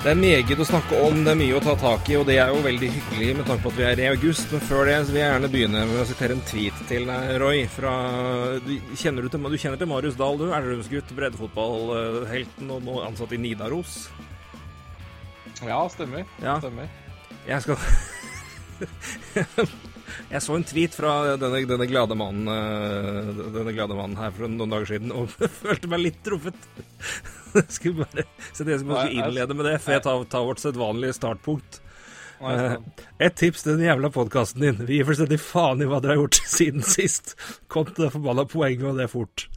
Det er meget å snakke om, det er mye å ta tak i, og det er jo veldig hyggelig med tanke på at vi er i august. Men før det vil jeg gjerne begynne med å sitere en tweet til deg, Roy. Fra, du, kjenner du, til, du kjenner til Marius Dahl, du? Elverumsgutt, breddefotballhelten og nå ansatt i Nidaros. Ja, stemmer. Ja. Stemmer. Jeg skal Jeg så en tweet fra denne, denne, glade mannen, eh, denne glade mannen her for noen dager siden og følte meg litt truffet. Skulle bare, så jeg skulle innlede med det, før jeg tar, tar vårt sedvanlige startpunkt. Uh, Et tips til den jævla podkasten din. Vi gir fullstendig faen i hva dere har gjort siden sist. Kom til det forbanna poenget, og det er fort.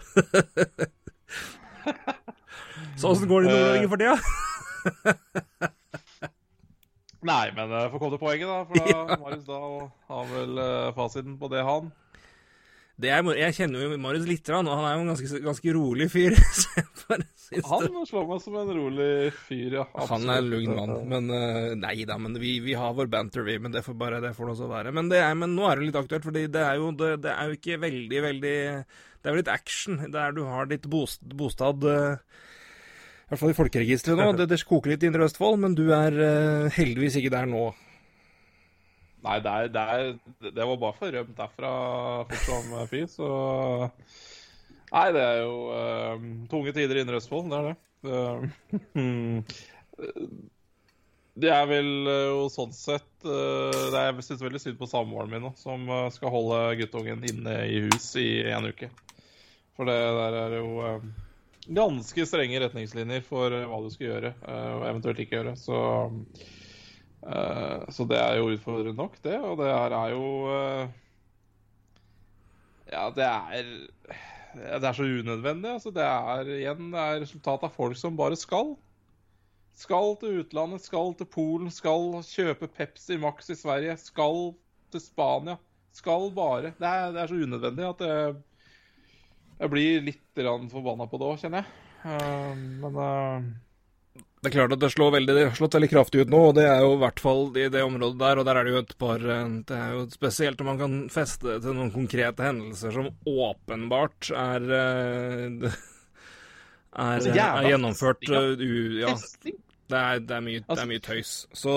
Så åssen går det i Nord-Norge for tida? Nei, men uh, få komme til poenget, da. For da, Marius da har vel uh, fasiten på det, han. Det er, jeg kjenner jo Marius litt, og han er jo en ganske, ganske rolig fyr. han slår meg som en rolig fyr, ja. Absolutt. Han er en lugn mann. Men uh, nei da, men vi, vi, har vår banter, vi. Men det får bare det får det også være. Men, det er, men nå er det litt aktuelt, for det er, jo, det, det er jo ikke veldig, veldig Det er jo litt action der du har ditt bostad, bostad uh, i hvert fall i folkeregisteret nå. Det, det koker litt i Indre Østfold, men du er uh, heldigvis ikke der nå. Nei, det, er, det, er, det var bare for rømt derfra fort som fy, så Nei, det er jo uh, tunge tider i Indre Østfold, det er det. Uh, det er vel jo sånn sett uh, det er, Jeg syns veldig synd på samboeren min nå, som skal holde guttungen inne i hus i en uke. For det der er jo ganske strenge retningslinjer for hva du skal gjøre, og eventuelt ikke gjøre. Så, så det er jo utfordrende nok, det. Og det her er jo Ja, det er Det er så unødvendig. altså Det er igjen det er resultatet av folk som bare skal. Skal til utlandet, skal til Polen, skal kjøpe Pepsi Max i Sverige, skal til Spania. Skal bare. Det er, det er så unødvendig at jeg jeg blir litt forbanna på det òg, kjenner jeg. Uh, men uh... Det er klart at det, slår veldig, det har slått veldig kraftig ut nå, og det er jo i hvert fall i det området der. Og der er det jo et par Det er jo spesielt om man kan feste til noen konkrete hendelser som åpenbart er Er, altså, er gjennomført u, ja. Det er, det, er mye, det er, mye, tøys. Så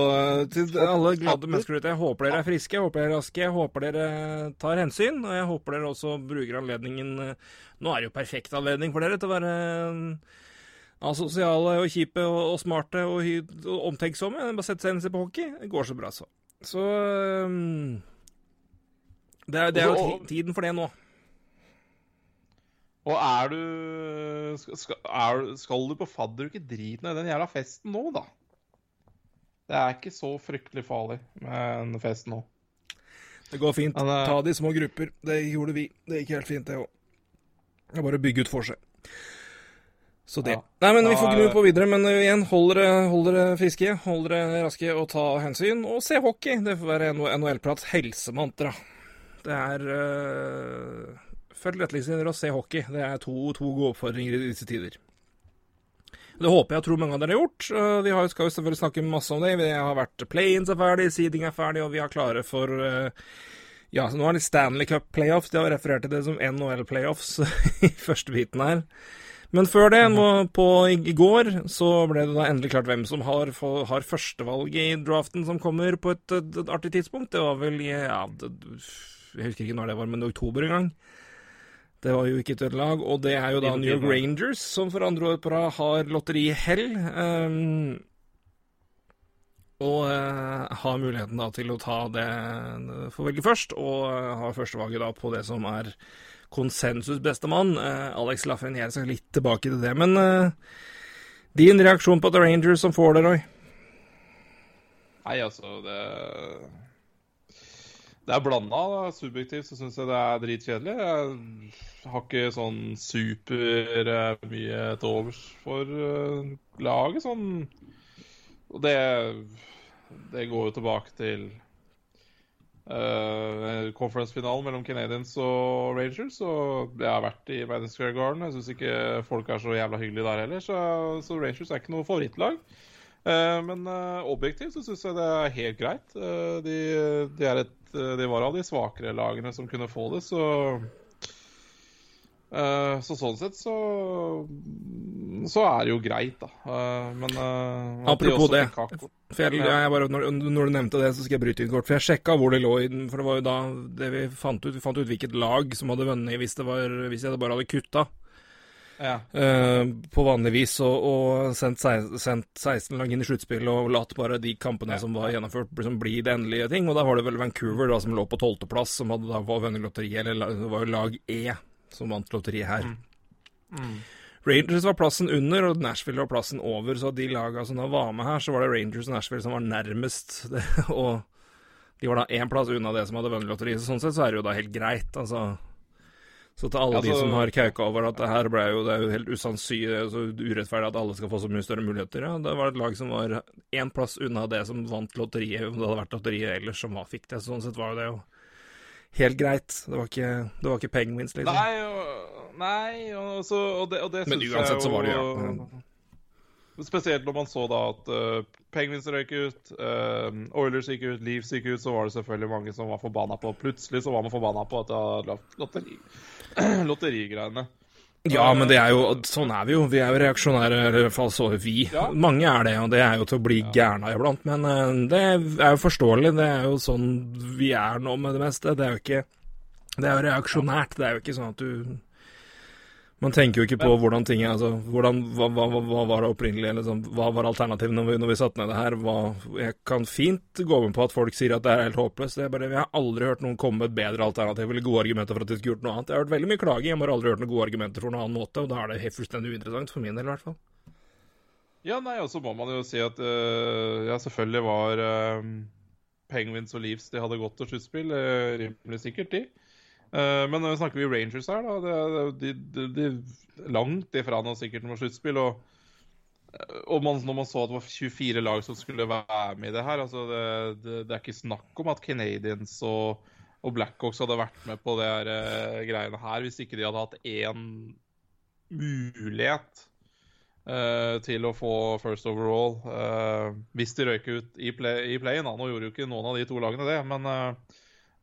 til alle glade mennesker ute, jeg håper dere er friske, jeg håper dere er raske, jeg håper dere tar hensyn. Og jeg håper dere også bruker anledningen Nå er det jo perfekt anledning for dere til å være asosiale og kjipe og, og smarte og, og omtenksomme. Bare sette seg inn og se på hockey. Det går så bra, så. Så um, det, er, det er jo tiden for det nå. Og er du skal, er, skal du på fadderuke, drit i den jævla festen nå, da. Det er ikke så fryktelig farlig med en fest nå. Det går fint. Ta det i små grupper. Det gjorde vi. Det gikk helt fint, det òg. Det er bare å bygge ut for seg. Så det. Ja. Nei, men vi får gnu på videre. Men igjen, hold dere, hold dere friske, hold dere raske og ta hensyn. Og se hockey. Det får være NHL-prats helsemantra. Det er øh Følg retningslinjer og se hockey. Det er to, to, gode oppfordringer i disse tider. Det håper jeg og tror mange av dere har gjort. Vi har, skal jo selvfølgelig snakke masse om det. Vi har vært play-ins er ferdig, seeding er ferdig, og vi er klare for Ja, så nå er det Stanley Cup playoffs. De har referert til det som NHL playoffs i første biten her. Men før det, nå på i går, så ble det da endelig klart hvem som har, har førstevalget i draften som kommer på et, et, et artig tidspunkt. Det var vel i ja, det, Jeg husker ikke når det var, men i oktober en gang. Det var jo ikke et lag, og det er jo da New York Rangers som for andre år på rad har lotterihell. Um, og uh, har muligheten da til å ta det få velge først, og uh, har førstevalget da på det som er konsensus bestemann. Uh, Alex Lafreniere skal litt tilbake til det. Men uh, din reaksjon på The Rangers som får det, Roy? Nei, altså det det er blanda. Subjektivt så syns jeg det er dritkjedelig. Jeg har ikke sånn super uh, mye til overs for laget, sånn Og det, det går jo tilbake til uh, conference-finalen mellom Canadians og Rangers. Og jeg har vært i Madison Square Garden. Jeg syns ikke folk er så jævla hyggelige der heller. Så, så Rangers er ikke noe favorittlag. Uh, men uh, objektivt så syns jeg det er helt greit. De, de, et, de, var av de svakere lagene som kunne få det, så Uh, så sånn sett så Så er det jo greit, da. Uh, men uh, Apropos det. For jeg, jeg bare, når, når, du nevnte det, så skal jeg bryte inn kort. For jeg sjekka hvor det lå i den. For det var jo da det vi fant ut. Vi fant ut hvilket lag som hadde vunnet hvis, var, hvis jeg bare hadde kutta. Ja. på vanlig vis og, og sendt, sendt, 16 lag inn i sluttspillet og latt bare de kampene ja. som var gjennomført, liksom bli det endelige ting. Og da var det vel Vancouver da som lå på tolvteplass, som hadde da vunnet lotteriet, eller det var jo lag E som vant lotteriet her. Mm. Mm. Rangers var plassen under, og Nashville var plassen over. Så de laga som da var med her, så var det Rangers og Nashville som var nærmest. Det, og de var da én plass unna det som hadde vunnet lotteriet. Så sånn sett så er det jo da helt greit, altså. Så til alle altså, de som har kauka over at det her ble jo, det er jo helt usannsynlig så urettferdig at alle skal få så mye større muligheter. Ja, det var et lag som var én plass unna det som vant lotteriet, om det hadde vært lotteriet ellers som var, fikk det. Sånn sett var jo det jo helt greit. Det var ikke, det var ikke penguins, liksom. Nei, og, nei, og, så, og det, og det Men uansett så var det jo ja. Spesielt når man så da at uh, Penguins røyk ut, uh, Oilers gikk ut, Leaves gikk ut, så var det selvfølgelig mange som var forbanna på Plutselig så var man forbanna på at det lotteri, lotterigreiene. Ja, men det er jo, sånn er vi jo. Vi er jo reaksjonære, eller i hvert fall så vi. Ja. Mange er det, og det er jo til å bli ja. gærna iblant. Men uh, det er jo forståelig. Det er jo sånn vi er nå med det meste. Det er jo ikke Det er jo reaksjonært. Det er jo ikke sånn at du man tenker jo ikke på hvordan ting er altså, hvordan, hva, hva, hva, var det opprinnelige, liksom, hva var alternativet når vi, når vi satte ned det her? Hva, jeg kan fint gå med på at folk sier at det er helt håpløst. Jeg, bare, jeg har aldri hørt noen komme med et bedre alternativ eller gode argumenter for at de skulle gjort noe annet. Jeg har hørt veldig mye klaging, jeg har aldri hørt noen gode argumenter for noen annen måte, og da er det helt fullstendig uinteressant, for min del i hvert fall. Ja, nei, og så må man jo si at øh, ja, selvfølgelig var øh, Penguins og Leaves De hadde gått til sluttspill, øh, rimelig sikkert, de. Uh, men vi snakker vi Rangers her, da. Det, de, de, de, langt ifra noe sikkert noe sluttspill. Og, eh, og man, når man så at det var 24 lag som skulle være med i det her altså det, det, det er ikke snakk om at Canadians og, og Blackhawks hadde vært med på det her, uh, greiene her hvis ikke de hadde hatt én mulighet uh, til å få first overall. hvis de røyker ut i, play-in. playen. Nå gjorde jo ikke noen av de to lagene det, men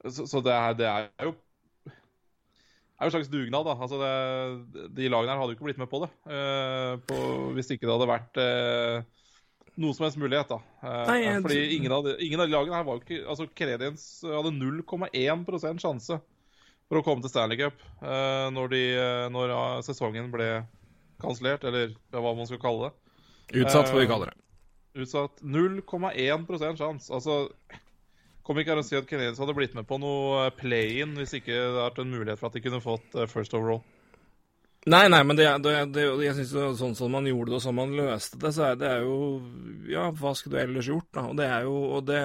så, så det, er, det er jo er jo en slags dugnad. da. Altså det, de lagene her hadde jo ikke blitt med på det uh, på, hvis ikke det hadde vært uh, noe som helst mulighet. da. Uh, Nei, jeg... Fordi ingen av, de, ingen av, de, lagene her var jo ikke altså Canadiens hadde 0,1% sjanse for å komme til Stanley Cup når, de, når sesongen ble kansellert, eller hva man skal kalle det. Utsatt, får vi kalle det. Utsatt 0,1% sjanse. Altså Kom ikke her og si at Canadiens hadde blitt med på noe eh, play-in hvis ikke det hadde vært en mulighet for at de kunne fått eh, first overall. Nei, nei, men det, det, det, jeg synes sånn som man gjorde det, og sånn man løste det, så er det jo Ja, hva skulle du ellers gjort, da? Og det er jo Og det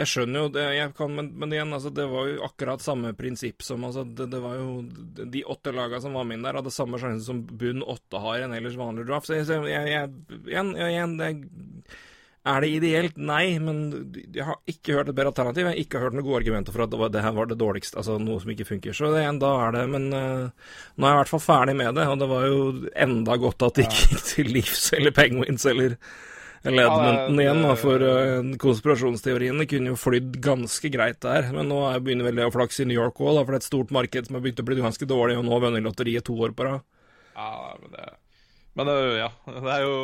Jeg skjønner jo det, kan, men, men, igjen, altså, det var jo akkurat samme prinsipp som altså, det var jo De åtte lagene som var med inn der, hadde samme sjanse som bunn åtte har i en ellers vanlig draft. Så jeg, jeg, jeg, igjen, igjen det er det ideelt? Nei, men jeg har ikke hørt et bedre alternativ. Jeg har ikke hørt noen gode argumenter for at det, var, det her var det dårligste, altså noe som ikke funker. Så det, da er det Men uh, nå er jeg i hvert fall ferdig med det, og det var jo enda godt at det ikke gikk til Leafs eller Penguins eller, Ledmonton igjen, da, for uh, konspirasjonsteoriene kunne jo flydd ganske greit der. Men nå begynner vel det å flakse i New York òg, for det er et stort marked som har begynt å bli ganske dårlig, og nå har vunnet lotteriet to år på rad. Ja, men det men ja, det er jo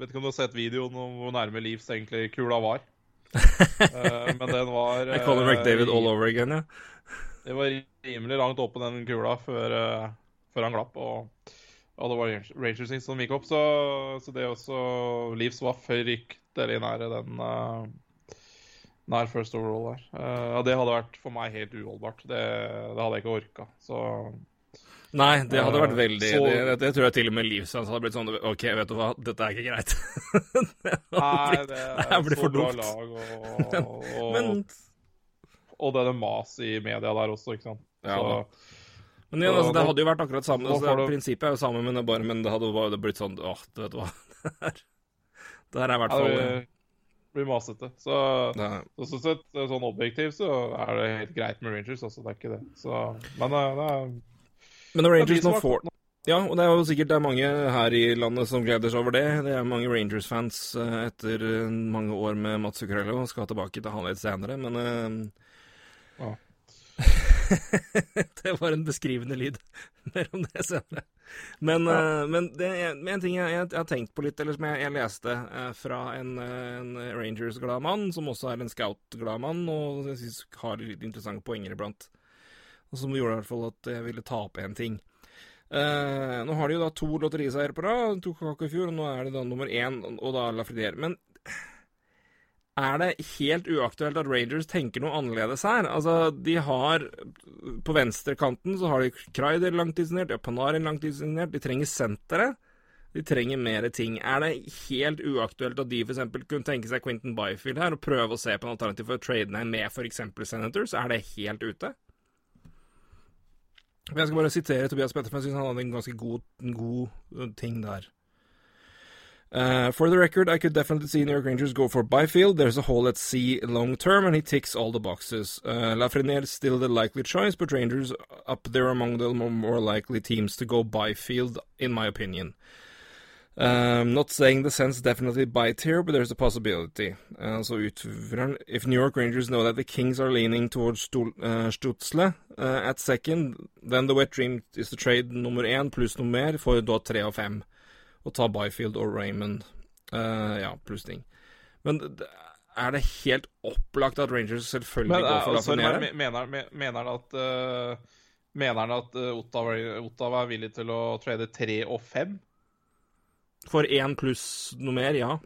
Vet ikke om du har sett videoen om hvor nærme Leeds egentlig kula var. uh, men den var Jeg kaller McDavid all over again, ja. Det var rimelig langt oppe den kula før, før han glapp. Og, og, det var Rangers som gikk opp, så, så det også Leeds var fryktelig nære den nær first overall der. og det hadde vært for meg helt uholdbart. Det, det hadde jeg ikke orka. Så Nei, det hadde vært veldig så... det, det, tror jeg til og med Livsens hadde blitt sånn OK, vet du hva, dette er ikke greit. det Nei, det er blitt for dumt. Lag, og, og, Men... og det er det mas i media der også, ikke sant. Ja, så, men igjen, altså, det hadde jo vært akkurat samme. Altså, det, prinsippet er jo samme, men det, bare, men det hadde bare blitt sånn Åh, vet du hva. det her er i hvert fall blir masete. Så, så, så sett, sånn objektivt så er det helt greit med Rangers, altså. Det er ikke det. Så, men det er Men når Rangers nå får ja, og det er jo sikkert det er mange her i landet som gleder seg over det. Det er mange Rangers-fans uh, etter mange år med Mats Zuccarello og skal tilbake til han litt senere, men uh, ja. Det var en beskrivende lyd. Mer om det senere. Men, ja. uh, men det er en ting jeg, har tenkt på litt, eller som jeg, jeg leste fra en, en Rangers-glad mann, som også er en Scout-glad mann, og jeg synes har litt interessante poenger iblant. Som gjorde i hvert fall at jeg ville ta opp en ting. Eh, nå har de jo da to lotteriseiere på rad. to Kakao i fjor, og nå er det da nummer én, og da Lafrediere. Men er det helt uaktuelt at Rangers tenker noe annerledes her? Altså, de har På venstrekanten så har de Kreider langtidssignert, de har Panarin langtidssignert, de trenger senteret. De trenger mer ting. Er det helt uaktuelt at de f.eks. kunne tenke seg Quentin Byfield her, og prøve å se på en alternativ for å trade ned med f.eks. Senators? Er det helt ute? Jeg skal bare sitere Tobias Petter, for jeg syns han hadde en ganske god, en god uh, ting der. Uh, for the record, I could definitely see New York Rangers go for Byfield. There's a hole at sea long term, and he ticks all the boxes. Uh, Lafreniere still the likely choice, but Rangers up there among the more likely teams to go Byfield, in my opinion. Um, not saying the sense definitely bite here, but there's a possibility. Uh, så utføreren If New York Rangers know that the Kings are leaning towards uh, Stutzle uh, at second, then the wet dream is to trade nummer én pluss noe mer for da tre og fem. Og ta Byfield og Raymond. Uh, ja, pluss ting. Men er det helt opplagt at Rangers selvfølgelig Men, går for altså, Lafreniere? Mener, mener han at, mener han at Ottawa, Ottawa er villig til å trade tre og fem? For én pluss noe mer, ja.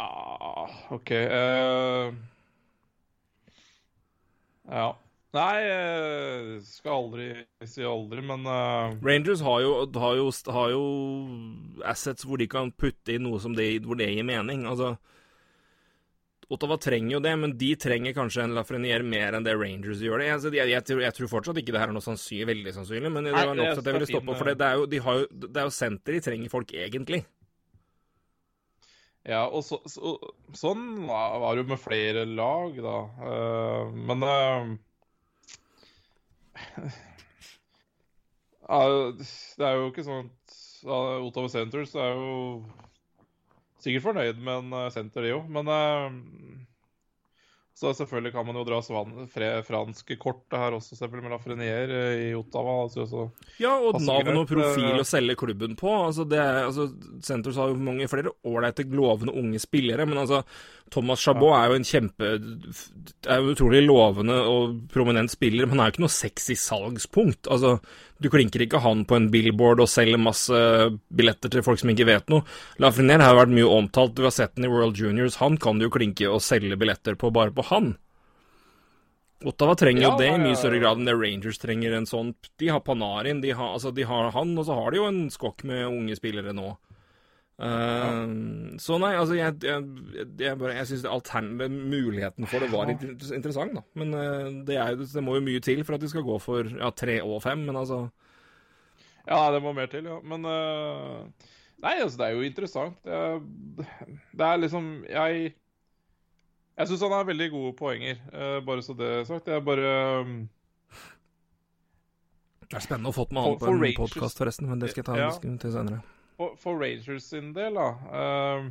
Ah, OK. Uh, ja. Nei, uh, skal aldri si aldri, men uh, Rangers har jo, har, jo, har jo, assets hvor de kan putte inn noe som det, hvor det gir mening. Altså Ottawa trenger jo det, men de trenger kanskje en Lafreniere mer enn det Rangers gjør det. Altså, jeg, jeg, jeg, jeg, tror fortsatt ikke det her er noe sannsynlig, veldig sannsynlig, men det var nok til at jeg ville stoppe. For det er, jo, de jo, det er jo senter de trenger folk egentlig. Ja, og så, så, sånn var det jo med flere lag, da. Uh, men uh, Det er jo ikke sånn at uh, Ottawa Centers er jo sikkert fornøyd med en eh, senter, de òg. Men uh, så selvfølgelig kan man jo dra franske kortet her også, selvfølgelig, med Lafrenier eh, i Ottawa. Altså, ja, og navn og profil å selge klubben på. Altså, det altså, Centers har jo mange flere ålreite, lovende unge spillere, men altså Thomas Chabot er jo en kjempe er jo utrolig lovende og prominent spiller, men han er jo ikke noe sexy salgspunkt. Altså, du klinker ikke han på en billboard og selger masse billetter til folk som ikke vet noe. Lafreniere har vært mye omtalt, du har sett den i World Juniors. Han kan du jo klinke og selge billetter på bare på han. Ottawa trenger ja, jo det i mye større grad enn det Rangers trenger en sånn De har Panarin, de har, altså, de har han, og så har de jo en skokk med unge spillere nå. Uh, så nei, altså jeg, jeg, jeg, bare, jeg syns muligheten for det var ja. interessant, da. Men uh, det, er, det, må jo mye til for at de skal gå for ja, tre og fem, men altså Ja, det må mer til, ja. Men uh, Nei, altså, det er jo interessant. Det, det er liksom Jeg Jeg syns han har veldig gode poenger, bare så det er sagt. Jeg bare um, Det er spennende å få med han på en podkast, forresten, men det skal jeg ta ja. til senere for, Rangers sin del, da uh,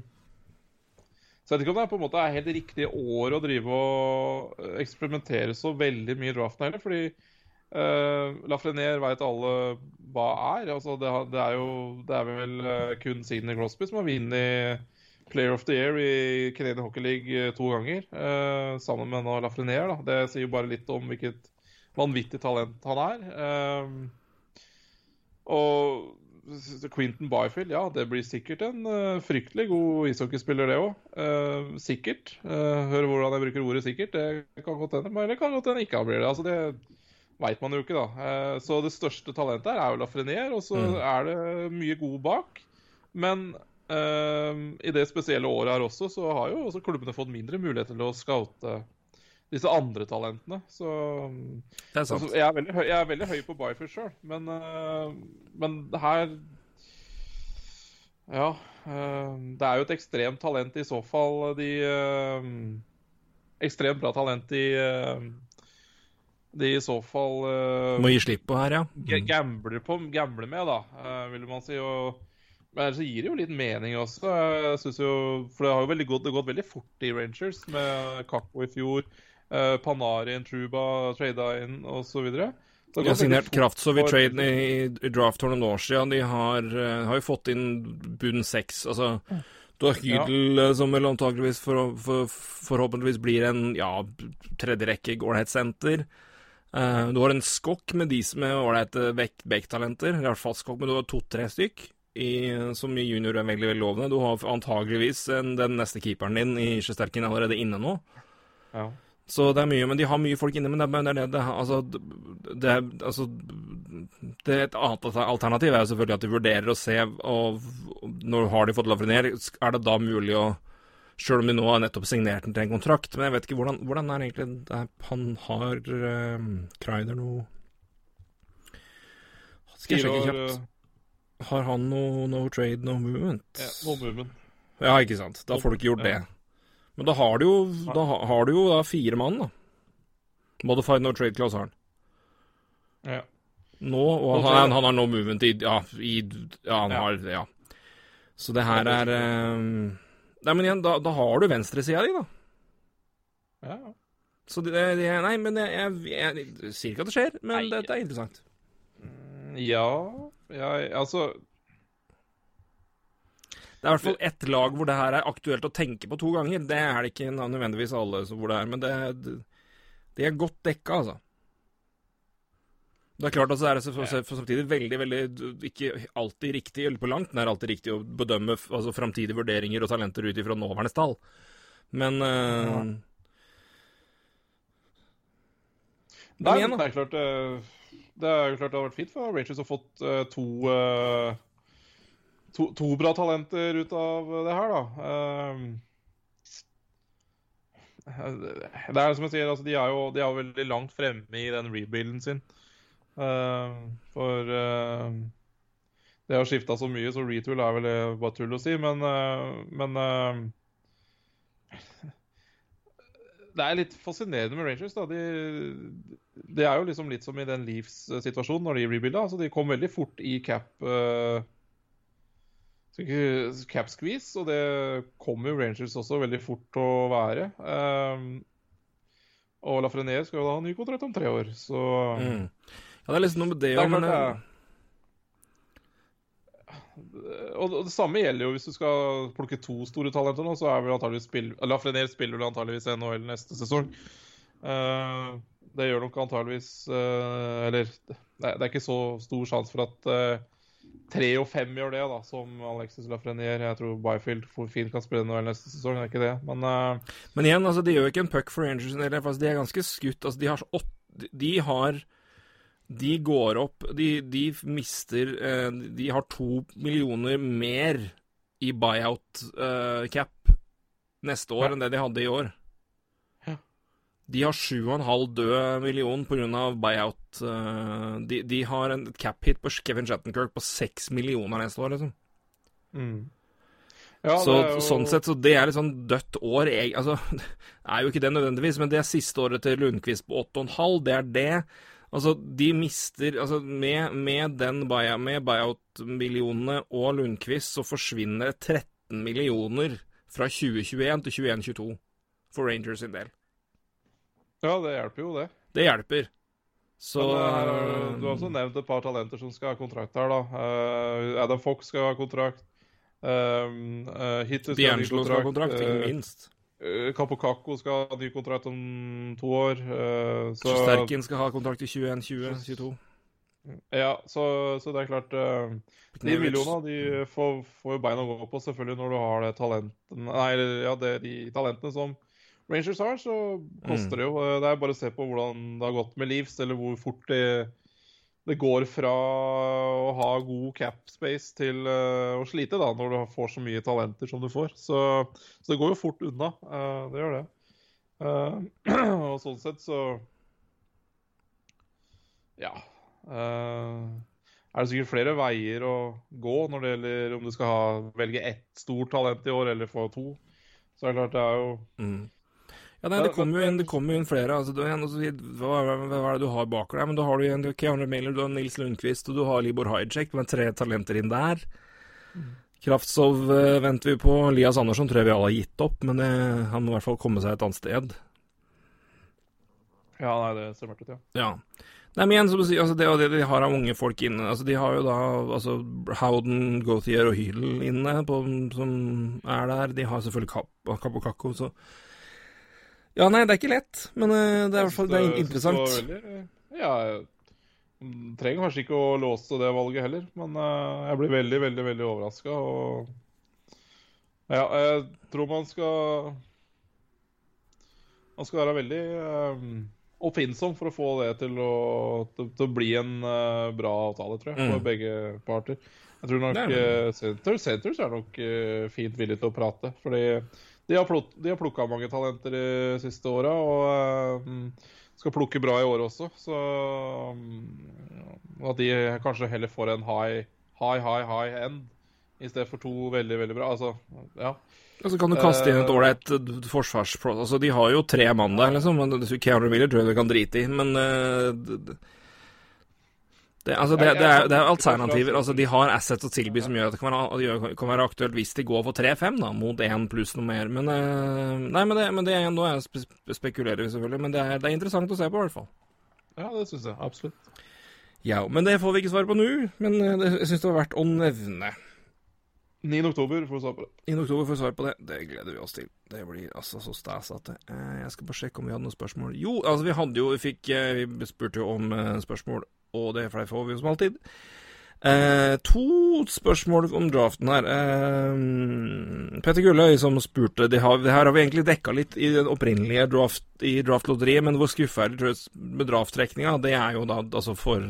Så jeg vet ikke om det er på en måte er helt riktig år å drive og eh, eksperimentere så veldig mye i draften heller. Fordi uh, Lafreniere veit alle hva er. Altså, det, det, er jo Det er vel uh, kun Sidney Crosby som har vunnet Player of the Year i Canadian Hockey League to ganger. Uh, sammen med nå Lafreniere. Da. Det sier jo bare litt om hvilket vanvittig talent han er. Uh, og Quentin Byfield, ja, det blir sikkert en uh, fryktelig god ishockeyspiller, det òg. Uh, eh, sikkert. Uh, hør hvordan jeg bruker ordet 'sikkert'. Det kan godt hende. Eller kan godt hende ikke han blir det. Altså, det veit man jo ikke, da. Så det største talentet her er jo Lafrenier, og så mm. er det mye god bak. Men i det spesielle året her også, så har jo også klubbene fått mindre mulighet til å scoute disse andre talentene. Så det er sant. Altså, jeg, er veldig jeg er veldig høy på Byfish sjøl, men, uh, men her Ja. Det er jo et ekstremt talent i så fall, de Ekstremt bra talent i de i så fall Må gi slipp på her, ja. Mm. Gambler, på, gambler med, da, vil man si. og men så gir det jo litt mening også. Jeg synes jo, For det har jo gått, det har gått veldig fort i Rangers, med Kakko i fjor. Uh, Panarin, Truba, trada inn osv. De har signert kraft, så vi traden i, i draft for noen år siden. De har, uh, har jo fått inn bunn seks. Altså, du har Hydel ja. som vel antakeligvis for, for, forhåpentligvis blir en ja, tredjerekke Gårdhet-senter. Uh, du har en skokk med de som er ålreite backtalenter. I hvert fall skokk, men du har to-tre stykk i, som i junior er veldig veldig lovende. Du har antageligvis en, den neste keeperen din i Sjesterkin allerede inne nå. Ja. Så det er mye, men de har mye folk inne. Men det, er det, det, altså, det, altså, det Et annet alternativ er jo selvfølgelig at de vurderer å se og Når har de fått Lafrenier, er det da mulig å Sjøl om de nå har nettopp signert den til en kontrakt. Men jeg vet ikke hvordan, hvordan er egentlig det, Han har uh, Kreider noe Skal jeg sjekke kjapt? Har han noe no trade, no movement? Ja, no movement. Ja, ikke sant. Da får du ikke gjort det. Men da har du jo, da har du jo da fire mann, da. Modified no trade class har han. Ja. Nå, og han, han, har no movement i Ja, i, ja han ja. har Ja. Så det her er um, Nei, men igjen, da, da har du venstresida di, da. Ja. Så det, det Nei, men jeg, jeg, jeg, jeg, sier ikke at det skjer, men nei. det er interessant. Mm, ja ja, altså Det er i hvert fall ett lag hvor det her er aktuelt å tenke på to ganger. Det er det ikke nødvendigvis alle hvor det er, men det, det er godt dekka, altså. Det er klart at det er samtidig veldig, veldig ikke alltid riktig, eller på langt nær alltid riktig å bedømme altså, framtidige vurderinger og talenter ut ifra nåværende tall. Men uh, ja. Nei, igjen, det er klart uh det er klart det hadde vært fint for Rangers å fått uh, to, uh, to, to bra talenter ut av det her, da. Uh, det er som jeg sier, altså, de er jo de er veldig langt fremme i den rebuilden sin. for det har skifta så mye, så retool er vel bare tull å si, men, men det er litt fascinerende med Rangers. da. De, det er jo liksom litt som i den Leaves-situasjonen når de rebuilda. Altså, de kom veldig fort i cap uh, cap squeeze, og det kommer Rangers også veldig fort til å være. Um, og Lafreniere skal jo da ha ny kontrakt om tre år, så mm. Ja, det er liksom noe med det òg, men det, og det samme gjelder jo hvis du skal plukke to store talenter nå, så er vel antageligvis spill... Lafrenier spiller vel antageligvis NHL neste sesong. Uh, det gjør nok antageligvis uh, Eller det er ikke så stor sjanse for at uh, tre og fem gjør det, da, som Alexis Lafrenier. Jeg tror Byfield fint kan spille NHL neste sesong, det er ikke det, men Men igjen, altså, de gjør ikke en puck for Rangers, eller, altså, de er ganske skutt. Altså, de har, åtte, de har de går opp De, de mister uh, De har to millioner mer i buyout uh, cap neste år ja. enn det de hadde i år. De har sju og en halv død million pga. buyout. Uh, de, de, har en cap-hit på Kevin Shattenkirk på 6 millioner neste år, liksom. Mm. Ja, så, jo... Sånn sett, så det er litt sånn dødt år. Jeg, altså, det er jo ikke det nødvendigvis, men det er siste året til Lundqvist på 8,5. Det er det. Altså, de mister Altså, med, med den buyout, buyout-millionene og Lundqvist så forsvinner 13 millioner fra 2021 til 2021-2022 for Rangers sin del. Ja, det hjelper jo, det. Det hjelper. Så Men, uh, Du har også nevnt et par talenter som skal ha kontrakt her, da. Uh, Adam Fox skal ha kontrakt. Um, uh, Hitler skal ha kontrakt. Skal ha kontrakt, ikke minst. Kapokako eh, skal ha ny kontrakt om to år. Uh, så Sterken skal ha kontrakt i 21-20-22. Ja, så, så, det er klart uh, De millionene de får, får jo bein å gå på, selvfølgelig, når du har det talenten, nei, ja, det, de talentene som Rangers har, så koster mm. det jo. Det er bare å se på hvordan det har gått med Leaves, eller hvor fort det, det går fra å ha god cap space til uh, å slite, da, når du får så mye talenter som du får. Så, så det går jo fort unna. Uh, det gjør det. Uh, og sånn sett så Ja. er det sikkert flere veier å gå når det gjelder om du skal ha, velge ett stort talent i år eller få to. Så det er klart, det er jo mm. Ja, nei, det kommer jo inn, jo inn flere. Altså, du, hva, hva, er det du har bak deg? Men Da har du igjen Keanu Miller, du har Nils Lundqvist og du har Libor Hijack med tre talenter inn der. Mm. Kraftsov uh, venter vi på. Lias Andersson tror jeg vi alle har gitt opp, men det, han må i hvert fall komme seg et annet sted. Ja, nei, det ser mørkt ut, ja. ja. Nei, men igjen, som du sier, altså det, det de har av unge folk inne altså De har jo da altså Howden, Gauthier og Hydel inne på, som er der. De har selvfølgelig Capo Kakko, så Ja, nei, det er ikke lett, men uh, det er i hvert fall det er interessant. Veldig, ja, trenger kanskje ikke å låse det valget heller, men uh, jeg blir veldig, veldig veldig overraska. Og ja, jeg tror man skal Man skal være veldig um, oppfinnsom for å få det til å, til, til å bli en uh, bra avtale, tror jeg, for mm. begge parter. Jeg tror nok Senators er nok uh, fint villig til å prate. Fordi de har, pluk, plukka mange talenter de siste åra, og uh, skal plukke bra i år også. Så um, at de kanskje heller får en high, high, high, high end i stedet for to veldig, veldig bra. Altså, ja. Og så kan du kaste inn et eh, ålreit eh, forsvars... Altså, de har jo tre mann der, liksom. Keanu Miller tror jeg du kan drite i, men uh, det, altså, det, det, er, det, er, alternativer. Altså, de har assets å tilby som gjør at det kan være, kan være aktuelt hvis de går for 3-5, da, mot 1 pluss noe mer. Men uh, Nei, men det, men det er nå jeg spekulerer selvfølgelig, men det er, det er interessant å se på, i hvert fall. Ja, det syns jeg. Absolutt. Ja, men det får vi ikke svar på nå. Men jeg syns det var verdt å nevne. 9. oktober får du svar på det. 9. oktober får du svar på det. Det gleder vi oss til. Det blir altså så stas at det eh, Jeg skal bare sjekke om vi hadde noen spørsmål. Jo, altså vi hadde jo Vi fikk eh, Vi spurte jo om eh, spørsmål, og det for det får vi jo som alltid. Eh, to spørsmål om draften her. Eh, Petter Gulløy som spurte det, har, det her har vi egentlig dekka litt i den opprinnelige draft, i draftlotteriet, men hvor skuffa er det med drafttrekninga? Det er jo da altså for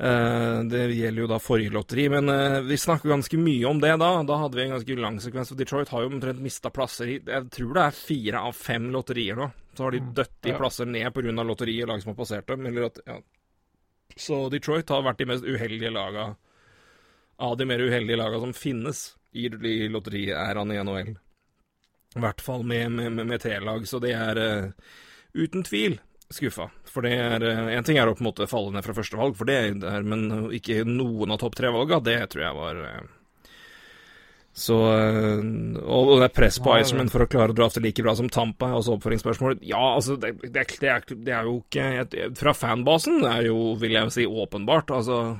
Uh, det gjelder jo da forrige lotteri, men uh, vi snakker ganske mye om det da. Da hadde vi en ganske lang sekvens, for Detroit har jo omtrent mista plasser i Jeg tror det er fire av fem lotterier nå. Så har de mm. dødt i plasser ned pga. lotteriet, lag som har passert dem. At, ja. Så Detroit har vært de mest uheldige laga av de mer uheldige laga som finnes i, i lotteriæraen i NHL. I hvert fall med, med, med, T-lag, så det er uh, uten tvil skuffa. For det er eh, ting er å på en måte falle ned fra første valg, for det er, men ikke noen av topp tre-valga, det tror jeg var eh, så eh, Og det er press på Iceman for å klare å drafte like bra som Tampa, er også oppføringsspørsmålet. Ja, altså, det, det, det, er, det er jo ikke Fra fanbasen er jo, vil jeg si, åpenbart. Altså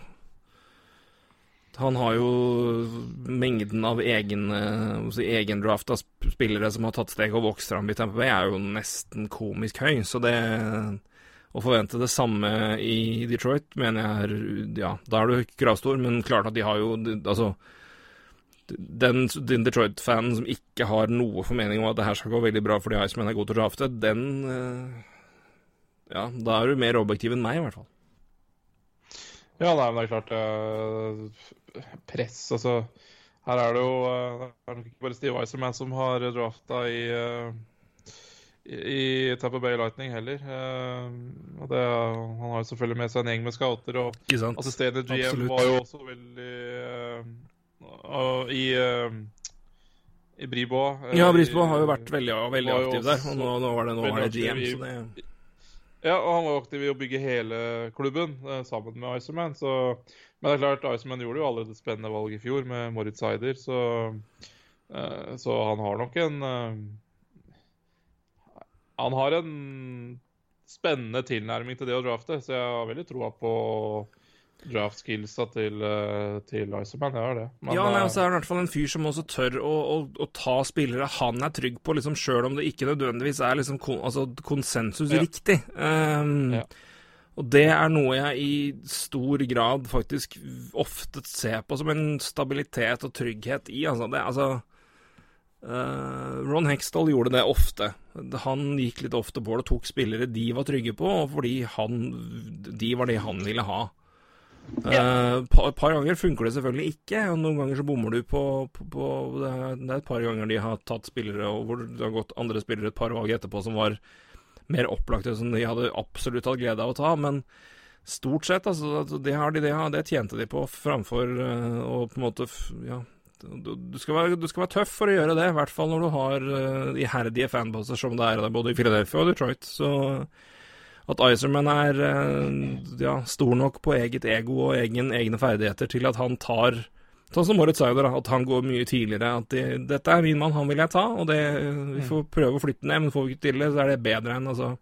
han har jo mengden av egen, si, egendrafta spillere som har tatt steg og vokst fram i Tampa Bay, er jo nesten komisk høy. Så det å forvente det samme i Detroit mener jeg er Ja, da er du kravstor, men klart at de har jo Altså den, den Detroit-fanen som ikke har noe formening om at det her skal gå veldig bra fordi Iceman er god til å drafte, den Ja, da er du mer objektiv enn meg, i hvert fall. Ja, nei, men det er klart uh, Press, altså. Her er det jo uh, Det er nok ikke bare Steve Iceman som har drafta i, uh, i Tapper Bay Lightning heller. Uh, det, han har jo selvfølgelig med seg en gjeng med scouter, og assisterende GM Absolutt. var jo også veldig i i Bribo. Ja, Brisbo har jo vært veldig, veldig aktiv der, og nå, nå, var det, nå var det GM. så det... Ja, og han var aktiv i å bygge hele klubben eh, sammen med Iceman. Så, men det er klart, Iceman gjorde jo allerede et spennende valg i fjor med Moritz Eider, så, eh, så han har nok en eh, Han har en spennende tilnærming til det å drafte, så jeg har veldig troa på draft-skillsa til, eh, til Iceman. Jeg har det. Men, ja, nei, altså, er i hvert fall en fyr som også tør å, å, å ta spillere han er trygg på, liksom, sjøl om det ikke nødvendigvis er liksom, kon, altså, konsensus ja. riktig. Um, ja. Og det er noe jeg i stor grad faktisk ofte ser på som en stabilitet og trygghet i. Altså, det, altså uh, Ron Hextall gjorde det ofte. Han gikk litt ofte på det og tok spillere de var trygge på, fordi han, de var det han ville ha. Et uh, par, par, ganger funker det selvfølgelig ikke, og noen ganger så bommer du på, på, på det, er, et par ganger de har tatt spillere, og hvor det har gått andre spillere et par valg etterpå som var mer opplagte, som de hadde absolutt hatt glede av å ta. Men Stort sett, altså. Det, har de, det, det tjente de på framfor uh, å på en måte Ja. Du, du, skal være, du, skal være, tøff for å gjøre det, i hvert fall når du har uh, iherdige fanbaser som det er både i Philadelphia og Detroit. Så at Iserman er uh, ja, stor nok på eget ego og egen, egne ferdigheter til at han tar Sånn som Moritz Eider, at han går mye tidligere. At de, 'dette er min mann, han vil jeg ta', og det, vi får prøve å flytte ned, men får vi ikke til det, så er det bedre enn altså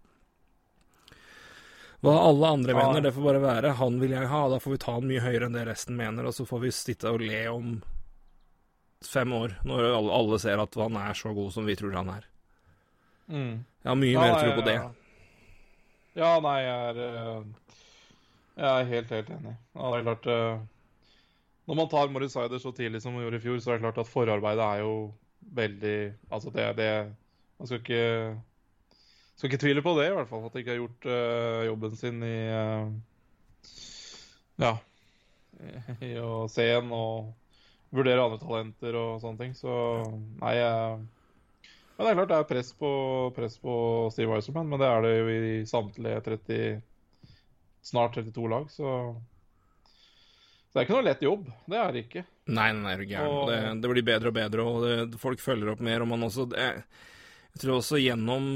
hva alle andre ja. mener, det får bare være. Han vil jeg ha, da får vi ta han mye høyere enn det resten mener, og så får vi sitte og le om fem år, når alle, alle ser at han er så god som vi tror han er. Mm. Jeg har mye ja, mer tro på det. Ja, nei, jeg er eh, Jeg er helt, helt enig. Ja, det er klart eh, Når man tar Morris Sider så tidlig som man gjorde i fjor, så er det klart at forarbeidet er jo veldig Altså, det, det Man skal ikke skal ikke tvile på det, i hvert fall. At de ikke har gjort uh, jobben sin i uh, Ja. I å se en og vurdere andre talenter og sånne ting. Så nei uh, Men det er klart det er press på, press på Steve Weiserman, men det er det jo i samtlige 30 Snart 32 lag, så så det er ikke noe lett jobb. Det er det ikke. Nei, nei, er du gæren. Det, det, blir bedre og bedre, og det, folk følger opp mer. Og man også det, Jeg tror også gjennom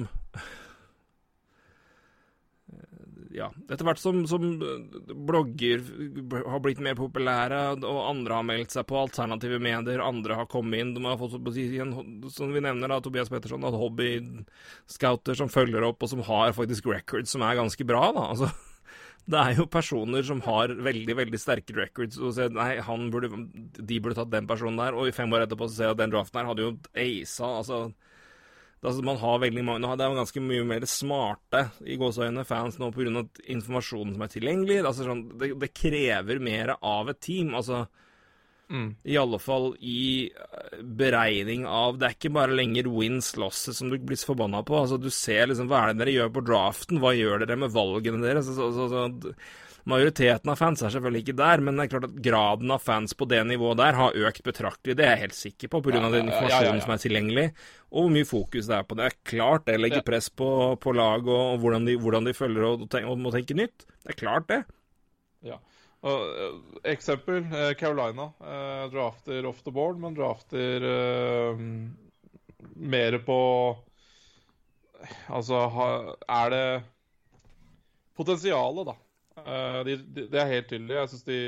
ja, etter hvert som, som, blogger har blitt mer populære, og andre har meldt seg på alternative medier, andre har kommet inn De har fått, som vi nevner, da, Tobias Petterson, hobbyscouter som følger opp, og som har faktisk records som er ganske bra. da, altså det er jo personer som har veldig veldig sterke records, og sier nei, burde, de burde tatt den personen der, og i fem år etterpå så ser jeg at den draften her hadde jo aisa. altså Altså, man har veldig mange, Det er ganske mye mer smarte i gåseøyne fans nå pga. informasjonen som er tilgjengelig. Altså, sånn, det, det, krever mer av et team. altså mm. I alle fall i eh, beregning av Det er ikke bare lenger wins losses som du blir så forbanna på. altså Du ser liksom hva er det dere gjør på draften, hva gjør dere med valgene deres? Altså, altså, så, Majoriteten av fans er selvfølgelig ikke der, men det er klart at graden av fans på det nivået der har økt betraktelig. Det er jeg helt sikker på, pga. ja, den informasjonen ja, ja, som er tilgjengelig, og hvor mye fokus det er på det. er Klart det legger press på, på lag og, og hvordan, de, hvordan, de, følger og, og, må tenke nytt. Det er klart, det. Ja. Og, uh, eksempel uh, Carolina. Uh, drafter off the board, men drafter mer på Altså, er det potensialet, da? Uh, de, de, det er helt tydelig. Jeg syns de,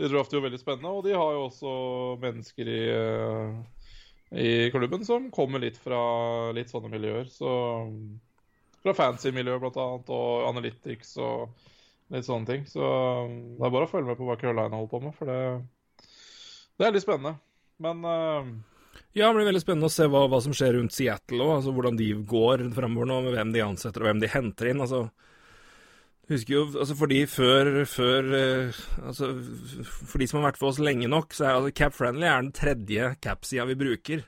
de drafter jo veldig spennende. Og de har jo også mennesker i, uh, i klubben som kommer litt fra litt sånne miljøer. Så Fra fancy miljøer blant annet, og analytics og litt sånne ting. Så det er bare å følge med på hva Carolina holder på med, for det, det er litt spennende. Men uh, ja, det blir veldig spennende å se hva, hva som skjer rundt Seattle òg. Altså, hvordan de går fremover nå, med hvem de ansetter og hvem de henter inn. altså Husker jo, altså fordi før, før uh, altså For de som har vært for oss lenge nok, så er altså Cap Friendly er den tredje cap-sida vi bruker.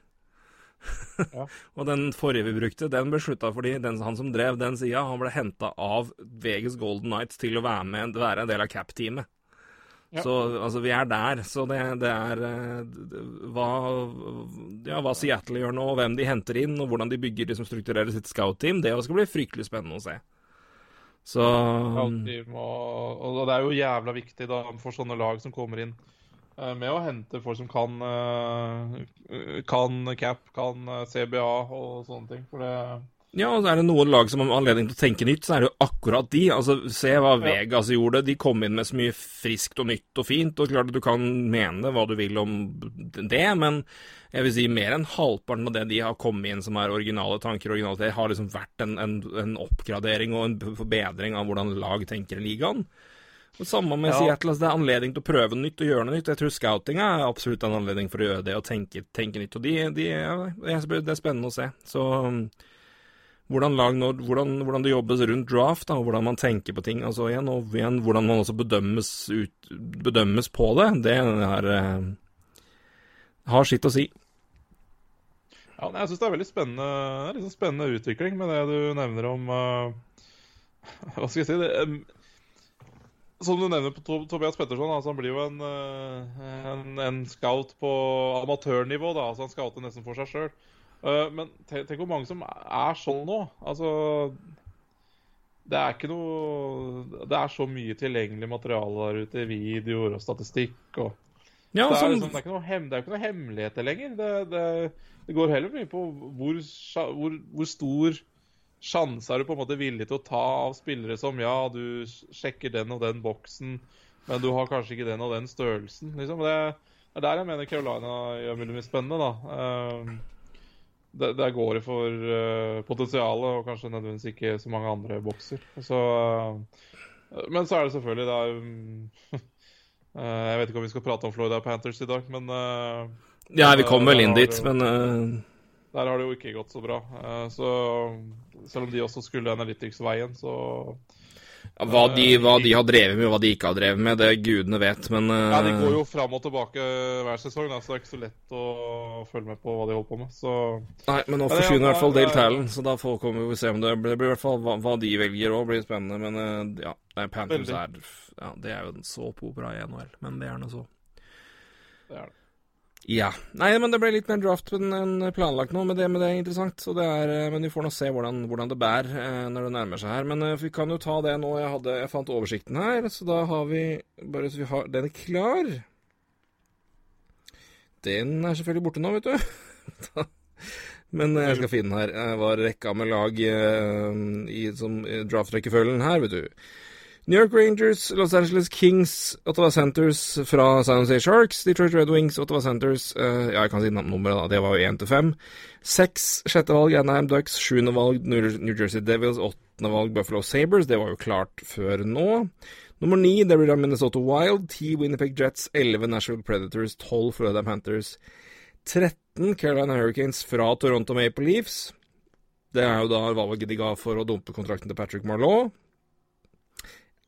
Ja. og den forrige vi brukte, den ble slutta fordi den, han som drev den sida, han ble henta av Vegas Golden Nights til å være, med, være en del av cap-teamet. Ja. Så altså, vi er der. Så det, det er det, hva, ja, hva Seattle gjør nå, hvem de henter inn, og hvordan de bygger, de som strukturerer sitt scout-team, det skal bli fryktelig spennende å se. Så må, Og det er jo jævla viktig da for sånne lag som kommer inn eh, med å hente folk som kan, eh, kan cap, kan eh, CBA og sånne ting. For det ja, og er det noen lag som har anledning til å tenke nytt, så er det jo akkurat de. Altså, Se hva Vegas ja. gjorde. De kom inn med så mye friskt og nytt og fint. Og klart at du kan mene hva du vil om det, men jeg vil si mer enn halvparten av det de har kommet inn som er originale tanker, originalitet, har liksom vært en, en, en, oppgradering og en forbedring av hvordan lag tenker i ligaen. Og Samme med ja. Seattle. Altså, det er anledning til å prøve nytt og gjøre noe nytt. Jeg tror scouting er absolutt en anledning for å gjøre det og tenke, tenke nytt. Og de, de, ja, det er spennende å se. Så hvordan, lag når, hvordan, hvordan, det jobbes rundt draft, da, og hvordan man tenker på ting. Altså, igjen, og igjen, hvordan man også bedømmes, ut, bedømmes på det, det er, eh, har sitt å si. Ja, jeg syns det er veldig spennende, er liksom spennende utvikling med det du nevner om uh, Hva skal jeg si det, um, Som du nevner på Tobias Petterson, altså, han blir jo en, uh, en, en, scout på amatørnivå. da, altså Han scouter nesten for seg sjøl. Uh, men tenk hvor mange som er sånn nå. Altså det er ikke noe Det er så mye tilgjengelig materiale der ute, videoer og statistikk og ja, det, er liksom, det, er ikke noe hem, det ikke noe hemmeligheter lenger. Det, det, det, går heller mye på hvor, hvor, hvor stor sjanse er du på en måte villig til å ta av spillere som ja, du sjekker den og den boksen, men du har kanskje ikke den og den størrelsen. Liksom. Det, er der jeg mener Carolina gjør mye spennende. da. Um, der, der går det for uh, potensialet, og kanskje nødvendigvis ikke så mange andre bokser. Så, uh, men så er det selvfølgelig det er, um, uh, Jeg vet ikke om vi skal prate om Florida Panthers i dag, men Ja, vi kom vel inn dit, men Der har det jo ikke gått så bra. så selv om de også skulle Analytics-veien, så ja, hva, de, hva, de, har drevet med, og hva de ikke har drevet med, det gudene vet, men uh... Ja, De går jo fram og tilbake hver sesong, da, så det er ikke så lett å følge med på hva de holder på med. Så... Nei, men nå forsvinner i hvert fall Dale Tallen, så da får vi se om det blir, det blir i hvert fall hva, hva de velger òg, blir spennende. Men uh, ja, Panthers er ja, Det er jo en såpeopera i NHL, men det er nå så. Det er det. Ja. Nei, men det ble litt mer draft enn planlagt nå, men det, men det er interessant. Det er, eh, men vi får nå se hvordan, hvordan det bærer eh, når det nærmer seg her. Men uh, vi kan jo ta det nå. Jeg, hadde, jeg fant oversikten her, så da har vi Bare så vi har Den er klar. Den er selvfølgelig borte nå, vet du. men jeg skal finne den her. Det var rekka med lag i draft-rekkefølgen her, vet du. New York Rangers, Los Angeles Kings, Ottawa Centers fra San Jose Sharks, Detroit Red Wings, Ottawa Centers uh, Ja, jeg kan si nummeret, da. Det var jo én til fem. Seks sjette valg Anaheim Ducks, sjuende valg New Jersey Devils, åttende valg Buffalo Sabres. Det var jo klart før nå. Nummer ni det blir da Minnesota Wild, ti Winnipeg Jets, elleve Nashville Predators, tolv Florida Panthers, 13 Carolina Hurricanes fra Toronto Maple Leafs. Det er jo da valget de ga for å dumpe kontrakten til Patrick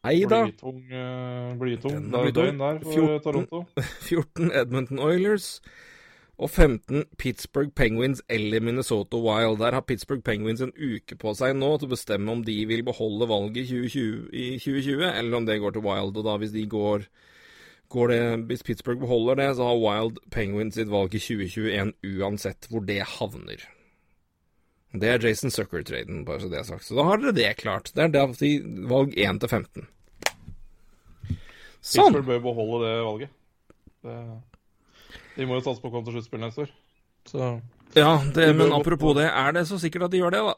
Marlaud. Eida. Blytung, uh, blytung døgn der for 14, Toronto. 14 Edmonton Oilers. Og 15 Pittsburgh Penguins eller Minnesota Wild. Der har Pittsburgh Penguins en uke på seg nå til å bestemme om de vil beholde valget i 2020, i 2020 eller om det går til Wild. Og da hvis de går, går det, Hvis Pittsburgh beholder det, så har Wild Penguins sitt valg i 2021 uansett hvor det havner. Det er Jason Sucker-traden, bare så det er sagt. Så da har dere det klart. Det er valg 1 til 15. Sånn. Pittsburgh bør beholde det valget. Det, de må jo satse på å komme til sluttspill neste år. Så ja, det, men apropos det, er det så sikkert at de gjør det, da?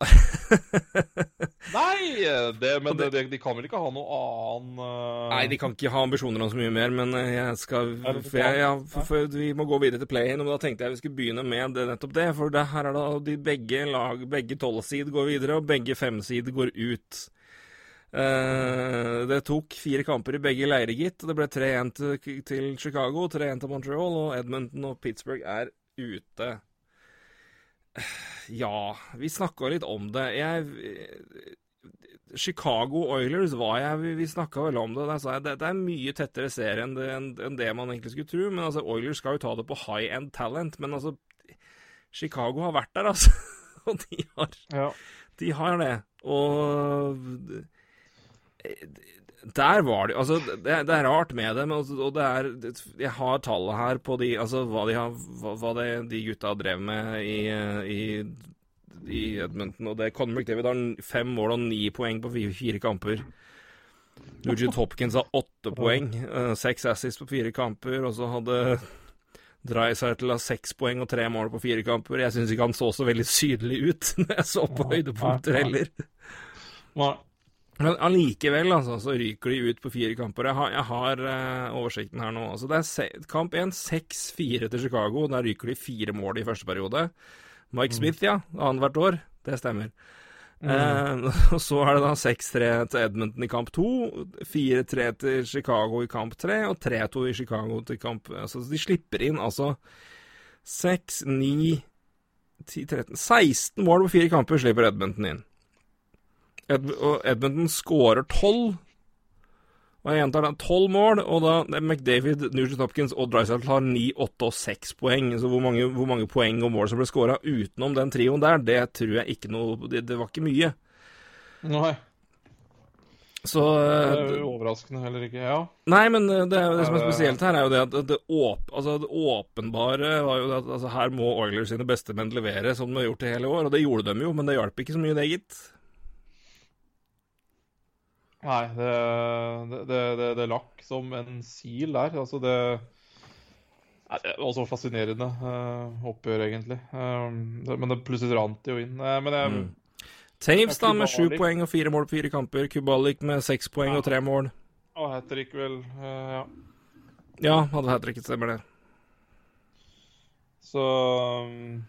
Nei, det, men det, de kan vel ikke ha noe annen uh... Nei, de kan ikke ha ambisjoner om så mye mer, men eh, jeg skal for jeg, ja, for, for, Vi må gå videre til play-in, og da tenkte jeg vi skulle begynne med det, nettopp det. For det, her er da de begge lag, begge tolvsid går videre, og begge femsid går ut. Uh, det tok fire kamper i begge leirer, gitt. Det ble 3-1 til, til, Chicago, 3-1 til Montreal, og Edmonton og Pittsburgh er ute. Ja, vi snakka litt om det. Jeg Chicago Oilers var jeg Vi, vi snakka vel om det. Der sa jeg det, det er mye tettere serie enn det, enn det, man egentlig skulle tro. Men altså, Oilers skal jo ta det på high end talent. Men altså, Chicago har vært der, altså. Og de har, ja. de har det. Og der var det Altså, det, det, er rart med dem, altså, og det er Jeg har tallet her på de Altså hva de, har, hva, hva det, de gutta drev med i, i, i Edmonton. Og det Conor McDavid har fem mål og ni poeng på fire, fire kamper. Nugent Hopkins har åtte poeng, uh, seks assists på fire kamper. Og så hadde Dreisaitl har seks poeng og tre mål på fire kamper. Jeg syns ikke han så så veldig sydelig ut når jeg så på høydepunkter heller. Nei. Men allikevel, altså, så ryker de ut på fire kamper. Jeg har, jeg har uh, oversikten her nå. Altså, det er kamp 1, 6-4 til Chicago. Der ryker de fire mål i første periode. Mike mm. Smith, ja. Annethvert år. Det stemmer. Mm. Uh, og så er det da 6-3 til Edmonton i kamp 2, 4-3 til Chicago i kamp 3 og 3-2 i Chicago til kamp Altså, de slipper inn altså 6, 9, 10, 13 16 mål på fire kamper slipper Edmonton inn. Ed og Edmonton skårer tolv. Og jeg gjentar det, tolv mål, og da McDavid, Nugent Hopkins og Drysaddle har ni, åtte og seks poeng. Så hvor mange, hvor mange, poeng og mål som ble skåra utenom den trioen der, det tror jeg ikke noe Det, det var ikke mye. Nei. Så Det er jo eh, overraskende heller ikke, ja. Nei, men det, det, det som er spesielt her, er jo det at det, åp, altså det åpenbare var jo at altså her må Oilers sine beste menn levere, som de har gjort det hele år. Og det gjorde de jo, men det hjalp ikke så mye, det, gitt. Nei, det, det, det, det lakk som en sil der. Altså, det var så fascinerende uh, oppgjør, egentlig. Um, det, men det plutselig rant jo inn. Uh, men jeg, mm. Taves da med sju poeng og fire mål på fire kamper. Kubalik med seks poeng ja. og tre mål. Og hat trick, vel. Uh, ja. Ja, hadde hat tricket, stemmer det. Så um...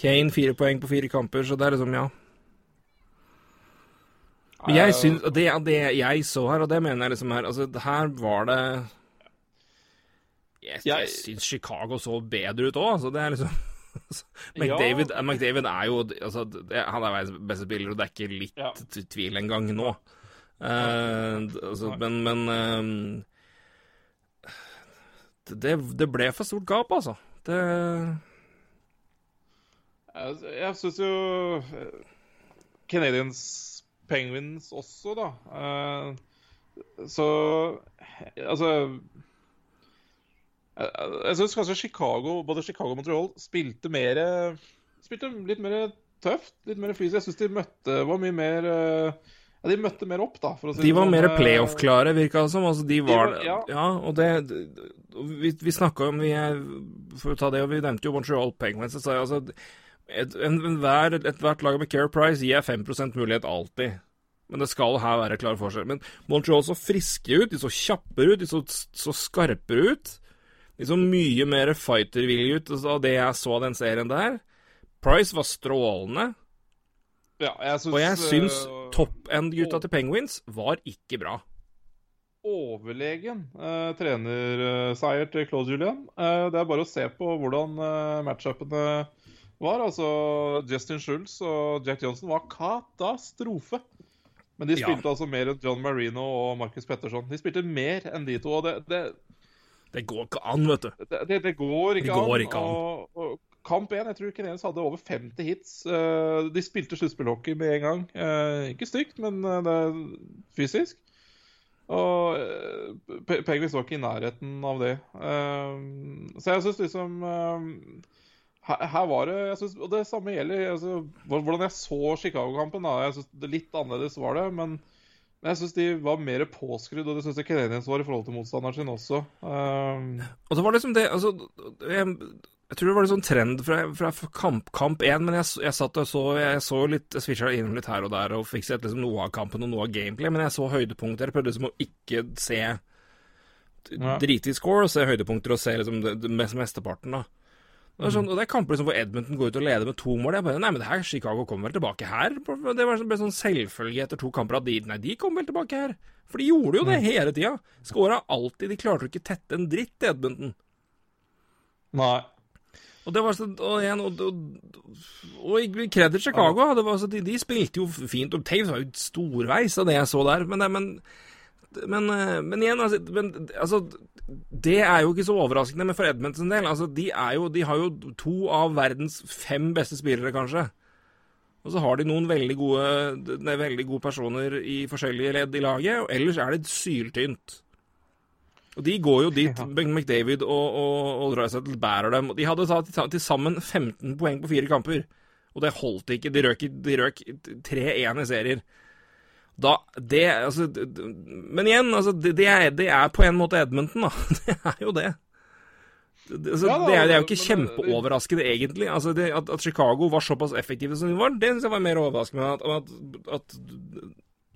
Kane fire poeng på fire kamper, så det er liksom, ja. Men jeg syns det, det jeg så her, og det mener jeg liksom her Altså, her var det Jeg, jeg syns Chicago så bedre ut òg, altså. Det er liksom McDavid, ja. McDavid, er jo altså, Han er verdens beste spiller, og det er ikke litt ja. tvil engang nå. Uh, altså, men, men uh, det, det, ble for stort gap, altså. Det Jeg, jeg syns jo eh, Canadians Penguins også, da. Uh, så Altså Jeg, jeg syns kanskje Chicago, både Chicago og Montreal spilte mer Spilte litt mer tøft, litt mer fysisk. Jeg syns de møtte var mye mer ja, De møtte mer opp, da. Si de var sånn. mer playoff-klare, virka det som. Altså, de var, de var ja. ja. og det Vi, vi snakka om vi, For å ta det, og vi nevnte jo Montreal Penguins. Så, altså, et, et, en lag med Care Price gir 5% mulighet alltid. Men det skal her være klar forskjell. Men Montreal så friske ut, de så kjappere ut, de så, så skarpere ut. De så mye mer fighter-villige ut av det jeg så den serien der. Price var strålende. Ja, jeg synes, og jeg syns uh, top end-gutta til Penguins var ikke bra. Overlegen uh, trenerseier til Claude Julian. Uh, det er bare å se på hvordan uh, matchupene var. Altså, Justin Schultz og Jack Johnson var katastrofe. Men de spilte ja. altså mer enn John Marino og Marcus Petterson. De spilte mer enn de to. og det, det, det går ikke an, vet du. Det, det går ikke går an. Ikke an. Og, og, kamp 1, jeg tror Kenyans hadde over 50 hits. Uh, de spilte sluttspillhockey med en gang. Uh, ikke stygt, men uh, det er fysisk. Og Penguins var ikke i nærheten av det. så jeg syns liksom her, her, var det jeg synes, Og det samme gjelder altså, hvordan jeg så Chicago-kampen. Jeg synes det Litt annerledes var det, men, men jeg syns de var mer påskrudd, og det syns jeg Canadiens var i forhold til motstanderen sin også. Um... Og så var det liksom det altså, jeg, jeg, tror det var en sånn trend fra, fra kamp, kamp 1, men jeg, jeg satt og så Jeg så litt, jeg switcha innom litt her og der og fikk sett liksom noe av kampen og noe av gameplay, men jeg så høydepunkter. Jeg prøvde liksom å ikke se ja. drite i score og se høydepunkter og se liksom det, det mesteparten, da. Det sånn, og det er kamper liksom hvor Edmonton går ut og leder med to mål. Jeg bare, nei, men det her, Chicago kommer vel tilbake her? Det var ble sånn selvfølge etter to kamper at de Nei, de kommer vel tilbake her. For de gjorde jo det mm. hele tida. Skåra alltid. De klarte jo ikke tette en dritt i Edmonton. Nei. Og det var sånn, og igjen, og, og, og kreditt Chicago. Det var, så de, de, spilte jo fint. Og Taves var jo storveis av det jeg så der. Men, men, men, eh, men igjen, altså, men, altså det er jo ikke så overraskende, men for Edmonds del altså, de, jo, de, har jo to av verdens fem beste spillere, kanskje. Og så har de noen veldig gode, ne, veldig gode personer i forskjellige ledd i laget, og ellers er det syltynt. Og De går jo dit. Ja. McDavid og, og, og Drysettle bærer dem. De hadde tatt til sammen 15 poeng på fire kamper, og det holdt ikke. De røk, de røk 3-1 i serier. Da, det, altså, men igjen, altså, det, det, er, det, er, på en måte Edmonton, da. Det er jo det. Det, altså, ja, da, det, er, det, jo ikke kjempeoverraskende, egentlig. Altså, at, at, Chicago var såpass effektive som de var, det syns jeg var mer overraskende. At, at, at,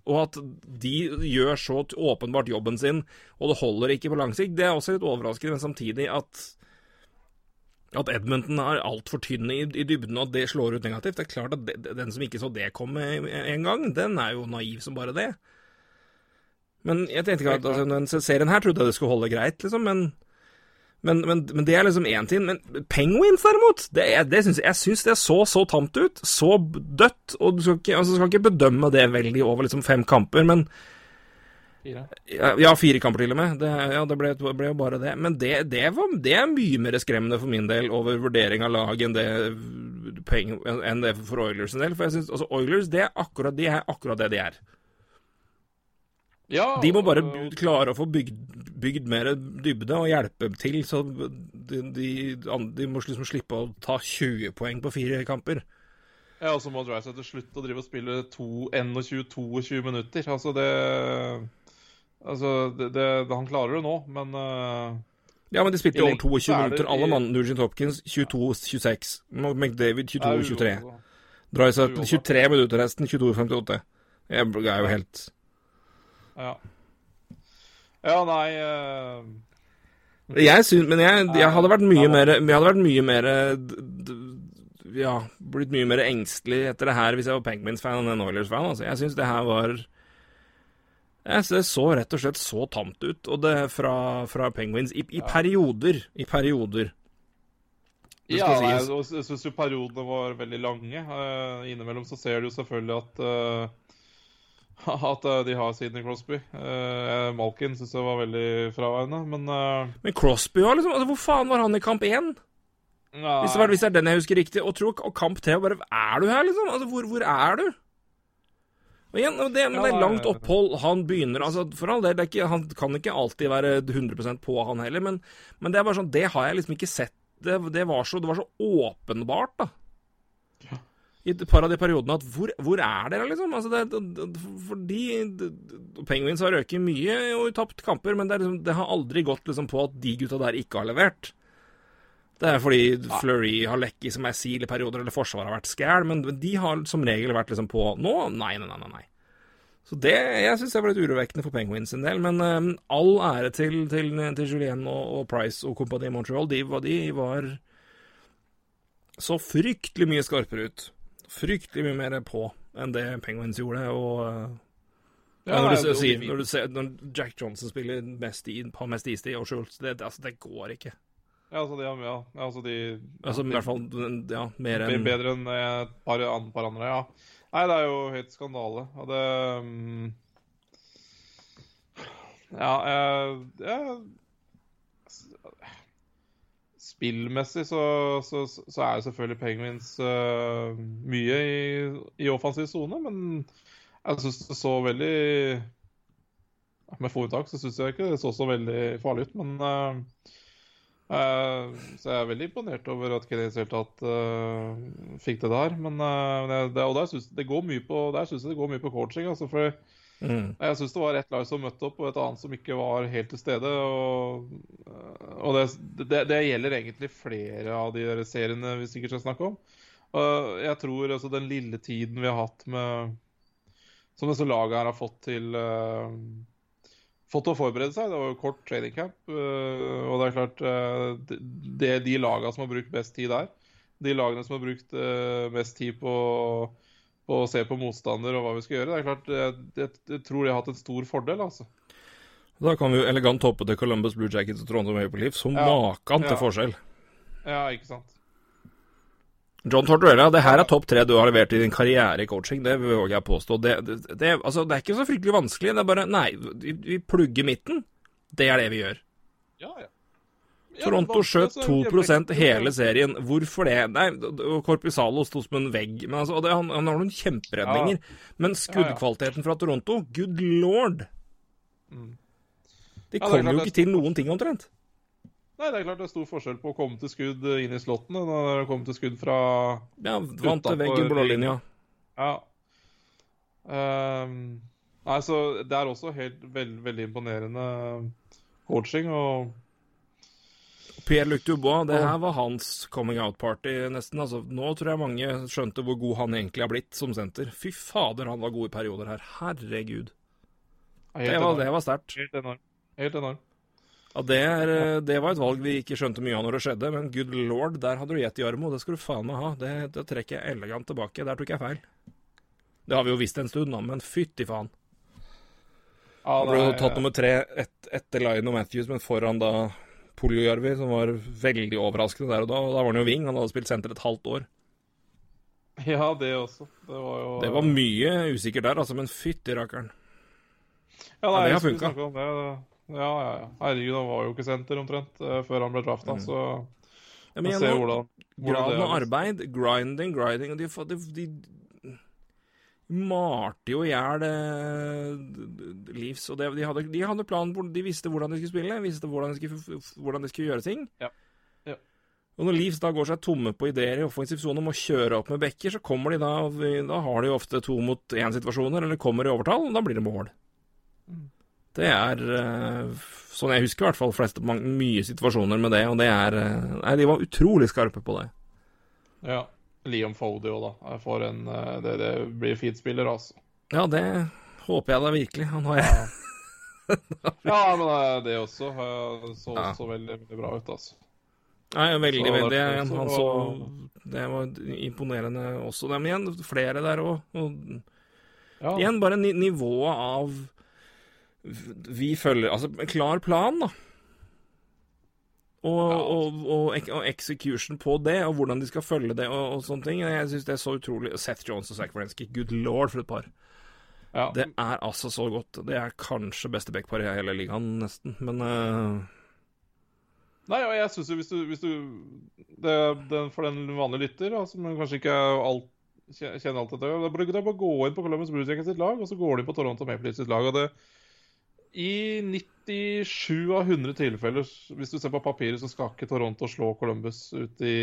og at de gjør så åpenbart jobben sin, og det holder ikke på lang sikt, det er også litt overraskende. Men samtidig at at Edmonton er altfor tynn i, i, dybden, og at det slår ut negativt. Det er klart at de, den som ikke så det komme en gang, den er jo naiv som bare det. Men jeg tenkte ikke at altså, den serien her trodde jeg det skulle holde greit, liksom. Men, men, men, men det er liksom én ting. Men Penguins, derimot, det, det synes, jeg syns det så så tamt ut. Så dødt. Og du skal ikke, altså, skal ikke bedømme det veldig over liksom fem kamper, men Fire? Ja, fire kamper til og med. Det, ja, det ble, ble, jo bare det. Men det, det, var, det, er mye mer skremmende for min del over vurdering av lag enn det, enn det for Oilers en del. For jeg synes, altså, Oilers det er akkurat, de er akkurat det de er. Ja, de må bare klare å få bygd, bygd mer dybde og hjelpe til, så de, de, de må liksom slippe å ta 20 poeng på fire kamper. Ja, og så må Drysaddle slutte å drive og spille 21-22 minutter. Altså, det Altså, det, det, Han klarer det nå, men uh, Ja, men de spilte jo over 22 minutter. Alle mann. Nugent Hopkins 22-26. McDavid 22-23. Drysaddle 23 minutter resten, 22-58. Jeg er jo helt Ja. Ja, nei uh... Jeg syns Men jeg, jeg, hadde vært mye mer Jeg hadde vært mye mer Ja, blitt mye mer engstelig etter det her hvis jeg var Penguins-fan enn Oilers-fan. Altså. Jeg syns det her var Det så rett og slett så tamt ut, og det fra, fra Penguins i, i, perioder. I perioder. ja, nei, jeg syns jo periodene var veldig lange. Uh, innimellom så ser du jo selvfølgelig at uh, at eh, de har Sidney Crosby. Uh, Malkin syns jeg var veldig fraværende, men. Men Crosby var liksom altså, Hvor faen var han i kamp én? Hvis det, var, hvis det er den jeg husker riktig. Og, tro, og kamp tre bare Er du her, liksom? Altså, hvor, hvor er du? Og igjen, det, men det er langt opphold. Han begynner altså, For all del, han kan ikke alltid være 100% på, han heller, men, men, det er bare sånn Det har jeg liksom ikke sett. Det, det, var, så, det var så åpenbart, da i et par av de periodene at hvor, hvor er dere, liksom? Altså det, fordi Penguins har røket mye og tapt kamper, men det, liksom, det, har aldri gått liksom på at de gutta der ikke har levert. Det er fordi Fleury har lekket som er sil i perioder, eller Forsvaret har vært skæl, men de har som regel vært liksom på nå. Nei, nei, nei. nei. Så det jeg syns jeg var litt urovekkende for Penguins en del. Men um, all ære til, til, til Julien og, og, Price og kompani i Montreal. De, de var så fryktelig mye skarpere ut fryktelig mye mer på enn det Penguins gjorde. og... Ja, når, du, sier, når, du ser, når Jack Johnson spiller mest i, på mest istid, og Schultz det, altså, det går ikke. Ja, altså de, ja, altså de Altså i hvert fall ja, mer enn Bedre enn et par, par, andre, ja. Nei, det er jo helt skandale. Og det um, Ja, jeg, jeg spillmessig så, så, så, er jo selvfølgelig Penguins uh, mye i, i offensiv sone, men jeg syns det så veldig Med få unntak så syns jeg ikke det så så veldig farlig ut, men uh, uh, Så jeg er veldig imponert over at Kenny i det hele tatt fikk det der. Men det, og der synes, det går mye på syns jeg det går mye på coaching. altså for Mm. Jeg syns det var ett lag som møtte opp, og et annet som ikke var helt til stede. Og, og det, det, det, gjelder egentlig flere av de seriene vi sikkert skal snakke om. Og jeg tror altså den lille tiden vi har hatt med Som disse lagene her har fått til uh, Fått å forberede seg. Det var jo kort training camp. Uh, og det er klart uh, det, er de lagene som har brukt best tid der, de lagene som har brukt mest tid på å se på motstander og hva vi skal gjøre. Det er klart, jeg, jeg, jeg tror de har hatt en stor fordel, altså. Da kan vi jo elegant hoppe til Columbus Blue Jackets og Trondheim Maple Leaf som ja, maken til ja. forskjell. Ja, ikke sant. John Tortorella, det her er topp tre du har levert i din karriere i coaching. Det våger jeg påstå. Det, det, det, altså, det er ikke så fryktelig vanskelig. Det er bare Nei, vi plugger midten. Det er det vi gjør. Ja, ja. Toronto skjøt 2% hele serien. Hvorfor det? Nei, Corpusalo sto som en vegg. Men altså, det, han, han, har noen kjemperedninger. Ja. Men skuddkvaliteten fra Toronto, good lord! Mm. De ja, kommer jo ikke til noen ting, omtrent. Nei, det er klart det er stor forskjell på å komme til skudd inn i slottene når det kommer til skudd fra Ja, vant til veggen, blålinja. Ja. Um, nei, så det er også helt veld, veldig imponerende coaching. og Pierre-Luc Dubois, det her var hans coming out-party, nesten. Altså, nå tror jeg mange skjønte hvor god han egentlig har blitt som senter. Fy fader, han var god i perioder her. Herregud. Det var, det var sterkt. Helt enormt. Helt enormt. Ja, det, er, det, var et valg vi ikke skjønte mye av når det skjedde, men good lord, der hadde du gjett og det skal du faen meg ha. Det, det, trekker jeg elegant tilbake. Der tok jeg feil. Det har vi jo visst en stund, da, men fytti faen. Ja, det ble tatt nummer tre et, etter Lion og Matthews, men foran da Poljojarvi, som var veldig overraskende der og da. Og da var han jo wing, han hadde spilt senter et halvt år. Ja, det også. Det var jo Det var mye usikkert der, altså, men fytti rakkeren. Ja, nei, ja, det har funka. Ja, ja, ja. Herregud, han var jo ikke senter omtrent uh, før han ble drafta, mm. så ja, men igjen, hvordan, hvordan Graden av arbeid, grinding, grinding og de, de, de malte jo i hjel Leaves, Og det, de, hadde, de hadde plan de visste hvordan de skulle spille, visste hvordan de skulle, hvordan de skulle gjøre ting. Ja. Ja. Og når Leaves da går seg tomme på ideer i offensiv sone om å kjøre opp med bekker, så kommer de da Da har de jo ofte to mot én-situasjoner, eller kommer i overtall, og da blir det mål. Det er eh, sånn jeg husker i hvert fall flest, mye situasjoner med det, og det er eh, Nei, de var utrolig skarpe på det. Ja. Liam Fody òg, da. For en, eh, det, det blir fint spiller, altså. Ja, det håper jeg da virkelig. Han har jeg. ja, men det også så også ja. veldig, veldig bra ut, altså. Nei, veldig, veldig. Han, så, det var imponerende også. Men igjen, flere der òg. Ja. Igjen, bare nivået av Vi følger Altså, en klar plan, da. Og, og, og, og, execution på det, og hvordan de skal følge det, og, sånne ting. Jeg syns det er så utrolig Seth Jones og Zack Wrensky, good lord, for et par. Ja. Det er altså så godt. Det er kanskje beste backparet i hele ligaen, nesten. Men uh, Nei, og jeg syns jo hvis du, hvis du det, det, For den vanlige lytter, som som kanskje ikke alt, kjenner alt dette burde du bare gå inn på Columbus sitt lag, og så går du inn på Toronto Maple Leafs sitt lag. og det i 97 av 100 tilfeller, hvis du ser på papiret, så skal ikke Toronto slå Columbus ut i,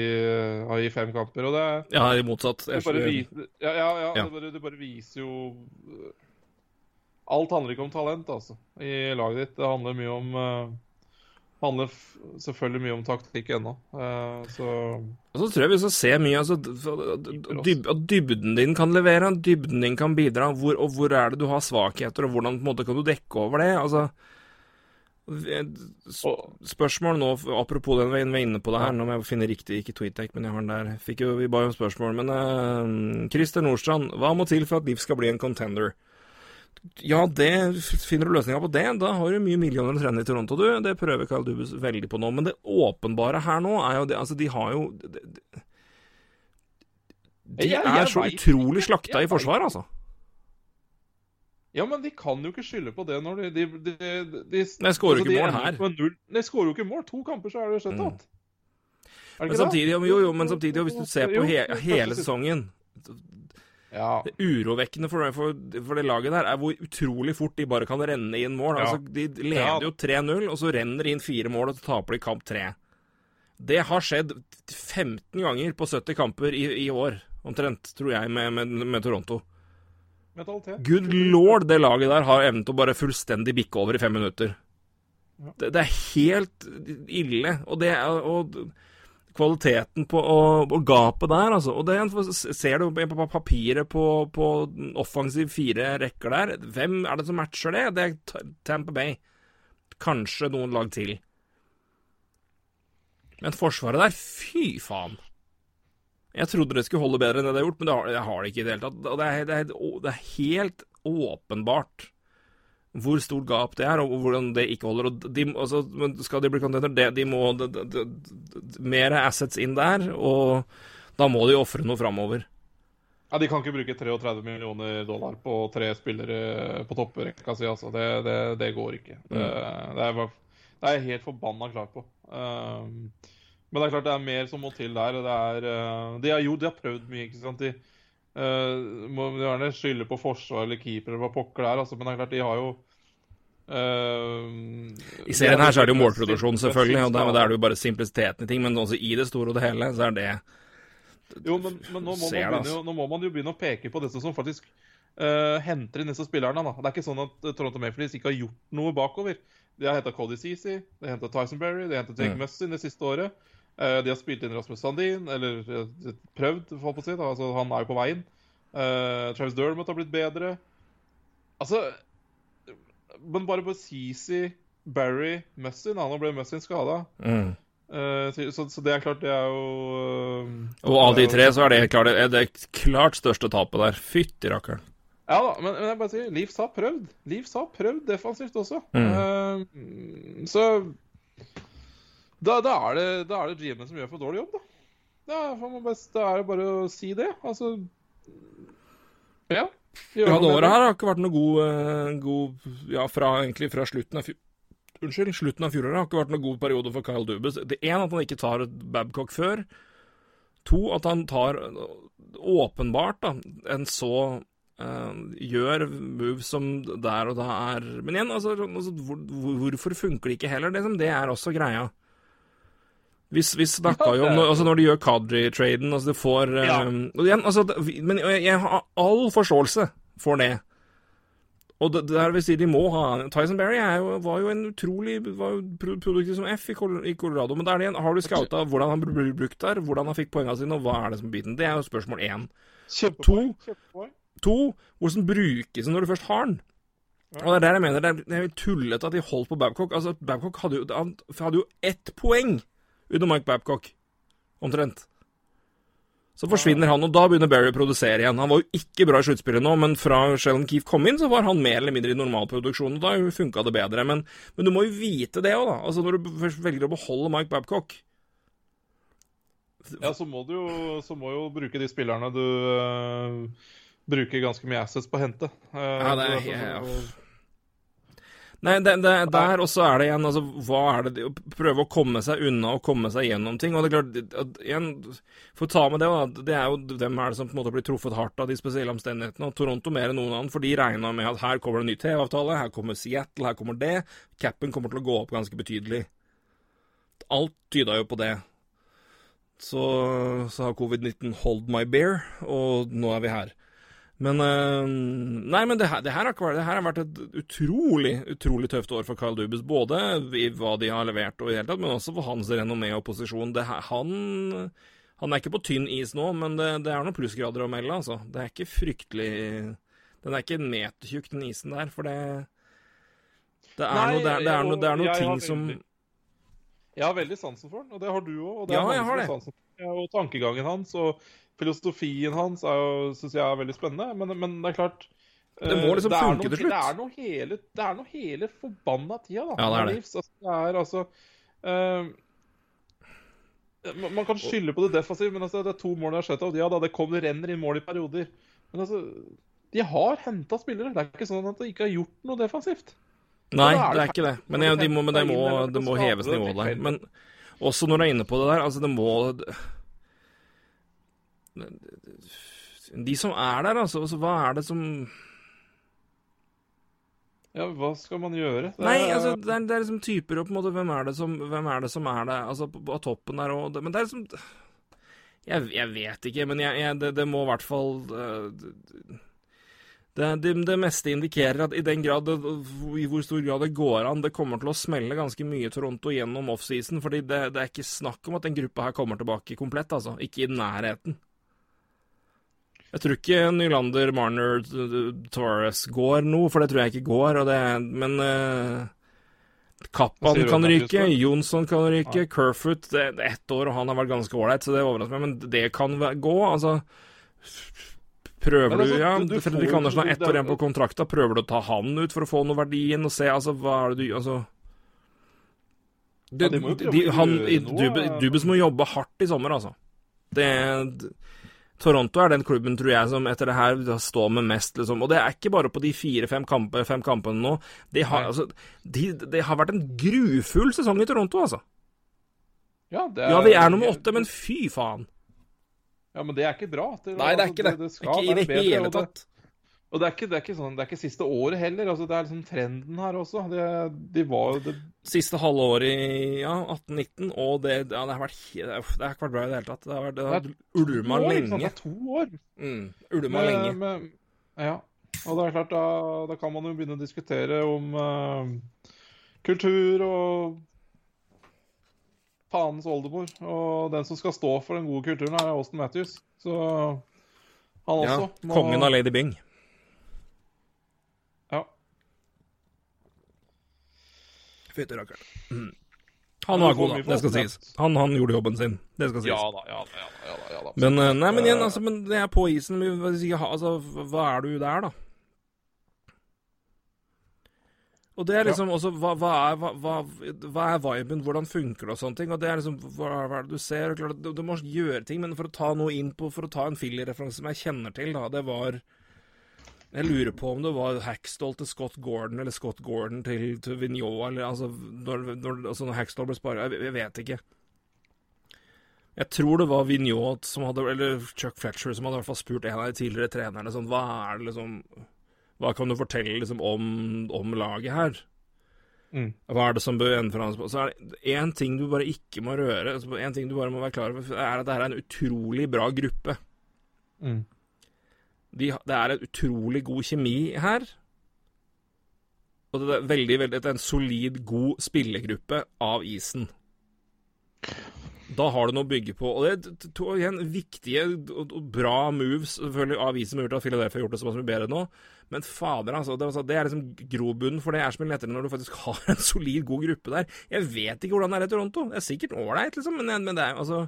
i fem kamper. Og det er, ja, i motsatt. Du bare, viser, ja, ja, ja, ja. Det, bare, det bare viser jo Alt handler ikke om talent, altså, i laget ditt. Det handler mye om uh, handler selvfølgelig mye om taktikk ennå. Uh, så altså, tror jeg vi skal se mye altså, dyb, At dybden din kan levere, dybden din kan bidra. Hvor, og hvor er det du har svakheter, og hvordan måte kan du dekke over det? Altså Spørsmål nå, apropos den vi er inne på det her, nå må jeg finne riktig, ikke TweetDeck, men jeg har den der. Fikk jo, Vi ba jo om spørsmål. Men uh, Christer Nordstrand, hva må til for at Liv skal bli en contender? Ja, det finner du løsninga på det. Da har du mye millioner å trene i Toronto, du. Det prøver Kyle Dubus veldig på nå. Men det åpenbare her nå er jo det Altså, de har jo De, de er så utrolig slakta i forsvaret, altså. Ja, men de kan jo ikke skylde på det når de De, de, de, de skårer jo altså, ikke mål her. De skårer jo ikke mål. To kamper, så er det skjønt mm. at. Men samtidig, jo, jo, men samtidig, hvis du ser på he hele sesongen ja. Det urovekkende for, for, for, det laget der er hvor utrolig fort de bare kan renne inn mål. Ja. Altså, de leder jo 3-0, og så renner de inn fire mål, og så taper de kamp 3. Det har skjedd 15 ganger på 70 kamper i, i år, omtrent, tror jeg, med, med, med Toronto. Mentalitet. Good lord, det laget der har evnen til å bare fullstendig bikke over i fem minutter. Ja. Det, det, er helt ille. Og det er og, kvaliteten på og, og, gapet der, altså. Og det ser du på papiret på, på offensiv fire rekker der. Hvem er det som matcher det? Det er Tamper Bay. Kanskje noen lag til. Men forsvaret der, fy faen. Jeg trodde det skulle holde bedre enn det det har gjort, men det har, det, ikke i det hele tatt. Det er, det er, det er helt åpenbart hvor stort gap det er, og hvordan det ikke holder. Og de, altså, skal de bli contender, det, de må de, de, mer assets inn der, og da må de ofre noe framover. Ja, De kan ikke bruke 33 millioner dollar på tre spillere på topprekka si. Altså. Det, det, det, går ikke. Det, mm. det, er, det jeg helt forbanna klar på. Um, men det er klart det er mer som må til der. Det er, uh, de, har, jo, de har prøvd mye. ikke sant? De, Uh, må gjerne skylde på forsvar eller keeper eller hva pokker det er, altså, men det er klart, de har jo uh, I serien her så er det jo målproduksjon, selvfølgelig, og da er det jo bare simplisiteten i ting, men også i det store og det hele så er det Jo, men, men nå, må begynne, altså. nå, må man jo begynne å peke på det som faktisk uh, henter inn disse spillerne. Da. Det er ikke sånn at Toronto Mayfleys ikke har gjort noe bakover. De har henta Cody Ceesay, de har henta Tyson Berry, de har henta Jake mm. Mussin det siste året. Uh, de har spilt inn Rasmus Sandin, eller uh, prøvd, for å si. Altså, han er jo på veien. Uh, Travis Dermot har blitt bedre. Altså Men bare på Sisi, Barry, Mussin Nå ble Mussin skada. Mm. Så, så, det er klart, det er jo Og av de tre så er det klart det, det klart største tapet der. Fytti rakkeren. Ja da, men, men, jeg bare sier, Leafs har prøvd. Leafs har prøvd defensivt også. Mm. så da, da, er det, da er det GM-en som gjør for dårlig jobb, da. Da, da er det bare å si det. Altså Ja. Ja, det året her har ikke vært noe god, uh, god Ja, fra, egentlig fra slutten av Unnskyld, slutten av fjoråret har ikke vært noen god periode for Kyle Dubes. Det er én at han ikke tar et Babcock før. To, at han tar åpenbart da, en så uh, Gjør moves som der og da er Men igjen, altså, altså hvor, hvorfor funker det ikke heller? Det, det er også greia. Vi, vi snakka jo om altså når de gjør Kadri-traden altså Du får ja. um, igjen, altså, Men jeg har all forståelse for det. Og det, det vil si de må ha Tyson Berry jo, var jo en utrolig var jo produktiv som F i, i Colorado. Men der igjen, har du scouta hvordan han ble brukt der, hvordan han fikk poengene sine, og hva er det som er biten? Det er jo spørsmål én. To, to hvordan brukes den når du først har den? Og det er der jeg mener det er, det er tullete at de holdt på Babcock. Altså, Babcock hadde jo, hadde jo ett poeng under Mike Babcock, omtrent. Så forsvinner han, og da begynner Barry å produsere igjen. Han var jo ikke bra i sluttspillet nå, men fra Sheldon Keefe kom inn, så var han mer eller mindre i normalproduksjon, og da funka det bedre. Men, men, du må jo vite det òg, da. Altså Når du velger å beholde Mike Babcock Ja, så må du jo, så må jo bruke de spillerne du uh, bruker ganske mye assets på å hente. Uh, ja, det er, ja, ja. Nei, det, det, der også er det igjen, altså, hva er det Å prøve å komme seg unna og komme seg gjennom ting. Og det er klart, igjen, For å ta med det, da, det er jo hvem er det som på en måte blir truffet hardt av de spesielle omstendighetene. Og Toronto mer enn noen annen, for de regna med at her kommer det en ny TV-avtale, her kommer Seattle, her kommer det. Capen kommer til å gå opp ganske betydelig. Alt tyda jo på det. Så, så har covid-19 hold my bear, og nå er vi her. Men uh, Nei, men det her, det, her har, det her, har, vært et utrolig utrolig tøft år for Kyle Dubus. Både i hva de har levert, og i hele tatt, men også for hans renommé og posisjon. Her, han, han, er ikke på tynn is nå, men det, det er noen plussgrader å melde. altså. Det er ikke fryktelig Den er ikke metertjukk, den isen der. For det Det er, nei, noe, det er, det er det er noe ting som Jeg har veldig sansen for den, og det har du òg. Ja, jeg har det. Og tankegangen hans. og filosofien hans syns jeg er veldig spennende, men, men det er klart det må liksom det funke til slutt. Det er noe hele, det er noe hele forbanna tida, da. Ja, det er det. Altså, det er altså uh, Man kan skylde på det defensive, men altså, det er to mål de har sett Ja da, det kommer renner inn mål i perioder. Men altså De har henta spillere. Det er ikke sånn at de ikke har gjort noe defensivt. Nei, det er, ikke det. Men, ja, de må, men det må, de må heves nivået der. Men også når du er inne på det der, altså det må de som er der, altså, altså, hva er det som Ja, hva skal man gjøre? Det Nei, altså, det er, det er liksom typer og på en måte Hvem er det som, hvem er, det som er der, altså, på, på toppen der og Men det er liksom Jeg, jeg vet ikke, men jeg, jeg, det, det, må i hvert fall det, det, det, meste indikerer at i den grad i hvor stor grad det går an, det kommer til å smelle ganske mye Toronto gjennom offseason. fordi det, det, er ikke snakk om at den gruppa her kommer tilbake komplett, altså. Ikke i nærheten. Jeg tror ikke Nylander, Marner, Torres går nå, for det tror jeg ikke går. Det, men uh, Kappan kan ryke, Jonsson kan ryke, ja. Kerfoot det, det, er ett år, og han har vært ganske ålreit, så det overrasker meg. Men det kan gå. Altså Prøver du, altså, ja, du Fredrik Andersen har ett år igjen på kontrakta. Prøver du å ta han ut for å få noe verdi inn, og se altså, hva er det du Altså det, ja, de, de, han, Dubes må jobbe hardt i sommer, altså. Det Toronto er den klubben, tror jeg, som etter det her står med mest, liksom. Og det er ikke bare på de fire-fem kampe, kampene nå. Det har, altså, de, de har vært en grufull sesong i Toronto, altså. Ja, det er, ja, vi er nummer åtte, men fy faen. Ja, men det er ikke bra. Det, Nei, det er ikke det. det, det ikke i det hele tatt. Og det er, ikke, det, er ikke sånn, det er ikke siste året heller. altså Det er liksom trenden her også. Det, de var det... Siste halve året i ja, 18-19, og det, ja, det, har vært, det, har ikke vært bra i det hele tatt. Det har, vært, det har ulma lenge. Det er to år. Mm, ulma lenge. Med, ja. Og det er klart, da, da, kan man jo begynne å diskutere om uh, kultur og fanens oldemor. Og den som skal stå for den gode kulturen, er Austin Matthews. Så han også ja, må Kongen av Lady Bing. Fytti rakkeren. Mm. Han var god, da. Det skal sies. Han, han, gjorde jobben sin. Det skal sies. Ja da, ja da. ja da, ja da, Men, eh, nei, men igjen, altså, men det er på isen. Altså, hva er du der, da? Og det er liksom også hva, hva, er, hva, hva, er, viben, hvordan funker det og sånne ting. Og det er liksom hva, er det du ser? Klart, du, du, må gjøre ting, men for å ta noe inn på For å ta en Philly-referanse som jeg kjenner til, da, det var jeg lurer på om det var Hackstall til Scott Gordon, eller Scott Gordon til, til Vigneault, eller altså når, når, altså når Hackstall ble spara jeg, jeg, vet ikke. Jeg tror det var Vigneault som hadde, eller Chuck Fletcher som hadde i hvert fall spurt en av de tidligere trenerne sånn Hva er det liksom Hva kan du fortelle liksom om, om laget her? Mm. Hva er det som bør endres på? Så er det én ting du bare ikke må røre, én en ting du bare må være klar over, er at det er en utrolig bra gruppe. Mm. De, det er en utrolig god kjemi her. Og det er veldig, veldig, det er en solid, god spillergruppe av isen. Da har du noe å bygge på. Og det er to igjen viktige og bra moves selvfølgelig av isen som har gjort at Philadelphia har gjort det så mye bedre nå. Men fader, altså. Det, det er liksom grobunnen for det er så mye lettere når du faktisk har en solid, god gruppe der. Jeg vet ikke hvordan det er i Toronto. Det er sikkert ålreit, liksom, men, men, det er altså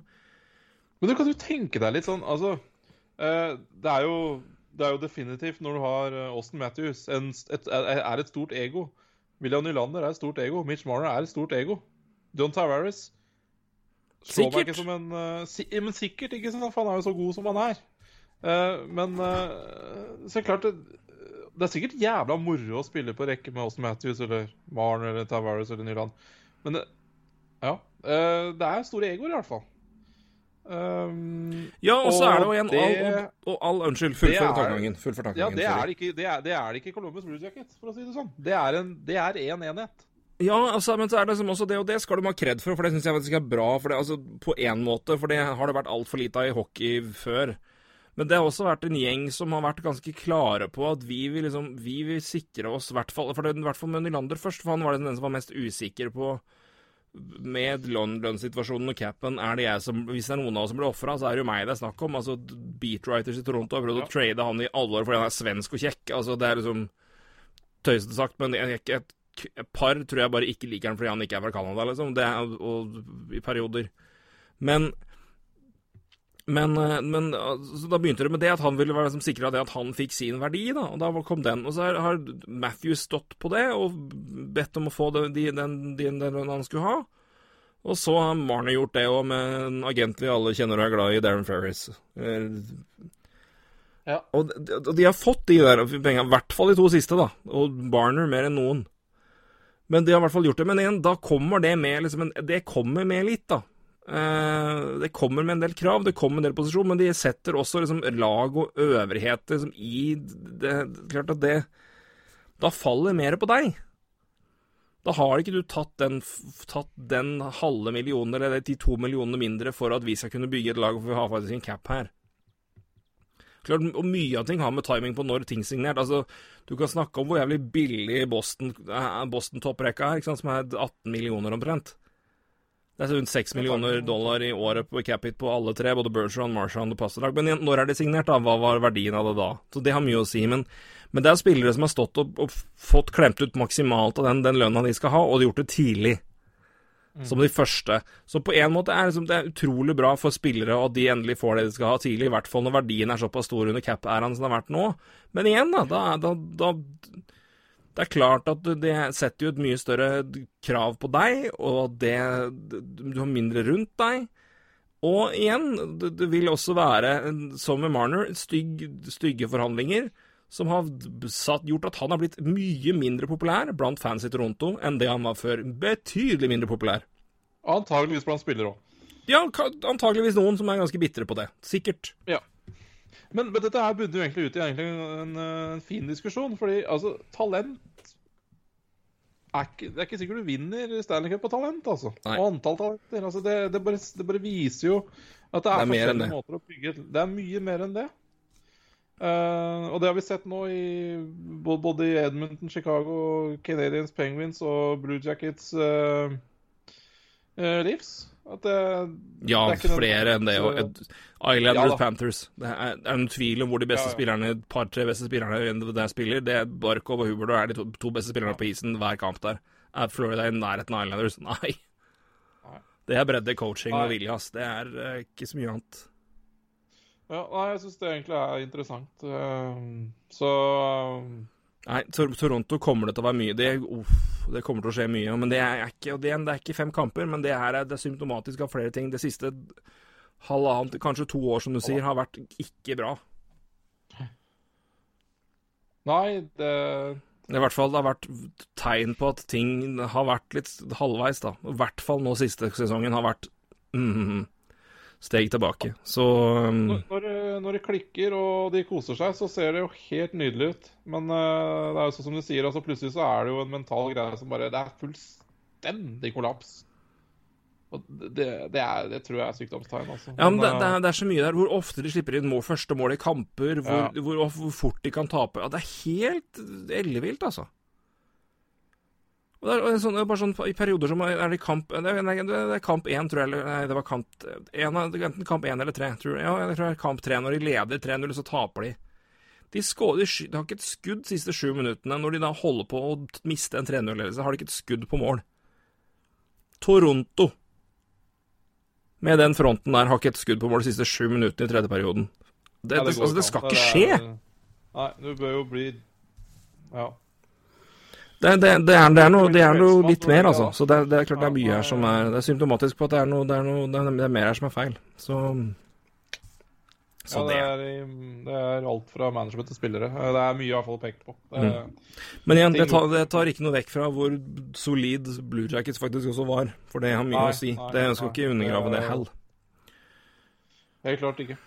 Men du kan jo tenke deg litt sånn, altså uh, Det er jo det er jo definitivt, når du har eh, Austin Matthews, en, et, er et stort ego. William Nylander er et stort ego. Mitch Marner er et stort ego. John Tavares Sikkert. en uh, si, Men sikkert, ikke sant? For han er jo så god som han er. Uh, men uh, så det klart det, det er sikkert jævla moro å spille på rekke med Austin Matthews eller Marner eller Tavares eller Nyland. Men ja. det er store egoer, i hvert fall. Um, ja, og så er det jo igjen det, all, og, all, Unnskyld, fullfør tankegangen. Ja, det er, ikke, det, er, det er ikke Columbus Blue Jacket, for å si det sånn. Det er en, det er en enhet. Ja, altså, men så er det liksom også det, og det skal du ha kred for, for det syns jeg faktisk er bra. For det, altså, på én måte, for det har det vært altfor lite av i hockey før. Men det har også vært en gjeng som har vært ganske klare på at vi vil, liksom, vi vil sikre oss, i hvert fall med Nylander først, for han var den som var mest usikker på med lønnssituasjonen og capen, er det jeg som Hvis det er noen av oss som blir ofra, så er det jo meg det er snakk om. Altså, Beatwriters i Toronto har prøvd ja. å trade han i alle år fordi han er svensk og kjekk. Altså, det er liksom tøysete sagt, men et, et, et, par tror jeg bare ikke liker han fordi han ikke er fra Canada, liksom. Det er, og, i perioder. Men men, eh, men så da begynte det med det, at han ville være liksom sikra det at han fikk sin verdi. da, og Da kom den. Og så har Matthew stått på det og bedt om å få den, den, den, den han skulle ha. Og så har Marner gjort det òg, med en agent vi alle kjenner og er glad i, Darren Ferris. Ja. Og, de, de har fått de der pengene, i hvert fall de to siste, da. Og Barner mer enn noen. Men de har i hvert fall gjort det. Men igjen, da kommer det med liksom, Det kommer med litt, da. Uh, det kommer med en del krav, det kommer med en del posisjon, men de setter også liksom, lag og øvrigheter liksom, i det, Klart at det Da faller mer på deg. Da har ikke du tatt den, tatt den halve millionen, eller de to millionene mindre, for at vi skal kunne bygge et lag, for vi har faktisk en cap her. Klart, og Mye av ting har med timing på når ting signert. Altså, Du kan snakke om hvor jævlig billig Boston-topprekka Boston er, som er 18 millioner omtrent. Det er rundt 6 millioner dollar i året på Capit på alle tre, både Bergeron, Marshall og Pasternak. Men når er det signert, da? Hva var verdien av det da? Så det har mye å si. Men, men det er spillere som har stått og, og fått klemt ut maksimalt av den, den lønna de skal ha, og de har gjort det tidlig. Mm. Som de første. Så på en måte er liksom, det er utrolig bra for spillere at de endelig får det de skal ha tidlig, i hvert fall når verdien er såpass stor under cap-æraen som det har vært nå. Men igjen, da, da, da, da det er klart at det setter jo et mye større krav på deg, og det, du har mindre rundt deg. Og igjen, det vil også være, som med Marner, stygg, stygge forhandlinger som har satt, gjort at han har blitt mye mindre populær blant fans i Toronto enn det han var før. Betydelig mindre populær. Antageligvis blant spillere òg. Ja, antageligvis noen som er ganske bitre på det. Sikkert. Ja. Men, men, dette her bunner jo egentlig ut i en, en, fin diskusjon. Fordi altså, talent er ikke, Det er ikke sikkert du vinner Stanley Cup på talent, altså. Nei. Og antall talenter. Altså, det, det, bare, det, bare, viser jo at det er, det er forskjellige måter å bygge Det er mye mer enn det. Uh, og det har vi sett nå i både i Edmonton, Chicago, Canadians, Penguins og Blue Jackets uh, uh, Leafs. At det, ja, det flere enn det. Islanders, ja, Panthers. Det er, er noen tvil om hvor de beste ja, ja. spillerne, par-tre beste spillerne der spiller. Det er Barkov og Huberdo er de to, to, beste spillerne på isen hver kamp der. Er Florida i nærheten av Islanders? Nei. Nei. Det er bredde, coaching og vilje, ass. Det er uh, ikke så mye annet. Ja, nei, jeg syns det egentlig er interessant. Uh, så uh, Nei, Toronto kommer det til å være mye. Det, uff, det kommer til å skje mye. Men det er ikke, det er, ikke fem kamper, men det her er, det er symptomatisk av flere ting. Det siste halvannet, kanskje to år, som du sier, har vært ikke bra. Nei, det I hvert fall det har vært tegn på at ting har vært litt halvveis, da. I hvert fall nå siste sesongen har vært mm, steg tilbake. Så um... når, når, når det klikker og de koser seg, så ser det jo helt nydelig ut. Men uh, det er jo sånn som du sier, altså plutselig så er det jo en mental greie som bare Det er fullstendig kollaps. Og det, det, er, det tror jeg er sykdomstegn. Altså. Ja, men, men det, det, er, det, er, så mye der. Hvor ofte de slipper inn må første mål i kamper, hvor, ja. hvor, hvor, fort de kan tape. Ja, det er helt ellevilt, altså. Og det er, sånn, bare sånn, I perioder som er det kamp det er kamp én, tror jeg. Eller, nei, det var kamp en, enten kamp én eller tre. Tror jeg. Ja, jeg tror det er kamp tre. Når de leder 3-0, så taper de. De, skår, de, de har ikke et skudd de siste sju minuttene. Når de da holder på å miste en 3-0-ledelse, har de ikke et skudd på mål. Toronto med den fronten der har ikke et skudd på mål de siste sju minuttene i tredje perioden. Det, ja, det, altså, det skal ikke skje! Nei, du bør jo bli Ja. Det, det, det, er, det, er, noe, det er noe litt mer, altså. Så det, er klart det er mye her som er Det er symptomatisk på at det er noe, det er, noe, det er mer her som er feil. Så, så ja, det er, det er alt fra management til spillere. Det er mye i hvert fall pekt på. Mm. Men igjen, det tar, tar, ikke noe vekk fra hvor solid Blue Jackets faktisk også var. For det har mye nei, å si. Nei, det skal nei, ikke undergrave det hell. Helt klart ikke.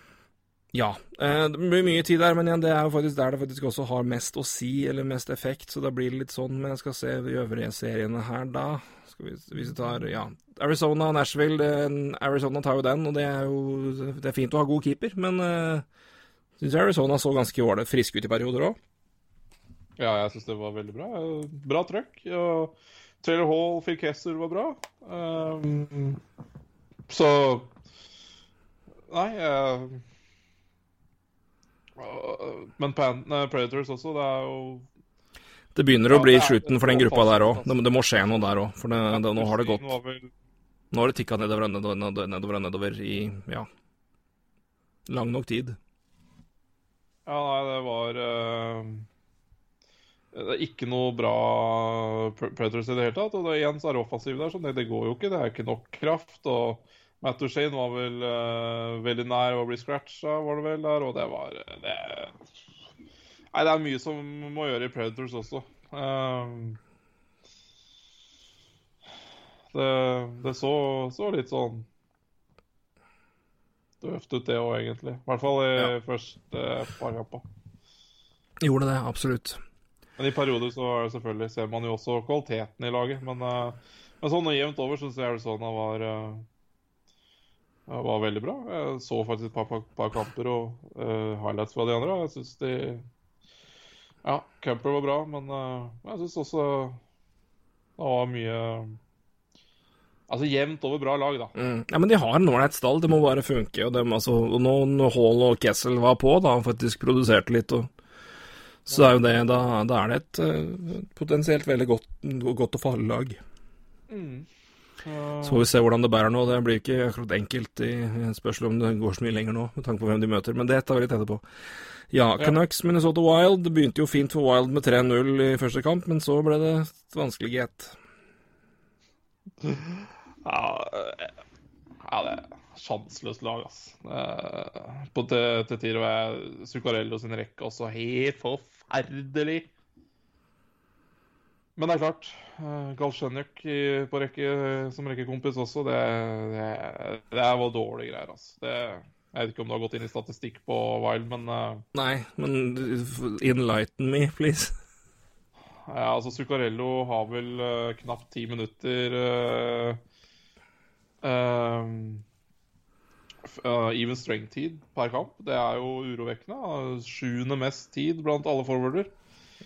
Ja. Eh, det blir mye tid der, men igjen, det er jo faktisk der det faktisk også har mest å si, eller mest effekt, så da blir det litt sånn. Men jeg skal se de øvrige seriene her da. Skal vi, hvis vi tar ja, Arizona og Nashville. Det, Arizona tar jo den, og det er jo det er fint å ha god keeper, men uh, eh, syns Arizona så ganske ålreit frisk ut i perioder òg. Ja, jeg syns det var veldig bra. Bra trøkk. Og Taylor Hall, Phil Kessel var bra. Um, så Nei. Uh, men Pan Predators også, det er jo Det begynner å bli slutten for den gruppa der òg. Det, det, må skje noe der òg, for det, det, nå har det gått Nå har det tikka nedover og nedover, nedover, nedover, nedover i ja, lang nok tid. Ja, nei, det var uh, Det er ikke noe bra Predators i det hele tatt. Og det, igjen så er det offensiv der, så det, det går jo ikke. Det er ikke nok kraft. og Matt O'Shane var vel uh, veldig nær å bli scratcha, var det vel der, og det var eh, det, Nei, det er mye som må gjøre i Predators også. Um, det, det så, så, litt sånn døvt ut, det òg, egentlig. I hvert fall i ja. første par kamper. Gjorde det, absolutt. Men i perioder så er det selvfølgelig, ser man jo også kvaliteten i laget. Men, uh, men sånn jevnt over syns jeg sånn han var uh, det var veldig bra. Jeg så faktisk et par, par, par kamper og uh, highlights fra de andre. Jeg syns de Ja, Camper var bra, men uh, jeg syns også det var mye Altså jevnt over bra lag, da. Mm. Ja, Men de har en ålreit stall, det må bare funke. Og, dem, altså, nå når Hall og Kessel var på, da han faktisk produserte litt, og, så er jo det Da, da er det et uh, potensielt veldig godt, godt og farlig lag. Mm. Så får vi se hvordan det bærer nå. Det blir ikke akkurat enkelt i spørsmål om det går så mye lenger nå, med tanke på hvem de møter, men det tar vi litt etterpå. Ja, Canucks Minnesota Wild. Det begynte jo fint for Wild med 3-0 i første kamp, men så ble det vanskelig gitt. Ja, ja, det er sjanseløst lag, altså. På til, til tider var Zuccarello sin rekke også helt forferdelig. Men det er klart. Uh, Galsjenjuk på rekke, som rekkekompis også, det, det, det var dårlige greier. altså. Det, jeg vet ikke om du har gått inn i statistikk på Wild, men uh, Nei, men enlighten me, please. Ja, altså Zuccarello har vel uh, knapt ti minutter even strength-tid per kamp. Det er jo urovekkende. Sjuende mest tid blant alle forwarder.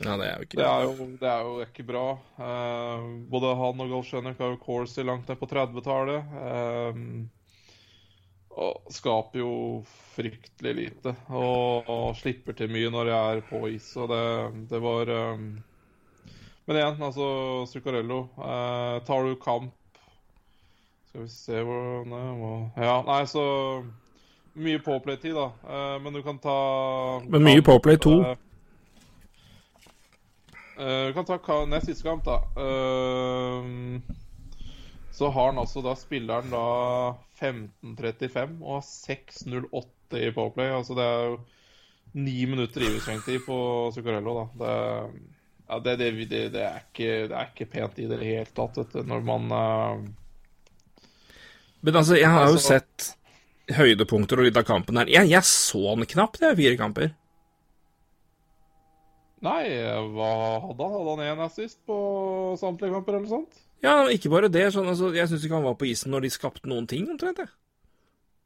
Ja, det er jo ikke det er jo, det er jo ikke bra. Uh, både han og Golsjenek har jo Corsi langt ned på 30-tallet. Uh, og skaper jo fryktelig lite. Og, og, slipper til mye når jeg er på is. Og det, det var um... Men igjen, altså Zuccarello. Uh, tar du kamp Skal vi se hvor Ja, nei, så Mye påplay-tid, da. men du kan ta Men mye påplay 2? Uh, vi kan ta nest siste kamp, da. Uh, så har han altså da spilleren da 15.35 og 6.08 i Powerplay. Altså det er jo ni minutter ivestrengetid på Zuccarello, da. Det, ja, det, det, det, er ikke, det er ikke pent i det hele tatt, vet du, når man uh... Men altså, jeg har jo altså, sett høydepunkter og litt av kampen her. Jeg, jeg så han knapt, er fire kamper. Nei, hva hadde han? Hadde han én assist på samtlige kamper, eller sånt? Ja, ikke bare det. Sånn, altså, jeg syns ikke han var på isen når de skapte noen ting, omtrent. jeg.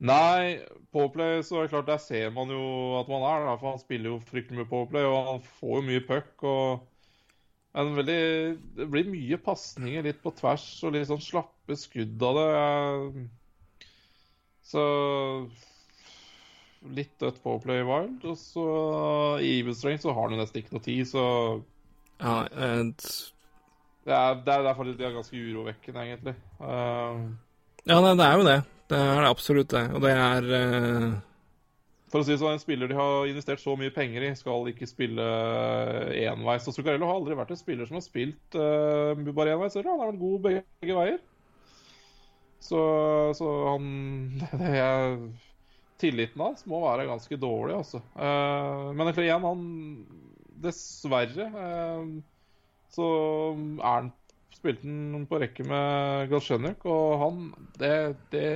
Nei, Powerplay så er det klart, der ser man jo at man er. For han spiller jo fryktelig mye Powerplay, og han får jo mye puck. og en veldig, Det blir mye pasninger litt på tvers og litt sånn slappe skudd av det. Så litt dødt på Play Wild. Og så i Evil Strength så har han jo nesten ikke noe tid, så Ja, et... Det er, det er derfor de er ganske urovekkende, egentlig. Uh, ja, nei, det er jo det. Det er det absolutt det. Og det er uh... For å si det sånn, en spiller de har investert så mye penger i, skal ikke spille enveis. Og Zuccarello har aldri vært en spiller som har spilt uh, bare enveis. Han har vært god begge, begge veier. Så, så han det er, Tilliten hans må være ganske dårlig, altså. Uh, men igjen, han Dessverre så er han spilte han på rekke med Galsjenjuk, og han det, det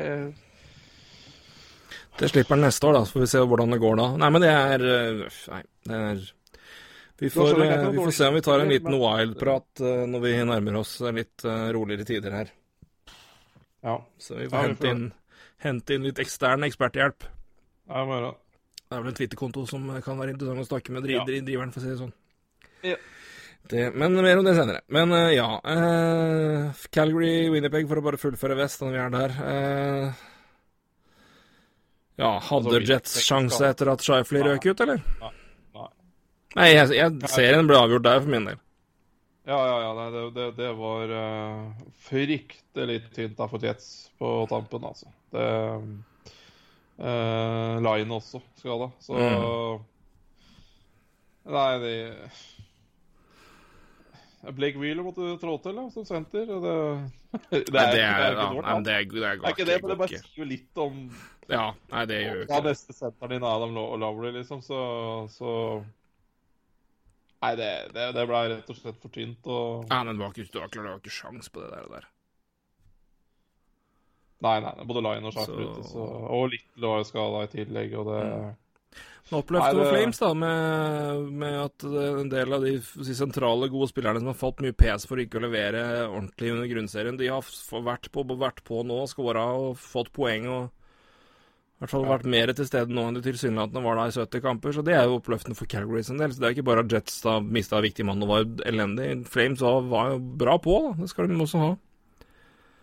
Det slipper han neste år, da, så får vi se hvordan det går da. Nei, men det er Nei, det er vi får, vi får se om vi tar en liten wild-prat når vi nærmer oss litt roligere tider her. Ja. Så vi får hente, inn, hente, inn, litt ekstern eksperthjelp. Ja, må gjøre det. Det er vel en Twitter-konto som kan være interessant å snakke med driv, ja. driveren, for å si det sånn. Ja. Det, men mer om det senere. Men uh, ja uh, Calgary, Winnerpeg, for å bare fullføre vest, når vi er der. Uh, ja, hadde altså, Jets sjanse etter at Shifley røk ut, eller? Nei. Nei, Nei jeg, jeg, serien ble avgjort der, for min del. Ja, ja, ja. Nei, det, det, det, var fryktelig tynt da for Jets på tampen, altså. Det uh, Line også skada, så mm. Nei, de Blake Wheeler måtte trå til da, som senter. Det, det, er, det, er, det, er, ja, det, er, det, er, ikke det, men det bare sier jo litt om Ja, nei, det gjør jo ikke det. neste senteren din, Adam Lowry, liksom, så, så Nei, det, det, det ble rett og slett for tynt. Og... Ja, men det var ikke, det var ikke sjans på det der. Nei, nei, både Lion og Sharp ute, så... og Little var jo skada i tillegg, og det mm. Oppløftet det... Flames, da, med, med, at en del av de de, sentrale, gode spillerne som har fått mye pes for ikke å levere ordentlig under grunnserien, de har vært på, vært på nå, skåra og fått poeng og i hvert fall vært mer til stede nå enn de tilsynelatende var da i 70 kamper. Så det er jo oppløftende for Calgary sin del. Så det er ikke bare at Jets da mista viktig mann og var elendig. Flames var, var jo bra på, da. Det skal de også ha.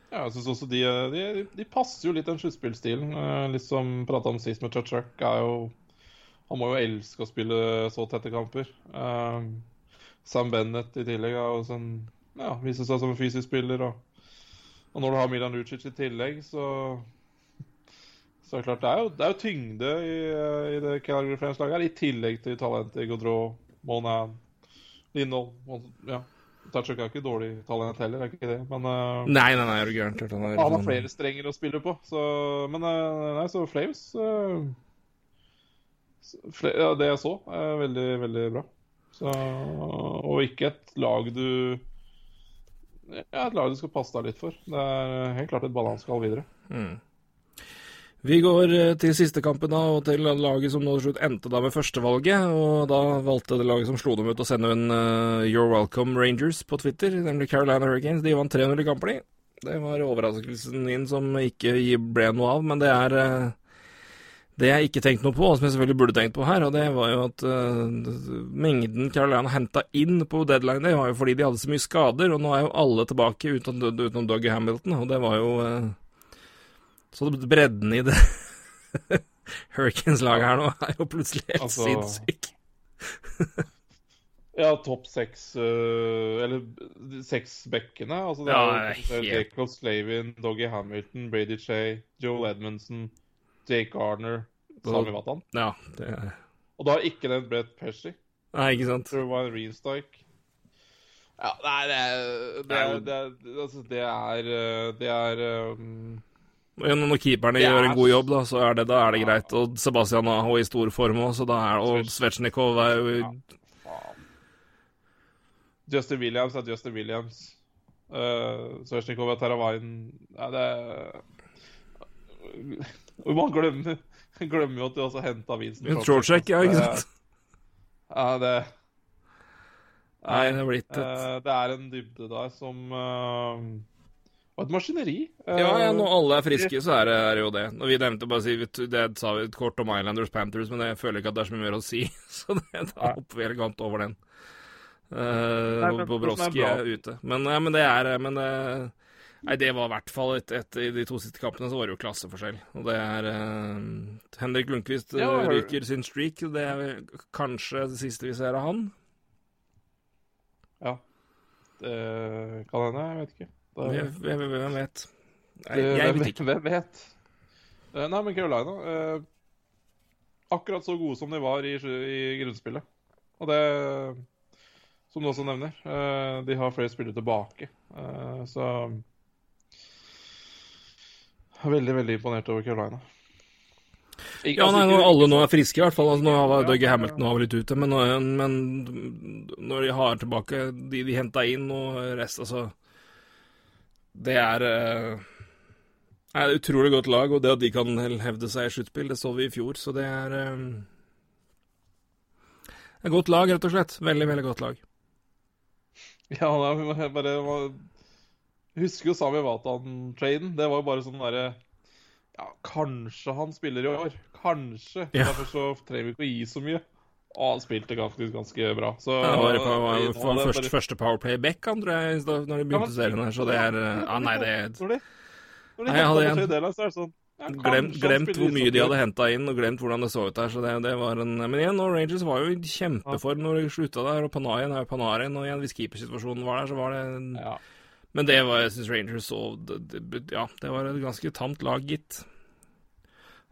Ja, jeg synes også de, de, de, passer jo litt den sluttspillstilen. Eh, litt som prata om sist med Chuck er jo han må jo elske å spille så tette kamper. Uh, Sam Bennett i tillegg er jo sånn, ja, viser seg som en fysisk spiller. Og, og når du har Milan Lucic i tillegg, så så er det klart, det er jo, det er jo tyngde i, i det Calgary Flames-laget her, i tillegg til talentet i Gaudreau, Monan, Lindholm ja. Tatchuk er ikke dårlig talent heller, er ikke det, men uh, Nei, nei, nei, er du gæren. Han, han, har sånn- flere strenger å spille på, så Men uh, nei, så Flames uh, ja, det jeg så, er veldig, veldig bra. Så, og ikke et lag du Ja, et lag du skal passe deg litt for. Det er helt klart et balansegal videre. Mm. Vi går eh, til siste kampen da, og til laget som nå til slutt endte da med førstevalget. Og da valgte det laget som slo dem ut å sende en uh, You're Welcome Rangers på Twitter, nemlig Carolina Hurricanes. De vant 3-0 de. Det var overraskelsen min som ikke ble noe av, men det er uh, det jeg ikke tenkte noe på, og som jeg selvfølgelig burde tenkt på her, og det var jo at uh, mengden Carolina henta inn på deadline, det var jo fordi de hadde så mye skader, og nå er jo alle tilbake utenom, utenom Doug Hamilton, og det var jo Så bredden i det Hurricanes-laget her nå er jo plutselig helt altså, sinnssyk. ja, topp seks uh, Eller seks bekkene. Altså det ja, er jo Jacob Slavin, Doggy Hamilton, Brady Shay, Joel Edmundson, Jake Garner, Sami Watan. Ja, det. Og da har ikke nevnt Brett Pesci. Nei, ikke sant. Reinstike. Ja, nei, det er Det er, det er, altså, det er, det er um... Når keeperne gjør en god jobb, da, så er det, da er det greit. Og Sebastian Aho i stor form òg, Og Svetsjnikov er jo Justin Williams er Justin Williams. Uh, Svetsjnikov er Teravainen ja, det Man glemmer, glemmer, jo at de også henta Vincent Trocheck. Ja, ikke sant? Ja, det Nei, det er blitt et uh, Det er en dybde der som uh, Og et maskineri. Uh, ja, ja, når alle er friske, så er det, er jo det. Når vi nevnte bare si, Det sa vi et kort om Islanders Panthers, men jeg føler ikke at det er så mye mer å si. Så det, da hopper vi elegant over den. Uh, Bobrovskij er, er ute. Men, ja, men det er men, Nei, det var i hvert fall et, et, I de to siste kampene så var det jo klasseforskjell. Og det er Henrik Lundqvist ja, ryker sin streak. Det er kanskje det siste vi ser av han. Ja. Det kan hende. Jeg vet ikke. Hvem vet? Nei, jeg vet ikke. Hvem vet? Eh, nei, men Carolina eh, Akkurat så gode som de var i, i grunnspillet. Og det, som du også nevner, eh, de har flere spillere tilbake. Eh, så Veldig, veldig imponert over Carolina. Ikke, ja, altså, nei, når alle nå er friske, i hvert fall. Altså, nå har Dougie Hamilton har litt ute, men, men, når de har tilbake de de henta inn, og resten, altså Det er uh, er et utrolig godt lag, og det at de kan hevde seg i sluttspill, det så vi i fjor, så det er uh, et godt lag, rett og slett. Veldig, veldig godt lag. Ja, jeg bare jeg husker jo Sami Vatan-traden. Det var jo bare sånn derre ja, kanskje han spiller i år. Kanskje. Ja. Derfor så trenger vi ikke å gi så mye. Og han spilte faktisk ganske bra. Så, ja, det var, på, var, var, var første, bare... første Powerplay back, han, tror jeg, når de begynte ja, men, serien her. Så det er Ja, nei, det Når de, når de nei, hadde en... delen, så er det sånn ja, glemt, glemt hvor mye de hadde henta inn, og glemt hvordan det så ut der. Så det, det var en Men igjen, og Rangers var jo i kjempeform når de slutta der, og Panarin er jo Panarin, og igjen, hvis keepersituasjonen var der, så var det en... ja. Men det var, jeg syns Rangers så det, det, Ja, det var et ganske tamt lag, gitt.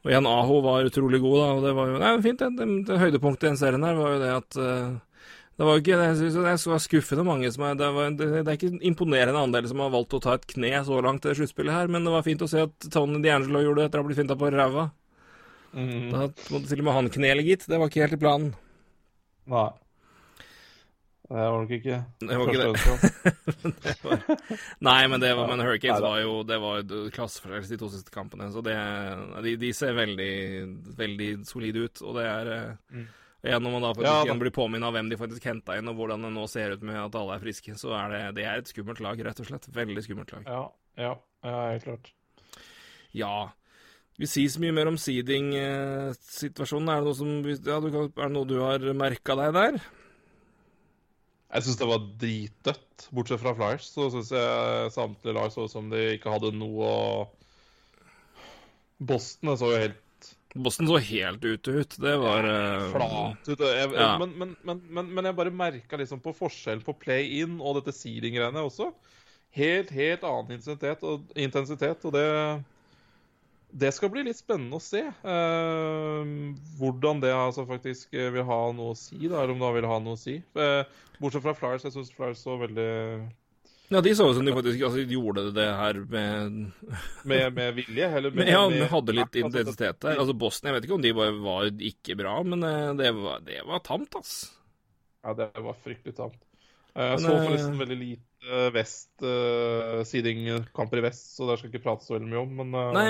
Og igjen, Aho var utrolig god, da, og det var jo nei, fint. Det, det, det høydepunktet i den serien her var jo det at uh, det var jo ikke, Jeg synes det var skuffende mange som er det, var, det, det, er ikke imponerende andel som har valgt å ta et kne så langt i sluttspillet her, men det var fint å se at Tony D'Angelo gjorde det etter å ha blitt finta på ræva. Mm. Da måtte til og med han knele, gitt. Det var ikke helt i planen. Nei. Det var nok ikke det. Var ikke det. var... Nei, men, det var, men Hurricanes var jo Det var klasseforskjell de to siste kampene. Så det, de, de, ser veldig, veldig solide ut. Og det er eh, mm. Ja, når man da faktisk ja, blir påminnet av hvem de faktisk henta inn, og hvordan det nå ser ut med at alle er friske, så er det, det er et skummelt lag, rett og slett. Veldig skummelt lag. Ja, ja, ja helt klart. Ja. Vi sier så mye mer om seeding-situasjonen. Er, ja, er det noe du har merka deg der? Jeg syns det var dritdødt. Bortsett fra Flyers, så syns jeg samtlige lag så ut som de ikke hadde noe å Boston så jo helt Boston så helt ute ut. Det var uh... Flat ut. Jeg, ja. men, men, men, men, jeg bare merka liksom på forskjellen på play-in og dette seeding-greiene også. Helt, helt annen intensitet og, intensitet, og det det skal bli litt spennende å se eh, hvordan det altså faktisk eh, vil ha noe å si. Da, eller om det vil ha noe å si. Eh, bortsett fra Flyers. Jeg syns Flyers så veldig Ja, de så ut som de faktisk altså, gjorde det her med med, med, vilje? Eller med, ja, de hadde litt intensitet der. Altså Bosnia, jeg vet ikke om de bare var ikke bra, men eh, det var, det var tamt, ass. Ja, det var fryktelig tamt. Eh, jeg så forresten veldig lite uh, vest uh, seeding-kamper i vest, så det skal ikke prate så veldig mye om, men uh, Nei,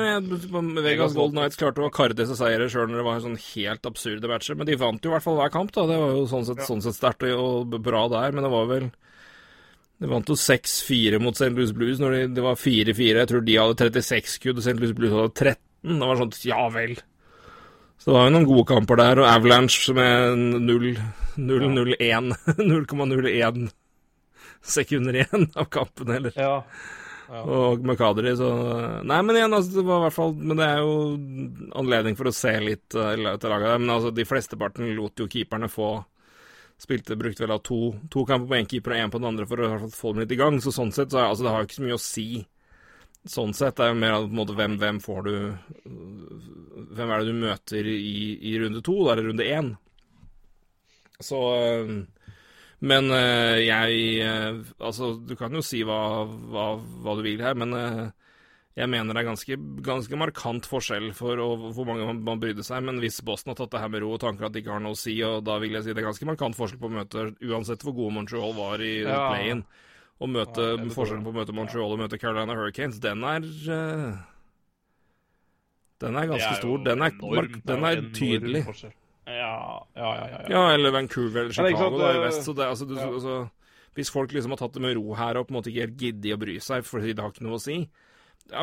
men Vegas Gold Knights klarte å karre til seg seire sjøl når det var sånn helt absurde matcher, men de vant jo i hvert fall hver kamp, da. Det var jo sånn sett, ja. sånn sett sterkt og bra der, men det var vel De vant jo 6-4 mot St. Louis Blues når de, det var 4-4. Jeg tror de hadde 36 skudd, og St. Louis Blues hadde 13. Det var sånn ja vel. Så det var jo noen gode kamper der, og Avalanche med 0-0-1 0,01 sekunder igjen av kampen, eller. Ja. Ja. Og McCadry, så Nei, men igjen, altså, det var i hvert fall Men det er jo anledning for å se litt uh, til laget. Men altså, de flesteparten lot jo keeperne få Spilte, brukte vel da to, to kamper på én keeper og én på den andre for å få dem litt i gang. Så sånn sett, så altså, det har jo ikke så mye å si. Sånn sett det er jo mer på en måte hvem, hvem får du Hvem er det du møter i, i runde to, da, eller runde én? Så uh, men uh, jeg uh, Altså, du kan jo si hva, hva, hva du vil her, men uh, jeg mener det er ganske, ganske markant forskjell for hvor mange man, man brydde seg. Men hvis Boston har tatt det her med ro og tanker at de ikke har noe å si, og da vil jeg si det er ganske markant forskjell på å møte Uansett hvor gode Montreal var i ja. play-in, å møte ja, forskjellen på å møte Montreal og møte Carolina Hurricanes, den er Den er ganske er stor. Den er, enormt, den er tydelig. Ja, ja, ja, ja, ja. eller Vancouver eller Chicago da, i vest. Så det, altså, du, altså, hvis folk liksom har tatt det med ro her og på en måte ikke helt gidder å bry seg fordi det har ikke noe å si, ja,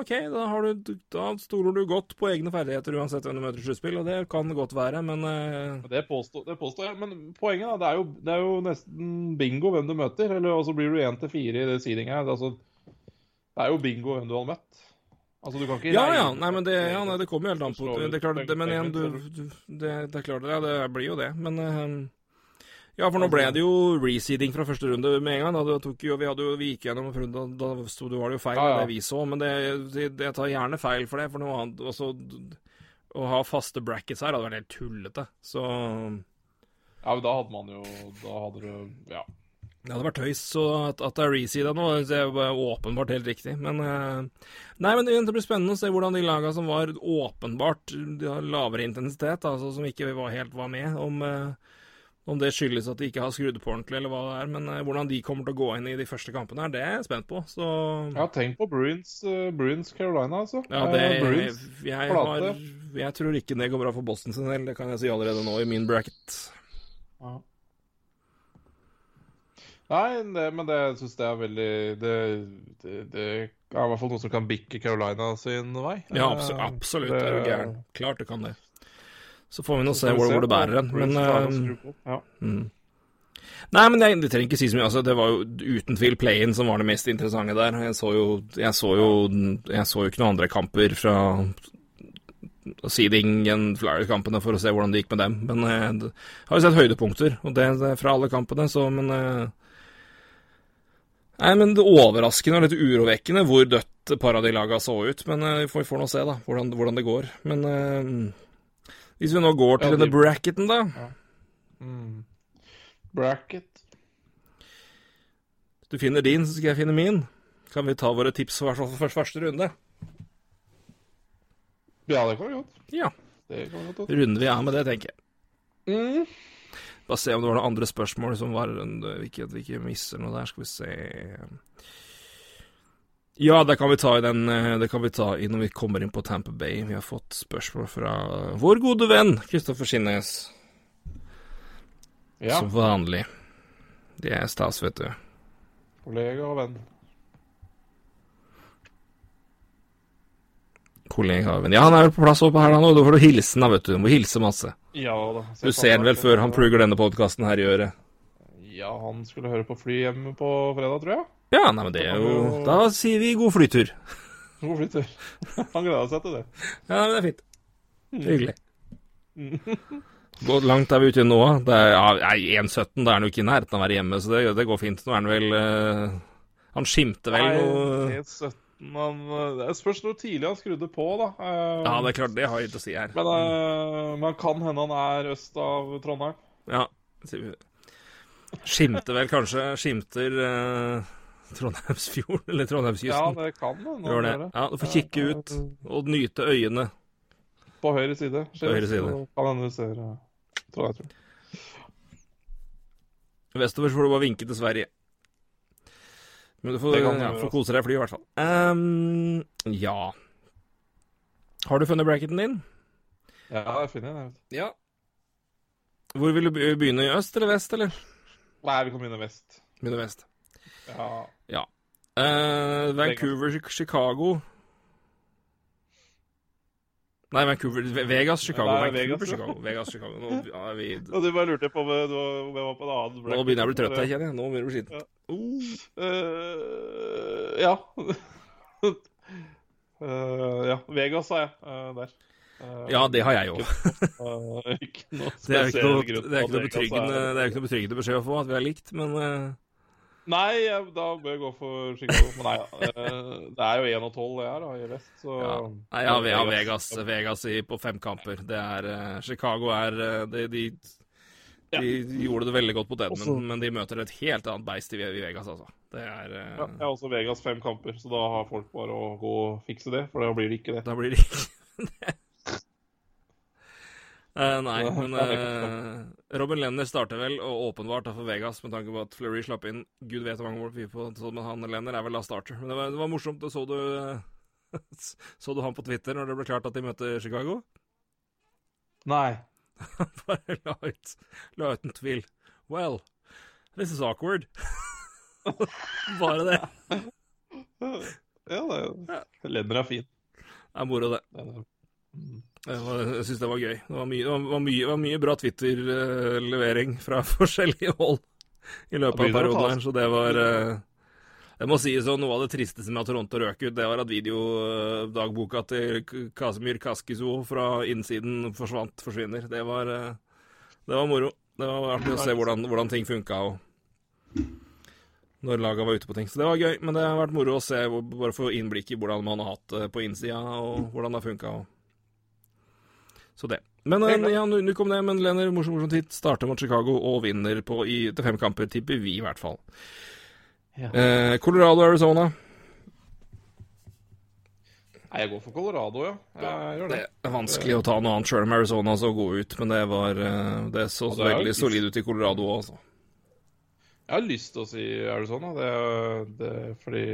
OK, da, du, da, stoler du godt på egne ferdigheter uansett hvem du møter i sluttspill, og det kan godt være, men uh... det, påstår, det, påstår, jeg. Men poenget da, det er, jo, det er jo nesten bingo hvem du møter. Eller så blir du én til fire i det seedinga. Altså, det er jo bingo hvem du har møtt. Altså, du kan ikke Ja, ja. Nei, men det, ja, nei, det kommer jo helt an på det, er klart, det, Men igjen, du, du, det, det, er klart, ja, det blir jo det. Men uh, ja, for nå ble det jo reseeding fra første runde med en gang. Da. Jo, vi, hadde jo, vi gikk gjennom runde, da, da sto det, var det jo feil, ja, ja. det vi så. Men det, det, det, tar gjerne feil for det. For noe annet også, Å ha faste brackets her hadde vært helt tullete. Så Ja, men da hadde man jo Da hadde du Ja. Det hadde vært tøys. Så at, at det er reseeda nå, det er åpenbart helt riktig. Men uh, Nei, men det blir spennende å se hvordan de laga som var åpenbart de har lavere intensitet, altså som ikke var helt var med, om uh, om det skyldes at de ikke har skrudd på ordentlig, eller hva det er. Men uh, hvordan de kommer til å gå inn i de første kampene, her, det er jeg spent på. Så Ja, tenk på Bruins, Bruins Carolina, altså. Ja, det, Bruins, jeg, jeg, har, jeg, tror ikke det går bra for Boston sin del. Det kan jeg si allerede nå i min bracket. Ja. Nei, det, men det syns jeg er veldig det, det, det, er i hvert fall noe som kan bikke Carolina sin vei. Ja, absolutt. absolutt det, er du gæren. Klart det kan det. Så får vi nå se hvor, hvor, det bærer hen. Men uh, mm. Nei, men jeg, det trenger ikke si så mye. Altså, det var jo uten tvil play-in som var det mest interessante der. Jeg så jo, jeg så jo, jeg så jo ikke noen andre kamper fra seeding enn Flyers-kampene for å se hvordan det gikk med dem. Men jeg uh, har jo sett høydepunkter, og det, det fra alle kampene, så men uh, Nei, men det overraskende og litt urovekkende hvor dødt par av de laga så ut. Men uh, vi får, får nå se, da, hvordan, hvordan det går. Men uh, hvis vi nå går til ja, denne bracketen, da. Ja. Mm. Bracket. Hvis du finner din, så skal jeg finne min. Kan vi ta våre tips for, for første runde? Ja, det kan vi godt. Ja. Det kan vi godt. Runder vi av med det, tenker jeg. Mm. Bare se om det var noen andre spørsmål som var Ikke at vi ikke misser noe der. Skal vi se ja, det kan vi ta i den eh, Det kan vi ta i når vi kommer inn på Tamper Bay. Vi har fått spørsmål fra vår gode venn Kristoffer Skinnes. Ja. Som vanlig. Det er stas, vet du. Kollega og venn. Kollega. Ja, han er vel på plass oppe her, da nå. Da får du hilse da, vet du. Du må hilse masse. Ja da. Du ser han vel før han plugger denne podkasten her i øret. Ja, han skulle høre på fly hjemme på fredag, tror jeg. Ja, nei, men det er jo Da sier vi god flytur. God flytur. Han gleder seg til det. Ja, men det er fint. Mm. Hyggelig. Hvor langt er vi ute nå? Det er, ja, 1,17, da er han jo ikke i nærheten av å være hjemme, så det, det, går fint. Nå er han vel uh, Han skimter vel noe 1,17 han, Det spørs hvor tidlig han skrudde på, da. Uh, ja, det er klart, det har jeg ikke å si her. Men uh, man kan hende han er øst av Trondheim. Ja. Skimter vel kanskje Skimter uh, Trondheimsfjorden, eller Trondheimskysten. Ja, det kan det. Gjør det. Ja, Du får kikke ut og nyte øyene. På høyre side. På høyre side. Kan hende du ser tror Trondheim. Vestover får du bare vinke til Sverige. Men du får, ja, får kose deg i fly, i hvert fall. Um, ja Har du funnet bracketen din? Ja, jeg finner den. Ja. Hvor vil du begynne? I øst eller vest, eller? Nei, vi kan begynne vest. Begynne vest. Ja. ja. Uh, Vancouver, Chicago Nei, Vancouver Vegas, Chicago. Nei, Vancouver, Vegas, Chicago. Vegas, Chicago. Nå, er vi... Og du bare lurte på om jeg var på en annen Nå begynner jeg å bli trøtt her, kjenner jeg. Nå begynner jeg å bli sliten. Ja. Uh, ja. uh, ja. Vegas, sa jeg. Uh, der. ja, det har jeg òg. det er er ikke noe, betryggende beskjed å få at vi er likt, men Nei, da bør jeg gå for Chicago. Men nei, eh, det er jo 1 og 12 det er da, i vest, så ja. Nei, ja, vi har Vegas, Vegas i, på fem kamper. Det er uh, Chicago er de, de, de, ja. gjorde det veldig godt på Edmund, men de møter et helt annet beist i, i Vegas, altså. Det er uh, Ja, jeg har også Vegas fem kamper, så da har folk bare å gå og fikse det, for da blir det ikke det. Da blir det ikke det. Uh, nei, men uh, Robin Lenner starter vel, og åpenbart for Vegas, med tanke på at Fleury slapp inn Gud vet hvor mange mål vi på, men han Lenner er vel da starter. Men det var, det var morsomt. Så du, Så du han på Twitter når det ble klart at de møtte Chicago? Nei. Bare la ut, la ut en tvil. Well, this is awkward. Bare det. Ja, det, Lenner er fin. Det er moro, det. Jeg, syns det var gøy. Det var mye, det var mye, var mye bra Twitter-levering fra forskjellige hold i løpet av perioden her, så det var eh, Jeg må si sånn, Noe av det tristeste med at Toronto røk ut, det var at videodagboka til Kasimir Kaskiso fra innsiden forsvant, forsvinner. Det var, eh, det var moro. Det var artig å se hvordan, hvordan ting funka. Og når laga var ute på ting. Så det var gøy, men det har vært moro å se, bare få innblikk i hvordan man har hatt det på innsida, og hvordan det har funka. Så det. Men ja, nu kom det, men Lenner, morsom, morsom titt. Starter mot Chicago og vinner på, i, til fem kamper, tipper vi i hvert fall. Ja. Eh, Colorado, Arizona. Nei, jeg går for Colorado, ja. Jeg gjør det. Det er vanskelig å ta noe annet sjøl om Arizona så gå ut, men det var Det så, så veldig solid ut i Colorado òg, altså. Jeg har lyst til å si Arizona, det, det fordi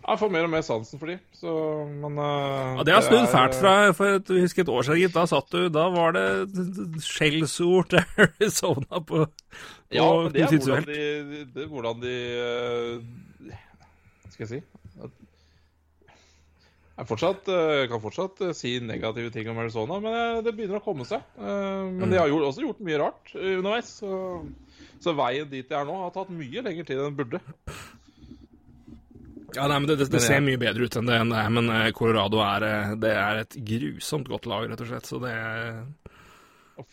jeg får mer og mer sansen for de, så men uh, Ja, Det har snudd fælt fra for et, husker et år siden, gitt. Da satt du Da var det skjellsord til Arizona på, på Ja, men det er hvordan de, det er hvordan de uh, Skal jeg si Jeg fortsatt, uh, kan fortsatt si negative ting om Arizona, men det begynner å komme seg. men mm. de har også gjort mye rart underveis. Så, så veien dit de er nå, har tatt mye lengre tid enn den burde. Ja, nei, men Det, det, det ser mye bedre ut enn det, enn det er, men eh, Colorado er, eh, det er et grusomt godt lag, rett og slett. Så det,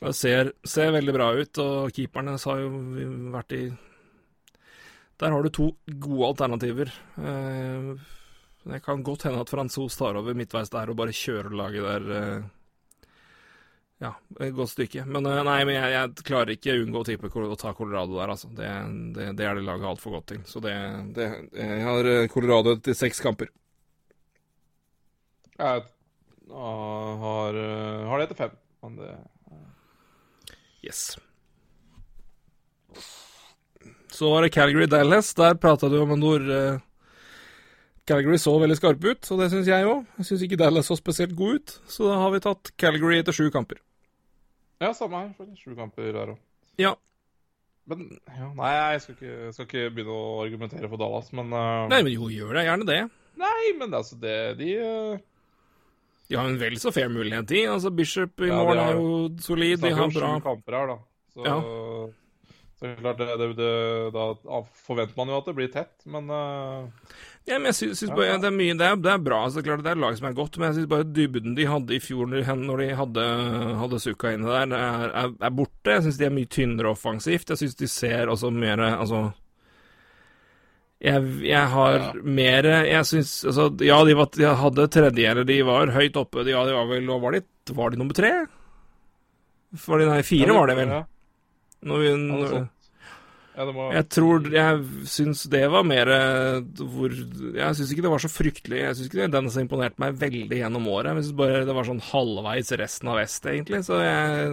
det ser, ser, veldig bra ut, og keeperne har jo vært i Der har du to gode alternativer. Eh, det kan godt hende at Fransos tar over midtveis der og bare kjører laget der ja, et godt stykke. Men eh, nei, men jeg, jeg klarer ikke unngå å tippe å ta Colorado der, altså. Det, det, det er det laget altfor godt til. Så det, det, Jeg har eh, Colorado til seks kamper. Jeg har, eh, har det etter fem, men det Yes. Så var det Calgary Dallas. Der prata du om en uh, Calgary så veldig skarpe ut, og det syns jeg òg. Jeg syns ikke Dallas så spesielt god ut, så da har vi tatt Calgary etter sju kamper. Ja, samme her. Sju kamper der òg. Ja. Men ja, Nei, jeg skal, ikke, skal, ikke, begynne å argumentere for Dallas, men uh... Nei, men jo, gjør det. Gjerne det. Nei, men altså, det De uh... De har en vel så fair mulighet, de. Altså, Bishop i ja, mål er jo solid. De har bra sju kamper her, da. Så, ja. Så klart, det, det, det, da forventer man jo at det blir tett, men uh... Ja, men jeg synes, synes bare, det, er mye, det, er, det er bra, så klart det er lag som er godt, men jeg syns bare dybden de hadde i fjor når de hadde, hadde Sukka inne der, er, er, er borte. Jeg syns de er mye tynnere offensivt. Jeg syns de ser også mer Altså jeg, jeg har ja. mer Jeg syns Altså, ja, de, var, de hadde tredje, eller de var høyt oppe. De, ja, de var vel Var de, var de nummer tre? Var de, nei, fire var det vel. Når vi, når, ja, må... Jeg tror Jeg syns det var mer hvor Jeg syns ikke det var så fryktelig Jeg syns ikke den som imponerte meg veldig gjennom året. Jeg syns bare det var sånn halvveis resten av vest, egentlig. Så jeg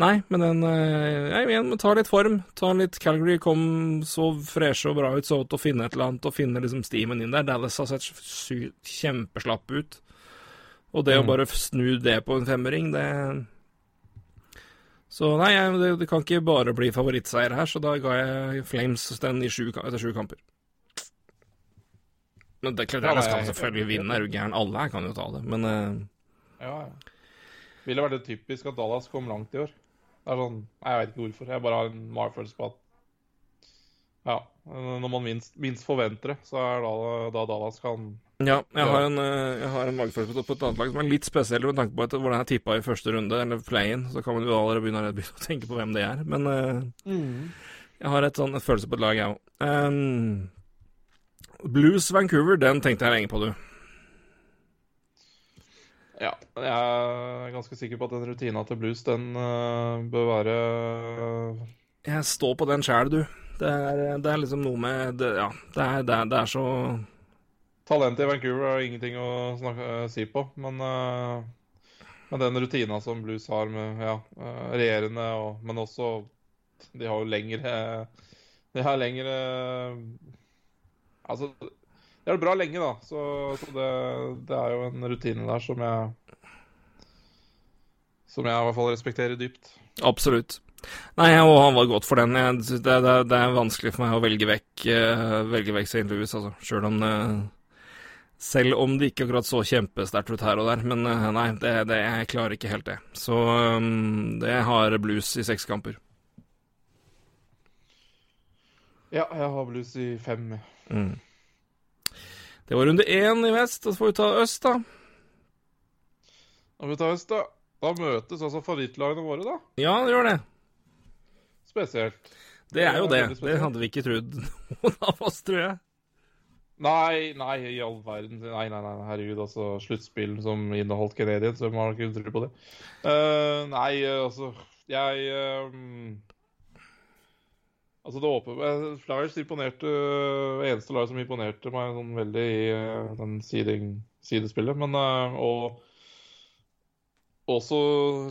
Nei, men den eh, Jeg igjen, ta litt form. Ta litt Calgary kom så freshe og bra ut, så til å finne et eller annet og finne liksom stimen inn der. Dallas har sett kjempeslapp ut. Og det mm. å bare snu det på en femmering, det så nei, det, det, kan ikke bare bli favorittseier her, så da ga jeg Flames den sju, etter sju kamper. Men det er klart, Dallas kan selvfølgelig vinne, er du gæren? Alle her kan jo ta det, men uh... Ja, ja. Ville vært det typisk at Dallas kom langt i år. Det er sånn, Jeg vet ikke hvorfor. Jeg bare har en magefølelse på at ja, når man minst, minst forventer det, så er da, da Dallas kan ja, jeg har en, eh, jeg har en magefølelse på et annet lag som er litt spesiell med tanke på at hvordan jeg tippa i første runde, eller play-in. Så kan man jo allerede begynne, begynne, å tenke på hvem det er. Men uh, mm. jeg har et sånn, et følelse på et lag, jeg òg. Um, Blues Vancouver, den tenkte jeg lenge på, du. Ja, jeg er ganske sikker på at den rutina til Blues, den uh, bør være uh... Jeg står på den sjæl, du. Det er, det er, liksom noe med det, Ja, det er, det er, det er så Talentet i Vancouver har ingenting å snakke, uh, si på, men, uh, men den rutina som Blues har med ja, uh, regjerende, og, men også De har jo lengre De har lengre Altså, de har det bra lenge, da. Så, så det, det, er jo en rutine der som jeg Som jeg i hvert fall respekterer dypt. Absolutt. Nei, og han var godt for den. Jeg, det, det, det, er vanskelig for meg å velge vekk, uh, velge vekk St. Louis, altså. Sjøl om det selv om det ikke akkurat så kjempesterkt ut her og der. Men uh, nei, det, det, jeg klarer ikke helt det. Så um, det har blues i seks kamper. Ja, jeg har blues i fem. Mm. Det var runde én i vest. Så får vi ta øst, da. Da får vi ta øst, da. Da møtes altså favorittlagene våre, da. Ja, det gjør det. Spesielt. Det er jo det. Det hadde vi ikke trodd noen av oss, tror jeg. Nei, nei, i all verden. Nei, nei, nei, herregud. altså Sluttspill som inneholdt Canadian, så man ikke tro på det. Uh, nei, altså Jeg um, Altså, det åpne Flyers imponerte Eneste lag som imponerte meg sånn veldig i uh, den siding, sidespillet. Men uh, Og også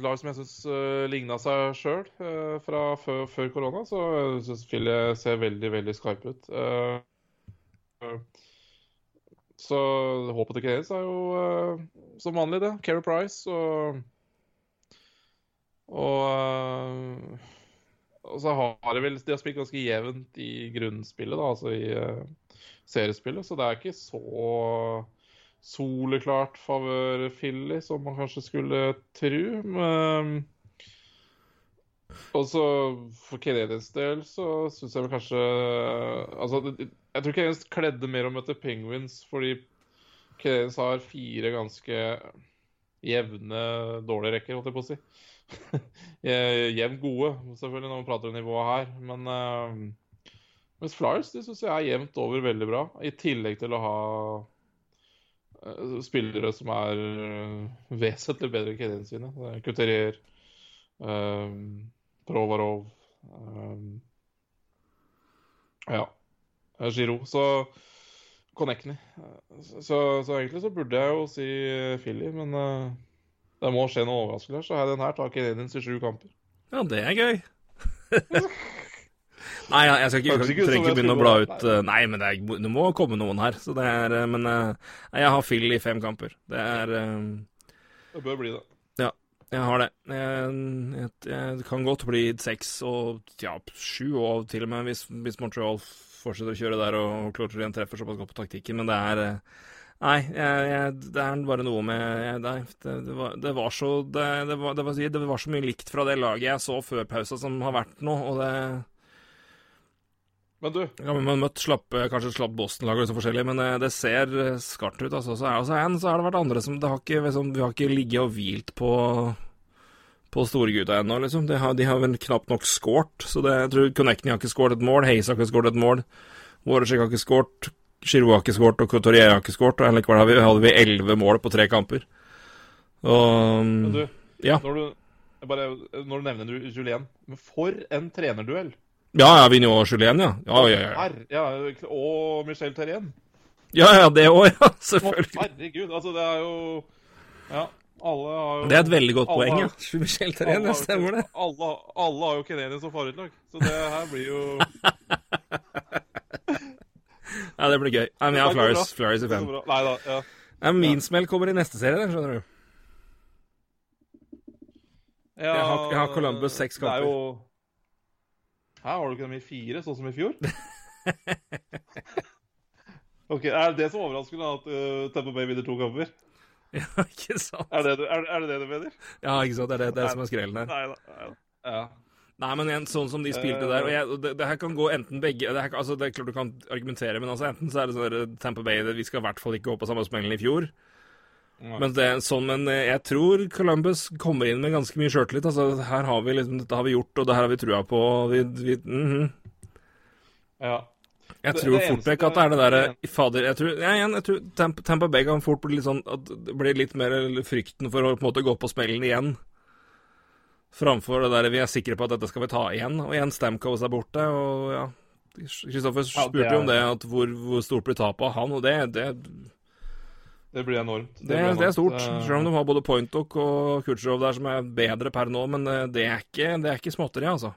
lag som jeg syns uh, ligna seg sjøl uh, fra før, korona. Så jeg syns Philly ser veldig, veldig skarp ut. Uh, så håpet til Canadiens er jo uh, som vanlig, det. Keri Price og Og, uh, og så har de vel De har spilt ganske jevnt i grunnspillet, da, altså i uh, seriespillet, så det er ikke så soleklart favør Filly, som man kanskje skulle. Men og så for Canadiens del så syns jeg vel kanskje Altså, jeg tror Canadiens kledde mer å møte Penguins fordi Canadiens har fire ganske jevne dårlige rekker, holdt jeg på å si. Jevnt gode, selvfølgelig, når man prater om nivået her. Men uh, mens Flyers de syns jeg er jevnt over veldig bra, i tillegg til å ha uh, spillere som er uh, vesentlig bedre enn Canadiens sine. Kuterier, Provarov Ja. Giro. Så Konekny. Så, så, egentlig så burde jeg jo si Philly, men uh, det må skje noe overraskende. Så har jeg den her tak Canadiens i sju kamper. Ja, det er gøy. Nei, jeg skal ikke, jeg trenger ikke begynne å bla ut uh, Nei, men det, er, det, må komme noen her. Så det er Men jeg har Phil i fem kamper. Det er Det bør bli det. Ja, Jeg har det. Jeg kan godt bli seks og ja, sju og til og med, hvis, hvis Montreal fortsetter å kjøre der og, Clotrian treffer såpass godt på taktikken, men det er eh, Nei, jeg, det er bare noe med jeg, det, det, var, det, var, så det, var, var, det, var, så mye likt fra det laget jeg så før pausa som har vært nå, og det men du Ja, men møtt slappe, kanskje slapp Boston-lag og så forskjellig, men eh, det ser eh, skarpt ut. altså. Så er det en, så har det vært andre som det har ikke, liksom, Vi har ikke ligget og hvilt på på storegutta ennå, liksom. De har, de har, vel knapt nok scoret. Så det, jeg tror Connecting har ikke scoret et mål, Hayes har ikke scoret et mål, Voracek har ikke scoret, Giroud har ikke scoret, og Couturier har ikke scoret. Og likevel hadde vi elleve mål på tre kamper. Og Men du, ja. når, du bare, når du nevner Julien Men for en trenerduell! Ja, ja, Vinjo og Julien, ja. Ja, ja, ja. Her, ja. Og Michel Terrien. Ja, ja, det òg, ja. Selvfølgelig. Herregud, altså det er jo Ja. Alle har jo Det er et veldig godt poeng, ja. Michel Terrien, ja, stemmer det. Alle, alle har jo Kenenia som favorittlag, så det her blir jo Ja, det blir gøy. Men jeg har Flyers, Flyers i fem. Nei da, ja. ja min smell kommer i neste serie, skjønner du. Ja, jeg, har, jeg har Columbus seks kamper. Det er jo Her har du ikke dem i fire, sånn som i fjor? ok, Er det det som overrasker deg, at uh, Tampa Bay vinner to kamper? Ja, ikke sant? Er det, er, er det det du mener? Ja, ikke sant. Det er det, det er som er skrellen her. Nei, nei, ja. Nei, men igjen, sånn som de spilte der og jeg, det, det, her kan gå enten begge det, her, altså, det er klart du kan argumentere, men altså enten så er det sånn Tamper Bay Vi skal i hvert fall ikke gå på samme smellen i fjor. Men det er sånn, men jeg tror Columbus kommer inn med ganske mye sjøltillit. Altså, her har vi liksom, dette har vi gjort, og det her har vi trua på. Vi, vi, mm -hmm. Ja. Jeg tror det, fort vekk at det er det derre Fader, jeg tror, ja, igjen, jeg tror Tampa, Tampa Bay kan fort bli litt sånn at det blir litt mer frykten for å på en måte gå på smellen igjen. Framfor det der vi er sikre på at dette skal vi ta igjen. Og igjen Stamcoes er borte, og ja Kristoffer spurte jo ja, om det, at hvor, hvor stort blir tapet av han, og det, det det blir enormt. Det, det, blir enormt. det er stort. Selv om de har både Pointok og Kutsjov der som er bedre per nå, men det er ikke, det er ikke småtteri, altså.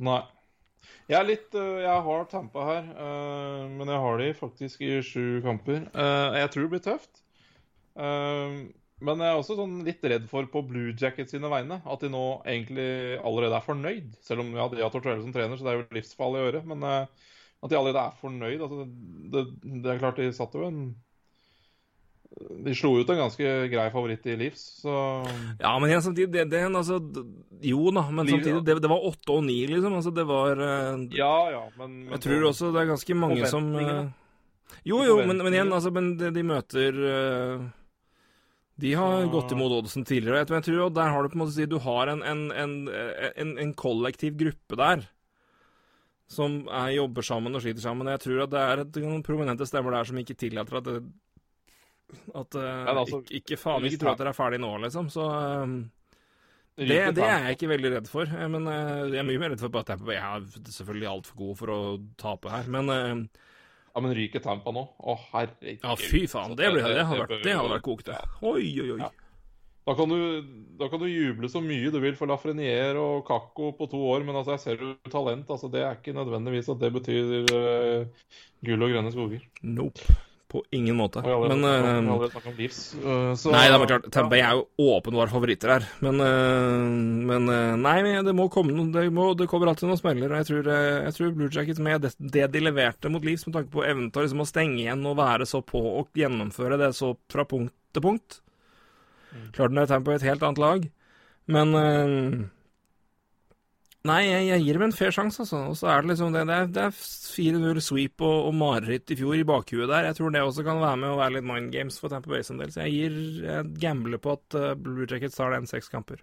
Nei. Jeg litt Jeg har Tampa her, men jeg har de faktisk i sju kamper. Jeg tror det blir tøft. Men jeg er også sånn litt redd for på Blue Jackets sine vegne at de nå egentlig allerede er fornøyd. Selv om ja, har Tortuelle som trener, så det er jo livsfarlig å gjøre. Men at de allerede er fornøyd altså, det, det, er klart de satt jo en de slo ut en ganske grei favoritt i Livs, så Ja, men igjen, samtidig det, det, altså, Jo da, men samtidig det, det var åtte og ni, liksom. Altså, det var uh, Ja, ja, men, men Jeg tror også det er ganske mange som uh, Jo, jo, men, men, igjen, altså, men de, de møter uh, De har gått imot Oddsen tidligere, jeg tror, og der har du på en måte si Du har en, en, en, en kollektiv gruppe der som er, jobber sammen og sliter sammen. Jeg tror at det er et, noen prominente stemmer der som ikke tillater at det, at uh, altså, ikke, ikke, faen ikke tror at dere er ferdig nå, liksom. Så um, det, det, er jeg ikke veldig redd for. Men uh, jeg er mye mer redd for at jeg, jeg er selvfølgelig altfor god for å tape her, men Ja, men ryker Tampa nå? Å, herregud. Ja, fy faen. Det, ble, det, hadde, vært, det hadde vært kokt, det. Oi, oi, oi. Ja. Da kan, du, da kan, du, juble så mye du vil for Lafreniere og Kakko på to år, men altså, jeg ser jo talent. altså Det er ikke nødvendigvis at det betyr uh, gull og grønne skoger. Nope. På ingen måte. Allerede, men uh, om livs, uh, så, Nei, det er klart. Tampa Bay er jo åpenbare favoritter her. Men, uh, men Nei, det må komme noe. Det, må, det kommer alltid noen smeller. Og jeg tror, jeg tror Blue Jackets med det, det, de leverte mot Leeds, med tanke på evnen til liksom, å stenge igjen og være så på og gjennomføre det så fra punkt til punkt Mm. Klart den er Tampa Bay et helt annet lag, men Nei, jeg, jeg, gir dem en fair sjanse, altså. Og så er det liksom det, det er, er 4-0 sweep og, og mareritt i fjor i bakhuet der. Jeg tror det også kan være med å være litt mind games for Tamper Base en del. Så jeg gir jeg gambler på at uh, Blue Jackets tar den seks kamper.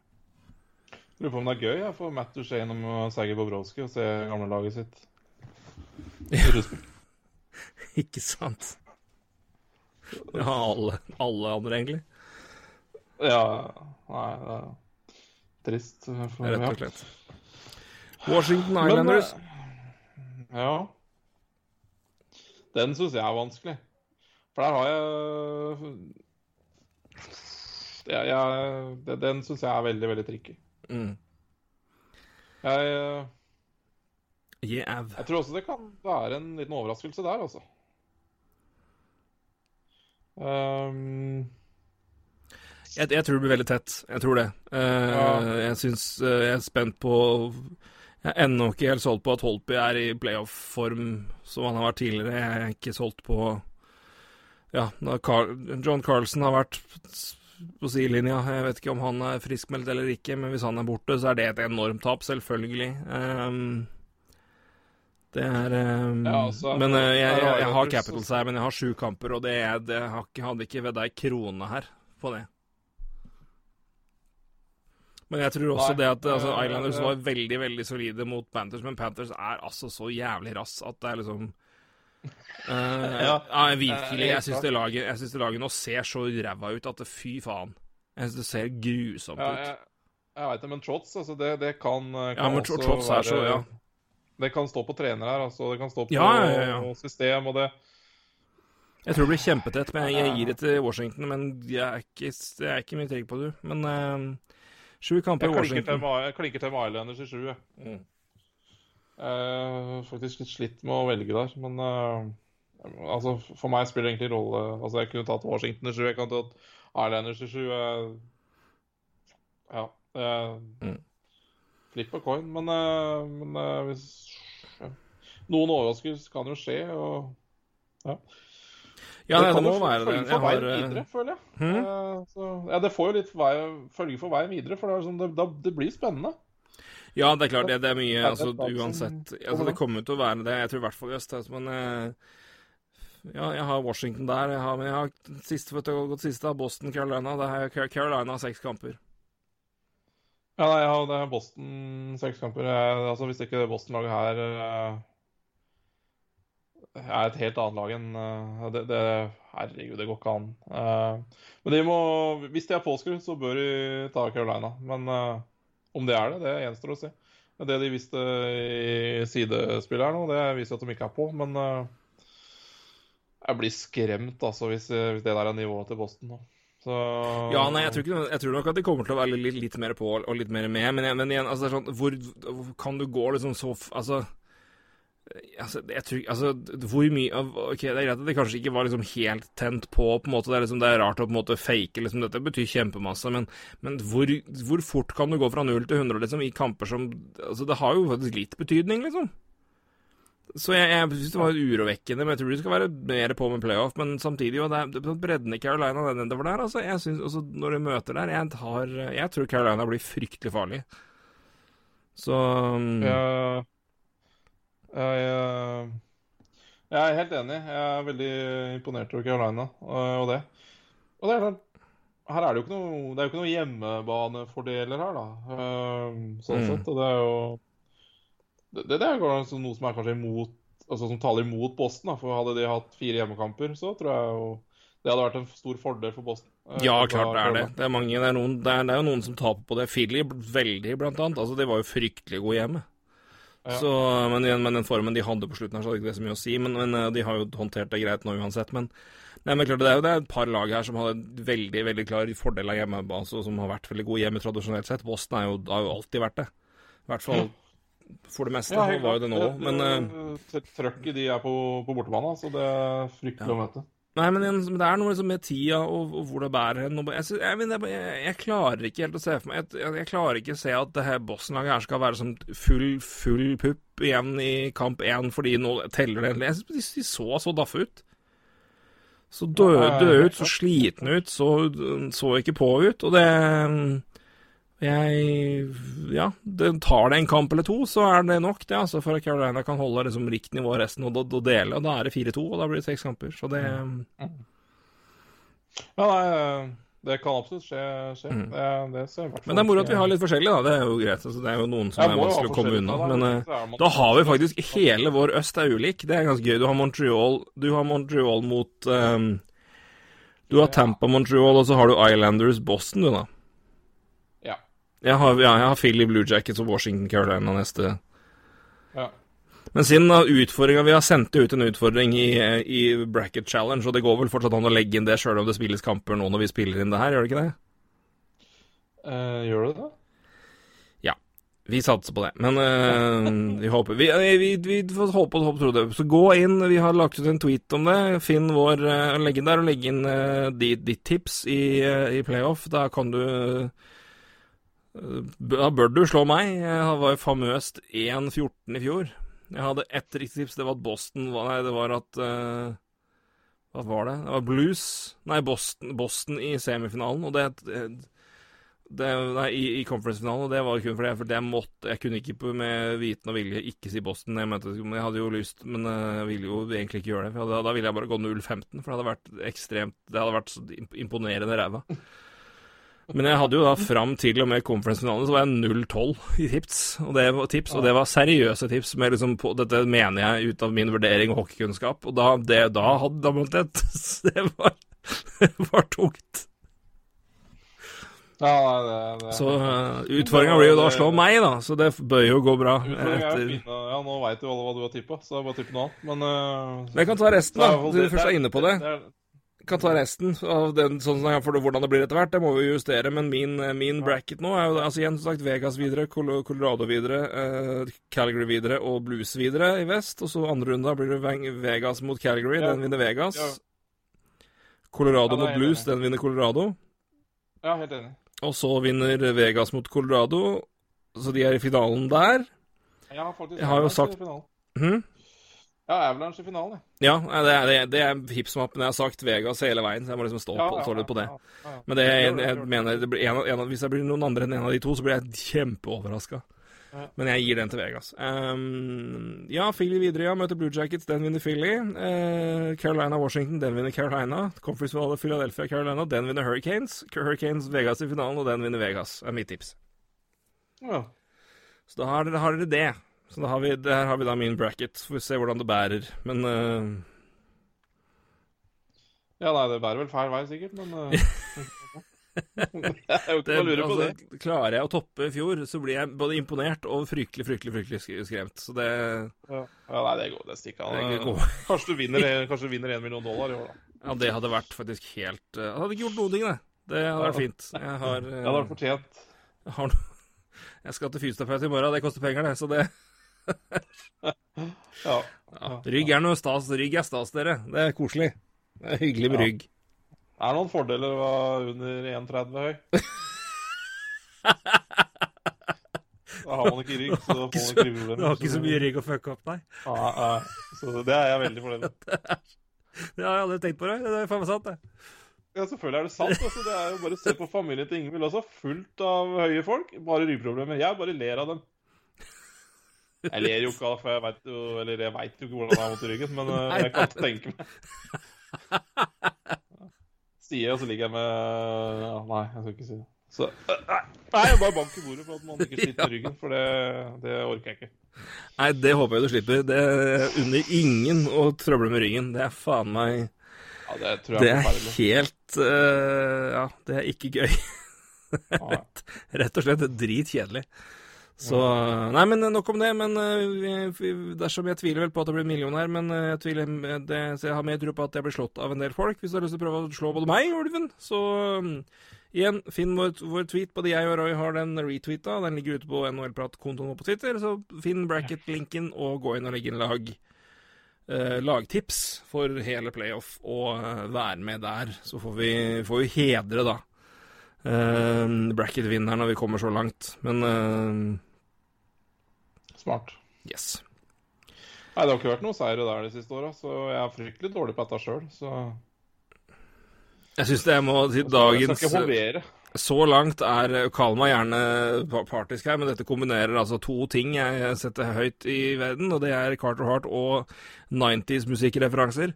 Lurer på om det er gøy jeg, for Matt Duchene om Sergej Bobrovskij å se gamle laget sitt. Ja. Ikke sant. Ja, alle, alle andre, egentlig. Ja Nei, det er trist. For, Rett og slett. Washington Islanders. Men, ja. Den syns jeg er vanskelig. For der har jeg, jeg, jeg Den syns jeg er veldig, veldig tricky. Mm. Jeg yeah. Jeg tror også det kan være en liten overraskelse der, altså. Um, jeg, jeg, tror det blir veldig tett. Jeg tror det. Uh, ja. Jeg syns uh, Jeg er spent på Jeg er ennå ikke helt solgt på at Holpy er i playoff-form som han har vært tidligere. Jeg er ikke solgt på Ja, Carl, John Carlsen har vært på sidelinja. Jeg vet ikke om han er friskmeldt eller ikke, men hvis han er borte, så er det et enormt tap, selvfølgelig. Um, det er um, ja, altså, Men uh, jeg, jeg, jeg, har Capitals her, men jeg har sju kamper, og det, det hadde ikke vedda ei krone her på det. Men jeg tror også Nei. det at altså, Islanders var veldig veldig solide mot Panthers, men Panthers er altså så jævlig rass at det er liksom uh, ja. ja, virkelig. Jeg syns det, laget, laget nå ser så ræva ut at det, fy faen. Jeg syns det ser grusomt ut. Ja, jeg, jeg veit det, men Trots, altså, det, det kan, kan, Ja, men Trots er så, ja. Det kan stå på trener her, altså. Det kan stå på ja, ja, ja. system, og det Jeg tror det blir kjempetett, men jeg, gir det til Washington. Men jeg er ikke, jeg er ikke mye trygg på det. Men uh, Sju kamper i Washington. Jeg klinker til med Islanders i sju, jeg. Mm. Uh, faktisk litt slitt med å velge der, men uh, altså, for meg spiller det egentlig rolle Altså, jeg kunne tatt Washington i sju, jeg kan tatt Islanders i sju. Uh, ja. Mm. Flip og coin, men, men hvis ja. Noen overraskelser kan jo skje, og ja. Ja, det, det må være det. Veien har... videre, føler jeg. Hmm? Så, ja, det får jo litt vei, følge for veien videre, for det, sånn, det, det, blir spennende. Ja, det er klart. Det, det er mye altså, uansett. Altså, det kommer til å være det. Jeg tror i hvert fall i øst. Men uh, ja, jeg har Washington der. Jeg har, men jeg har siste, vet du, gått siste av Boston, Carolina. Det er Carolina seks kamper. Ja, nei, ja, det er Boston seks kamper. Jeg, altså, hvis ikke Boston-laget her er et helt annet lag enn uh, det, det, Herregud, det går ikke an. Uh, men de må, hvis de er påskrudd, så bør de ta Carolina. Men uh, om det er det, det gjenstår å se. Det de visste i sidespill her nå, det viser at de ikke er på. Men jeg blir skremt altså, hvis, hvis, det der er nivået til Boston nå. Så... Ja, nei, jeg tror, ikke, jeg tror, nok at de kommer til å være litt, litt mer på og litt mer med. Men, men igjen, altså, sånn, hvor kan du gå liksom så Altså Altså, tror, altså, hvor mye Ok, det er greit at det kanskje ikke var liksom helt tent på, på en måte. Det er, liksom, det er rart å på en måte fake liksom, Dette betyr kjempemasse, men, men hvor, hvor, fort kan du gå fra 0 til 100 liksom, i kamper som Altså, det har jo faktisk litt betydning, liksom. Så jeg, jeg syns det var urovekkende, men jeg tror de skal være mer på med playoff. Men samtidig, jo, det er, det bredden i Carolina nedover der, altså. Jeg synes, altså, Når de møter der jeg, har, jeg tror Carolina blir fryktelig farlig. Så um, ja. Jeg, jeg, er helt enig. Jeg er veldig imponert over Carolina og det. Og det er klart her er det jo ikke noe, det er jo ikke noe hjemmebanefordeler her, da. Sånn mm. sett. Og det er jo Det, det er jo noe som er kanskje imot Altså som taler imot Boston. da, For hadde de hatt fire hjemmekamper, så tror jeg jo det hadde vært en stor fordel for Boston. Ja, klart det er det. Det er mange, det er, noen, det er, det er jo noen som taper på det. Philly veldig, blant annet. Altså, de var jo fryktelig gode hjemme. Så, men, men, den formen de hadde på slutten, her, så hadde ikke det så mye å si. Men, men, eh, de har jo håndtert det greit nå uansett. Men, nei, men klart, det er jo det er et par lag her som har veldig veldig klar fordel av hjemme, altså, som har vært veldig gode hjemme tradisjonelt sett. Boston jo, har jo alltid vært det. I hvert fall for det meste. Ja, var jo det nå òg, men uh, Trøkket de er på, på bortebane, så det er fryktelig ja. å møte. Nei, men det er noe liksom med tida og, og hvor det bærer hen. Jeg, jeg, jeg, jeg, klarer ikke helt å se for meg Jeg, klarer ikke å se at det her Boston-laget her skal være sånn full, full pupp igjen i kamp én fordi nå teller det Jeg synes de så så daffe ut. Så døde, død ut, så slitne ut, så så ikke på ut. Og det jeg Ja, det tar det en kamp eller to, så er det nok, det, altså, for at Carolina kan holde liksom rikt nivå resten og, og dele. Og da er det 4-2, og da blir det seks kamper. Så det mm. Ja, nei, det kan absolutt skje. skje. Mm. Det, det ser Men det er moro at vi har litt forskjellig, da. Det er jo greit. Altså, det er jo noen som er vanskelig å komme unna. Da, men uh, da har vi faktisk Hele vår øst er ulik. Det er ganske gøy. Du har Montreal, du har Montreal mot um, Du har Tampa Montreal, og så har du Islanders Boston, du, da. Jeg har, ja, jeg har Philly Blue Jackets og Washington Carolina neste. Ja. Men siden utfordringa Vi har sendt ut en utfordring i, i, Bracket Challenge, og det går vel fortsatt an å legge inn det sjøl om det spilles kamper nå når vi spiller inn det her, gjør det ikke det? Uh, gjør det det? Ja. Vi satser på det. Men uh, vi håper vi, vi, vi, får håpe og tro det. Så gå inn. Vi har lagt ut en tweet om det. Finn vår uh, Legg inn der og legg inn uh, ditt, ditt tips i, i playoff. Da kan du da bør du slå meg. Jeg var jo famøst 1-14 i fjor. Jeg hadde ett riktig tips. Det var at Boston Nei, det var at uh, Hva var det? Det var Blues Nei, Boston, Boston i semifinalen. Og det, det Nei, i, i conference-finalen. Og det var kun fordi jeg, fordi jeg måtte Jeg kunne ikke med viten og vilje ikke si Boston. Jeg, mente, jeg hadde jo lyst, men eh, jeg ville jo egentlig ikke gjøre det. For da, da ville jeg bare gå 0-15, for det hadde vært ekstremt Det hadde vært imponerende ræva. Men jeg hadde jo da fram til og med conference-finalen så var jeg 0-12 i tips. Og det var tips, og det var seriøse tips. Med liksom på, dette mener jeg ut av min vurdering og hockeykunnskap. Og da, det, da hadde da måtte jeg Det var, det var tungt. Ja, det, det, så uh, utfordringa blir jo da å slå meg, da. Så det bør jo gå bra. Etter... Ja, nå veit jo alle hva du har tippa, så det er bare å tippe noe annet. Men uh, Jeg kan ta resten, da. Du først er inne på det. det kan ta resten av den, sånn for hvordan det blir etter hvert. Det må vi justere. Men min, min bracket nå er jo altså igjen som sagt Vegas videre, Colorado videre, eh, Calgary videre og Blues videre i vest. Og så andre runda blir det Vegas mot Calgary. Ja. Den vinner Vegas. Ja. Colorado ja, mot Blues. Den vinner Colorado. Ja, helt enig. Og så vinner Vegas mot Colorado. Så de er i finalen der. Har faktisk jeg har jo sagt hm? Ja, Avalanche i finalen, ja. ja det, er, det, er hipsmappen jeg har sagt Vegas hele veien, så jeg må liksom stå, på, stå litt på det. Men det, jeg, jeg mener, det en, en, hvis jeg blir noen andre enn en av de to, så blir jeg kjempeoverraska. Men jeg gir den til Vegas. Um, ja, Philly videre, ja. Møter Blue Jackets, den vinner Philly. Uh, Carolina Washington, den vinner Carolina. Conference-finale Philadelphia Carolina, den vinner Hurricanes. Hurricanes Vegas i finalen, og den vinner Vegas. er mitt tips. Ja. Så da har dere det. Så da har vi, der har vi da min bracket. Så får vi se hvordan det bærer. Men uh... Ja, nei, det bærer vel feil vei, sikkert, men uh... Jeg er jo ikke det, å lure på altså, det. Klarer jeg å toppe i fjor, så blir jeg både imponert og fryktelig, fryktelig fryktelig skremt. Så det Ja, ja nei, det går. Det stikker an. Kanskje du vinner kanskje du vinner én million dollar i år, da. Ja, det hadde vært faktisk helt Det Jeg hadde ikke gjort noen ting, det. Det hadde vært fint. Jeg har Jeg Det hadde vært fortjent. Jeg, har, jeg skal til fysioterapeut i morgen, det koster penger, det. Så det ja. ja. Rygg er noe stas. Rygg er stas, dere. Det er koselig. Det er hyggelig med rygg. Er det noen fordeler å være under 1,30 høy? Da har man ikke rygg, så da får man ikke ryggeproblemer. Du har ikke så mye rygg å fucke opp, nei? Ja, ja. Så det er jeg veldig fornøyd med. Har jeg aldri tenkt på det. Det er faen meg sant, det. Ja, selvfølgelig er det sant. Altså, det er jo bare å Se på familien til Ingvild også. Fullt av høye folk. Bare ryggproblemer. Jeg bare ler av dem. Jeg ler jo ikke av det, for jeg veit jo Eller jeg veit jo ikke hvordan det er mot ryggen, men uh, jeg kan ikke tenke meg Sier jeg, og så ligger jeg med ja, Nei, jeg skal ikke si det. Så uh, Nei, jeg bare bank i bordet for at man ikke sliter ryggen, for det, det, orker jeg ikke. Nei, det håper jeg du slipper. Det unner ingen å trøble med ryggen. Det er faen meg ja, Det tror jeg det er helt uh, Ja, det er ikke gøy. Rett og slett dritkjedelig. Så Nei, men nok om det. Men uh, dersom jeg tviler vel på at jeg blir millionær, men uh, jeg tviler det, så jeg har mer tro på at jeg blir slått av en del folk. Hvis du har lyst til å prøve å slå både meg og ulven, så um, igjen, finn vår, vår, tweet. Både jeg og Roy har den retweeta. Den ligger ute på NHL-prat-kontoen vår på Twitter. Så finn bracket-linken og gå inn og legge inn lag. Uh, lagtips for hele playoff, og være med der. Så får vi, får vi hedre, da. bracket-vinneren når vi kommer så langt. Men Smart. Yes. Nei, det har ikke vært noe seire der de siste åra, så jeg er fryktelig dårlig på dette sjøl, så Jeg syns det må til dagens Så langt er Kall meg gjerne partisk her, men dette kombinerer altså to ting jeg setter høyt i verden, og det er Carter Hart og 90s musikkreferanser.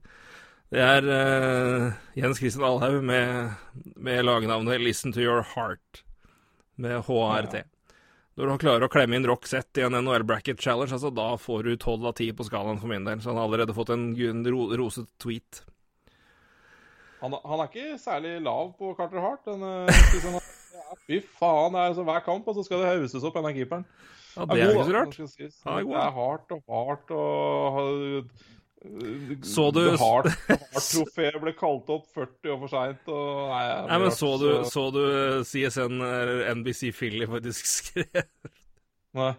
Det er uh, Jens Christian Alhaug med, med lagnavnet 'Listen to Your Heart', med HRT. Ja. Når han klarer å klemme inn rock set i en NHL Bracket Challenge, altså, da får du tolv av ti på skalaen for min del. Så han har allerede fått en ro roset tweet. Han, han, er ikke særlig lav på Carter Hart. Den, uh, ja, fy faen, det er altså hver kamp, og så skal det hauses opp en av keeperen. Ja, det er, er ikke så rart. Det er hardt og hardt og så du Hart-trofeet ble kalt opp 40 år for seint. Nei, men så du, så du CSN eller NBC Philly faktisk skrev? Nei.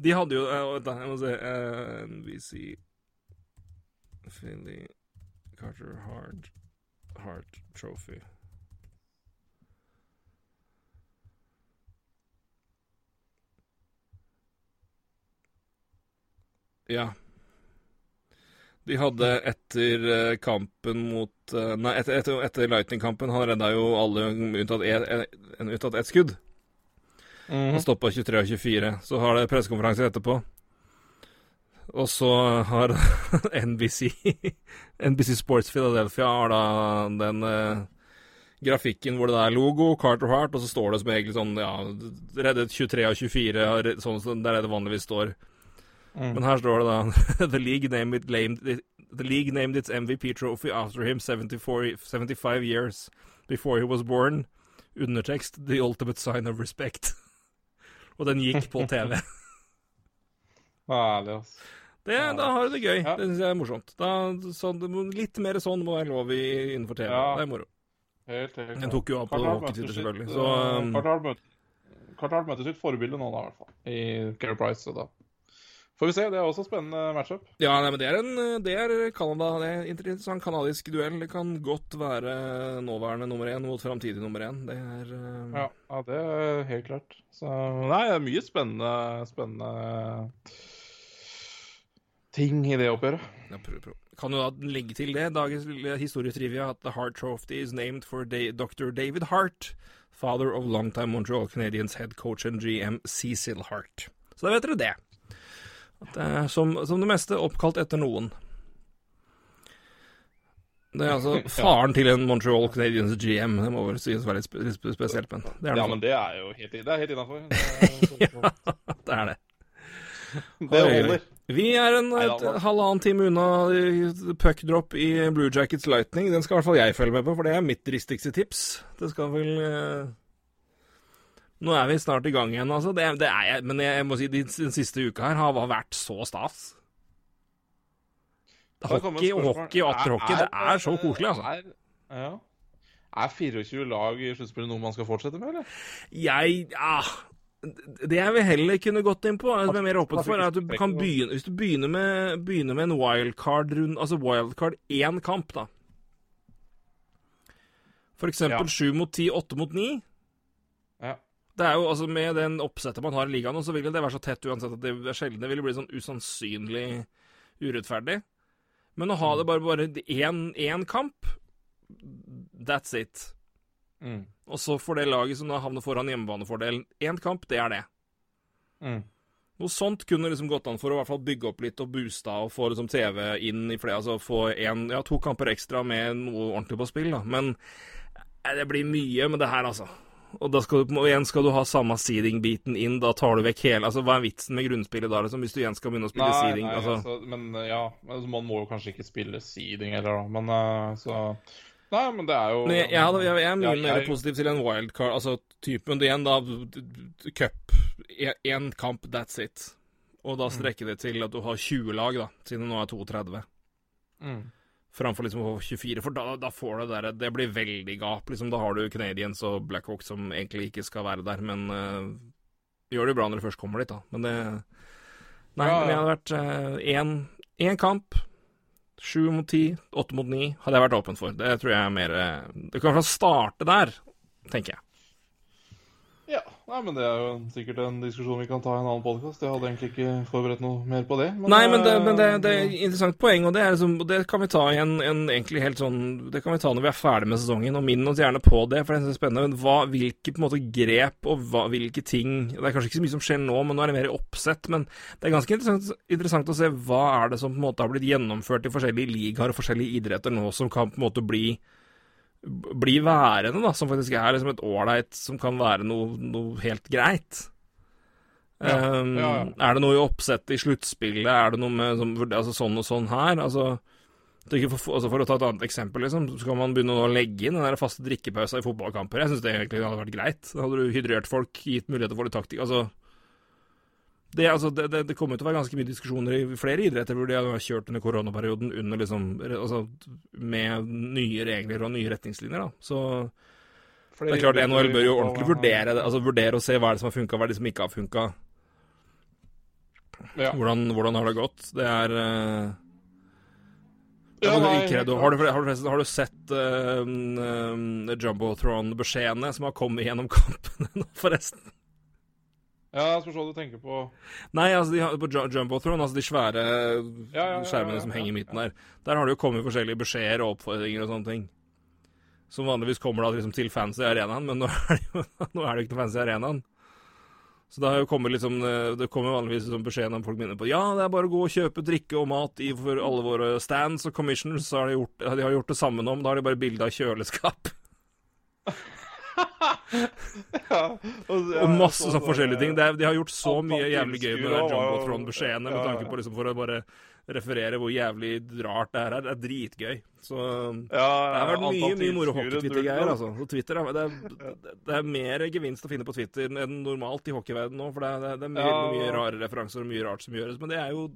De hadde jo Vent, da, jeg må se. Uh, NBC Philly Carter Hard Heart Trophy. Ja. De hadde etter eh, kampen mot eh, Nei, etter, etter, etter Lightning-kampen Han redda jo alle unntatt ett et skudd. Mm. Han stoppa 23 og 24. Så har det pressekonferanse etterpå. Og så har NBC NBC Sports Philadelphia har da den eh, grafikken hvor det er logo, Carter Heart, og så står det som egentlig sånn ja, reddet 23 av 24, sånn der er det vanligvis står. Mm. Men her står det da The league named it, named, the league named its MVP trophy after him 74, 75 years before he was born. Undertekst The ultimate sign of respect. Og den gikk på TV. Herlig, altså. Det, da har du det gøy. Ja. Det syns jeg er morsomt. Da, så, litt mer sånn må være lov i, innenfor TV. Ja. Det er moro. Helt, helt, Den tok jo av på hockey-Twitter, selvfølgelig. Så, um, Kartal møter sitt forbilde nå, da, i hvert fall. I Care Price. Så da Får vi se. Det er også spennende matchup. Ja, nei, men det er en Det er Canada. Det er interessant kanadisk duell. Det kan godt være nåværende nummer én mot framtidig nummer én. Det er uh... ja, ja, det er helt klart. Så nei, det er mye spennende, spennende ting i det oppgjøret. Ja, prøv, prøv. Kan jo da legge til det, dagens historietrivia, at The Hart Trophy is named for Dr. David Hart, father of longtime Montreal Canadiens head coach and GM Cecil Hart. Så da vet dere det. Det er som, som, det meste oppkalt etter noen. Det er altså faren til en Montreal Canadiens GM. Det må vel sies være litt, spe, litt spesielt, men det er Ja, men det er jo helt, det helt innafor. ja, det er det. Det holder. Vi er en et, halvannen time unna puckdrop i Blue Jackets Lightning. Den skal i hvert fall jeg følge med på, for det er mitt dristigste tips. Det skal vel eh, nå er vi snart i gang igjen, altså. Det, det er jeg, men jeg, jeg, må si den, den siste uka her har vært så stas. Hockey og hockey og atter hockey, det er så koselig, altså. Er, ja. Er 24 lag i sluttspillet noe man skal fortsette med, eller? Jeg Ja. Det jeg vil heller kunne gått inn på, som jeg er mer åpen for, er at du kan begynne Hvis du begynner med, begynner med en wildcard-rund Altså wildcard én kamp, da. For eksempel sju ja. mot ti, åtte mot ni. Det er jo, altså Med den oppsettet man har i ligaen, så vil det være så tett uansett at det er sjelden det vil bli sånn usannsynlig urettferdig. Men å ha det bare bare én kamp, that's it. Mm. Og så for det laget som da havner foran hjemmebanefordelen, én kamp, det er det. Mm. Noe sånt kunne liksom gått an for å i hvert fall bygge opp litt og boosta og få liksom TV inn i flere Altså få en, ja, to kamper ekstra med noe ordentlig på spill, da. Men eh, det blir mye med det her, altså. Og da skal du, igjen skal du ha samme seeding-biten inn, da tar du vekk hele Altså, hva er vitsen med grunnspillet da, liksom, hvis du igjen skal begynne å spille nei, seeding? Nei, altså. altså, men ja, altså, man må jo kanskje ikke spille seeding heller, da. Men uh, så Nei, men det er jo men jeg, jeg, hadde, jeg, jeg, er mye mer positiv til en wildcard, altså typen det igjen, da Cup. Én kamp, that's it. Og da mm. strekker det til at du har 20 lag, da, siden det nå er 32. Mm. Framfor liksom å få 24, for da, da får du det der Det blir veldig gap. liksom Da har du Canadians og Blackhawk som egentlig ikke skal være der, men uh, gjør det jo bra når det først kommer dit, da. Men det Nei, ja, men jeg hadde vært én uh, kamp, Sju mot ti, åtte mot ni hadde jeg vært åpen for. Det tror jeg er mer eh, Det kan i hvert fall starte der, tenker jeg. Ja. Nei, men det er jo sikkert en diskusjon vi kan ta i en annen podkast. Jeg hadde egentlig ikke forberedt noe mer på det. Men Nei, men det, men det, det er et interessant poeng, og det, liksom, det kan vi ta i en, en, egentlig helt sånn Det kan vi ta når vi er ferdig med sesongen, og minn oss gjerne på det, for det er spennende. Hva, hvilke måte grep og hva, hvilke ting Det er kanskje ikke så mye som skjer nå, men nå er det mer i oppsett. Men det er ganske interessant, interessant å se hva er det som på en måte har blitt gjennomført i forskjellige ligaer og forskjellige idretter nå, som kan på en måte bli bli værende, da, som faktisk er liksom et ålreit Som kan være noe, noe helt greit. Ja, um, ja, ja. Er det noe i oppsettet i sluttspillet? Er det noe med som, altså, sånn og sånn her? Altså, for, altså, for, å ta et annet eksempel, liksom, så kan man begynne å legge inn den der faste drikkepausa i fotballkamper. Jeg syns det egentlig hadde vært greit. Da hadde du hydrert folk, gitt muligheter for litt taktikk. Altså, det, altså, det, det, kommer til å være ganske mye diskusjoner i flere idretter hvor de har kjørt under koronaperioden under liksom, altså, med nye regler og nye retningslinjer. Da. Så flere det er klart NHL bør jo ordentlig vurdere det, altså vurdere og se hva er det som har funka, hva er det som ikke har funka. Ja. Hvordan, hvordan, har det gått? Det er uh, ja, nei, har, du, har, du, har, du, sett uh, uh, Jumbotron-beskjedene som har kommet gjennom kampene nå, forresten? Ja, spørs hva du tenker på. Nei, altså de på Jumbotron, altså de svære ja, ja, skjermene som henger i midten der, der har det jo kommet forskjellige beskjeder og oppfordringer og sånne ting. Som vanligvis kommer da liksom til fans i arenaen, men nå er det jo nå er det ikke noe fans i arenaen. Så det har jo kommet liksom Det kommer vanligvis liksom beskjed når folk minner på Ja, det er bare å gå og kjøpe drikke og mat i for alle våre stands og commissioners. Så har de gjort, de har gjort det samme nå, men da har de bare bilde av kjøleskap. ja, og, ja, og, masse sånn forskjellige ting. Er, de har gjort så mye jævlig gøy med den Jumbotron-beskjedene med tanke på liksom for å bare referere hvor jævlig rart det er her. Det er dritgøy. Så det har vært mye mye moro hockey-Twitter-greier. altså. Så Twitter, det, er, det er mer gevinst å finne på Twitter enn normalt i hockeyverdenen nå. For det er, det er mye, mye rare referanser og mye rart som gjøres. Men det er jo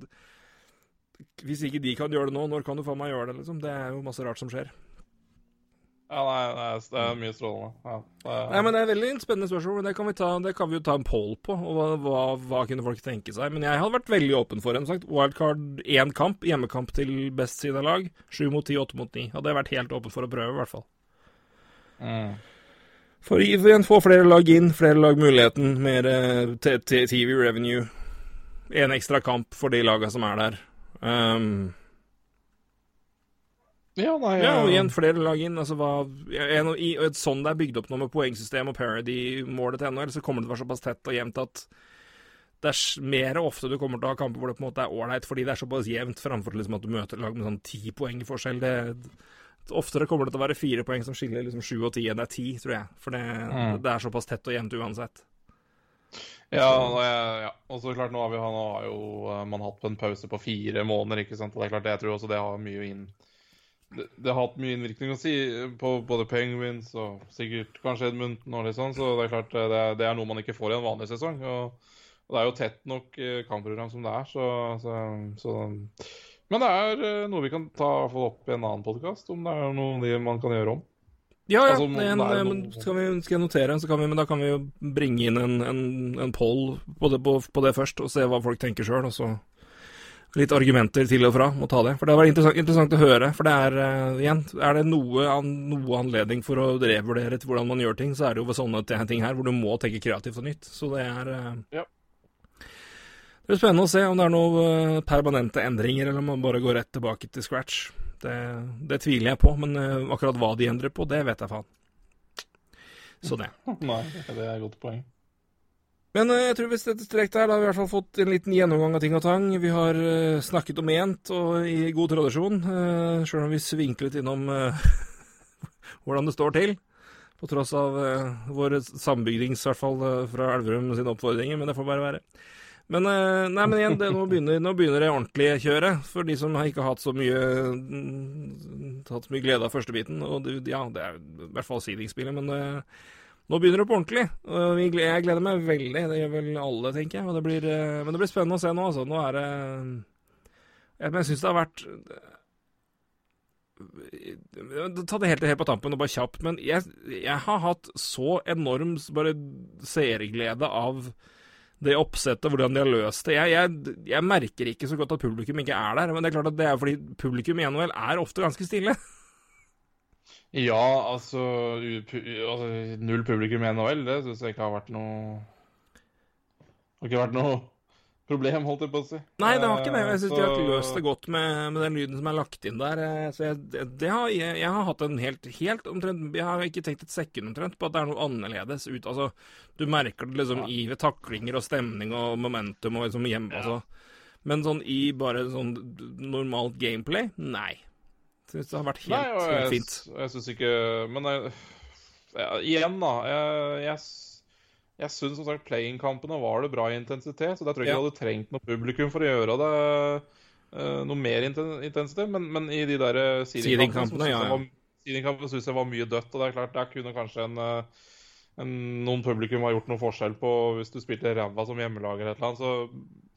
Hvis ikke de kan gjøre det nå, når kan du faen meg gjøre det? liksom? Det er jo masse rart som skjer. Ja, nei, det er mye strålende. Ja, er... Nei, men Det er veldig spennende spørsmål. men Det kan vi, ta, det kan vi jo ta en poll på. og hva, hva, hva, kunne folk tenke seg? Men jeg hadde vært veldig åpen for en sagt. Wildcard én kamp, hjemmekamp til best side av lag. Sju mot ti, åtte mot ni. Hadde jeg vært helt åpen for å prøve, i hvert fall. Mm. For igjen få flere lag inn, flere lag muligheten, mer uh, TV revenue. En ekstra kamp for de laga som er der. Um, ja, nei, ja, og igjen flere lag inn. Altså, hva, en, i, et sånn det er bygd opp nå med poengsystem og parody-målet til NHL, så kommer det til å være såpass tett og jevnt at det er mer ofte du kommer til å ha kamper hvor det på en måte er ålreit, fordi det er såpass jevnt, framfor liksom at du møter lag med sånn ti poeng i forskjell. Det, oftere kommer det til å være fire poeng som skiller liksom sju og ti enn det er ti, tror jeg. For det, mm. det, er såpass tett og jevnt uansett. Ja, ja. og så klart nå har, vi, nå har jo man man hatt en pause på fire måneder, ikke sant. Og det er klart, jeg tror også det har mye inn det, det, har hatt mye innvirkning å si på både Penguins og sikkert kanskje Edmundton og litt sånn, så det er klart det det er, noe man ikke får i en vanlig sesong. Og, og det er jo tett nok eh, kampprogram som det er, så, så, så Men det er eh, noe vi kan ta opp i en annen podkast, om det er noe man kan gjøre om. Ja, ja. Altså, en, noe... skal, vi, skal, jeg notere, så kan vi, men da kan vi jo bringe inn en, en, en poll på det, på, på det, først, og se hva folk tenker sjøl. Og så litt argumenter til og fra må ta det. For det var interessant, interessant å høre. For det er uh, igjen, er det noe, an, noe, anledning for å revurdere til hvordan man gjør ting, så er det jo ved sånne ting her hvor du må tenke kreativt og nytt. Så det er uh, ja. Det blir spennende å se om det er noen permanente endringer, eller om man bare går rett tilbake til scratch. Det, det, tviler jeg på, men akkurat hva de endrer på, det vet jeg faen. Så det. Nei, det er et godt poeng. Men uh, jeg tror hvis dette strekket her, da har vi i hvert fall fått en liten gjennomgang av ting og tang. Vi har uh, snakket om ment, og i god tradisjon, uh, sjøl om vi svinklet innom hvordan det står til. På tross av vår sambygdings, i hvert fall fra Elverum sine oppfordringer, men det får bare være. Men, eh, nei, men igjen, det, nå, begynner, nå, begynner, det ordentlige kjøret. For de som ikke har hatt så mye mm, Hatt så mye glede av første biten. Og det, ja, det er i hvert fall seedingspillet, men nå begynner det på ordentlig. Jeg gleder meg veldig. Det gjør vel alle, tenker jeg. Det blir, uh, men det blir spennende å se nå, altså. Nå er det Jeg, jeg syns det har vært Ta det helt, helt på tampen og bare kjapt, men jeg, jeg har hatt så enorm bare seerglede av det oppsettet, hvordan de har løst det. Jeg, jeg, jeg, merker ikke så godt at publikum ikke er der, men det er klart at det er fordi publikum i NHL er ofte ganske stille. Ja, altså, altså Null publikum i NHL, det syns jeg ikke har vært noe Har ikke vært noe problem, holdt jeg på å si. Nei, det har ikke det. Jeg syns så... de har løst det godt med, med, den lyden som er lagt inn der. Eh, så jeg, det har, jeg, jeg, har hatt en helt, helt omtrent Jeg har ikke tenkt et sekund omtrent på at det er noe annerledes ut. Altså, du merker det liksom ja. i ved taklinger og stemning og momentum og liksom hjemme, ja. altså. Men sånn i bare sånn normalt gameplay, nei. Syns det har vært helt, nei, helt fint. Jeg, jeg syns ikke Men jeg, igjen, da. Jeg, jeg jeg syns som sagt playing-kampene var det bra i intensitet, så der tror jeg ikke ja. jeg hadde trengt noe publikum for å gjøre det uh, noe mer intensitet. Men, men i de der eh, seeding-kampene ja, ja. syns jeg var mye dødt. Og det er klart, der kunne kanskje en, eh, en, noen publikum ha gjort noe forskjell på hvis du spilte ræva som hjemmelager eller et eller annet. Så,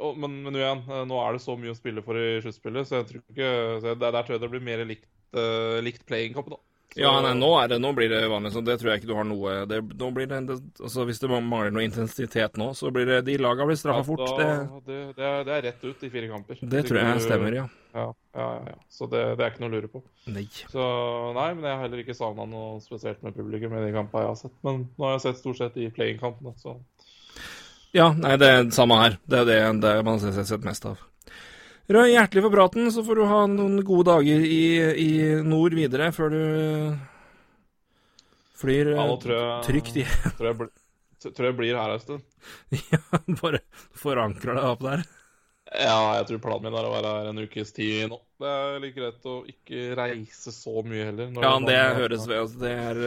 og, men, men igjen, nå er det så mye å spille for i sluttspillet, så jeg tror ikke så jeg, der, der, tror jeg det blir mer likt, uh, likt playing-kampen. Så... Ja, nei, nå, det, nå, blir det vanlig, så det tror jeg ikke du har noe det, nå blir det, det, altså Hvis det mangler noe intensitet nå, så blir det de laga blir straffa ja, fort. Det, det, det, er, rett ut i fire kamper. Det tror jeg stemmer, ja. Ja, ja, ja. Så det, er ikke noe å lure på. Nei. Så nei, men jeg har heller ikke savna noe spesielt med publikum i de kampene jeg har sett. Men nå har jeg sett stort sett i playing-kampene, så Ja, nei, det er det samme her. Det er det, det man har sett mest av. Røy, hjertelig for praten, så får du ha noen gode dager i, i nord videre før du flyr ja, jeg, trygt igjen. tror jeg, tror jeg blir her en stund. ja, bare forankrer deg opp der. Ja, jeg tror planen min er å være her en ukes tid nå. Det er like greit å ikke reise så mye heller. Ja, det høres ved. Altså, det er,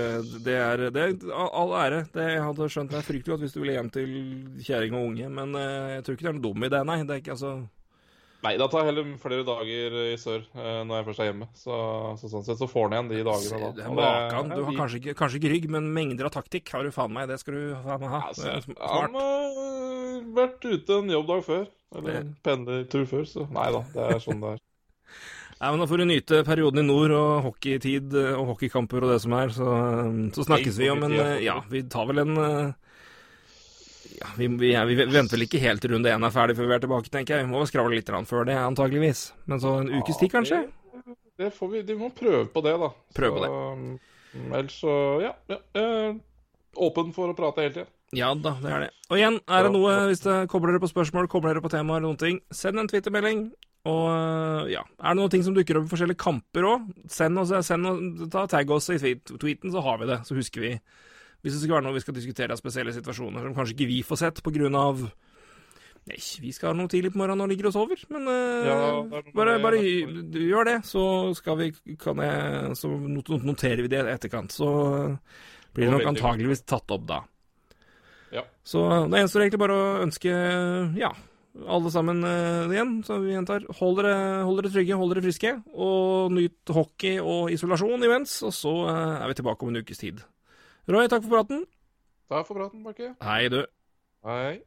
det er, det er all ære. Det, jeg hadde skjønt det er fryktelig godt hvis du ville hjem til kjerring og unge, men uh, jeg tror ikke det er noe dum i det, nei. Det er ikke altså Nei, da tar jeg heller flere dager i sør eh, når jeg først er hjemme. Så, så sånn sett så får han igjen de dagene da. Det er makan. Du har kanskje ikke, kanskje ikke, rygg, men mengder av taktikk har du faen meg. Det skal du faen meg ha. Ja, så, han har vært ute en jobbdag før. Eller en pendlertur før, så nei da. Det er sånn det er. Nei, men Da får du nyte perioden i nord og hockeytid og hockeykamper og det som er. Så, så snakkes vi om en Ja, vi tar vel en ja, vi, vi, vi, venter vel ikke helt til runde én er ferdig før vi er tilbake, tenker jeg. Vi må skravle litt før det, antageligvis. Men så en ukes tid, kanskje? Det, det får vi, vi må prøve på det, da. Prøve på det. Um, ellers så, ja. ja åpen for å prate hele tida. Ja da, det er det. Og igjen, er det noe, hvis det kobler dere på spørsmål, kobler dere på temaer eller noen ting, send en twittermelding. Og ja, er det noen ting som dukker opp i forskjellige kamper òg, send oss, send oss, ta tagg oss i tweeten, så har vi det. Så husker vi hvis det skal være noe vi skal diskutere av spesielle situasjoner som kanskje ikke vi får sett av Nei, vi skal ha noe tidlig på morgenen og ligger og sover, men uh, ja, bare, bare gjør det, så skal vi kan jeg, Så noterer vi det i etterkant. Så blir det nok antageligvis tatt opp da. Ja. Så det gjenstår egentlig bare å ønske ja, alle sammen uh, igjen, så vi gjentar. Hold dere, hold dere, trygge, hold dere friske, og nyt hockey og isolasjon imens. Og så uh, er vi tilbake om en ukes tid. Roy, takk for praten. Takk for praten, Marke. Hei, du. Hei.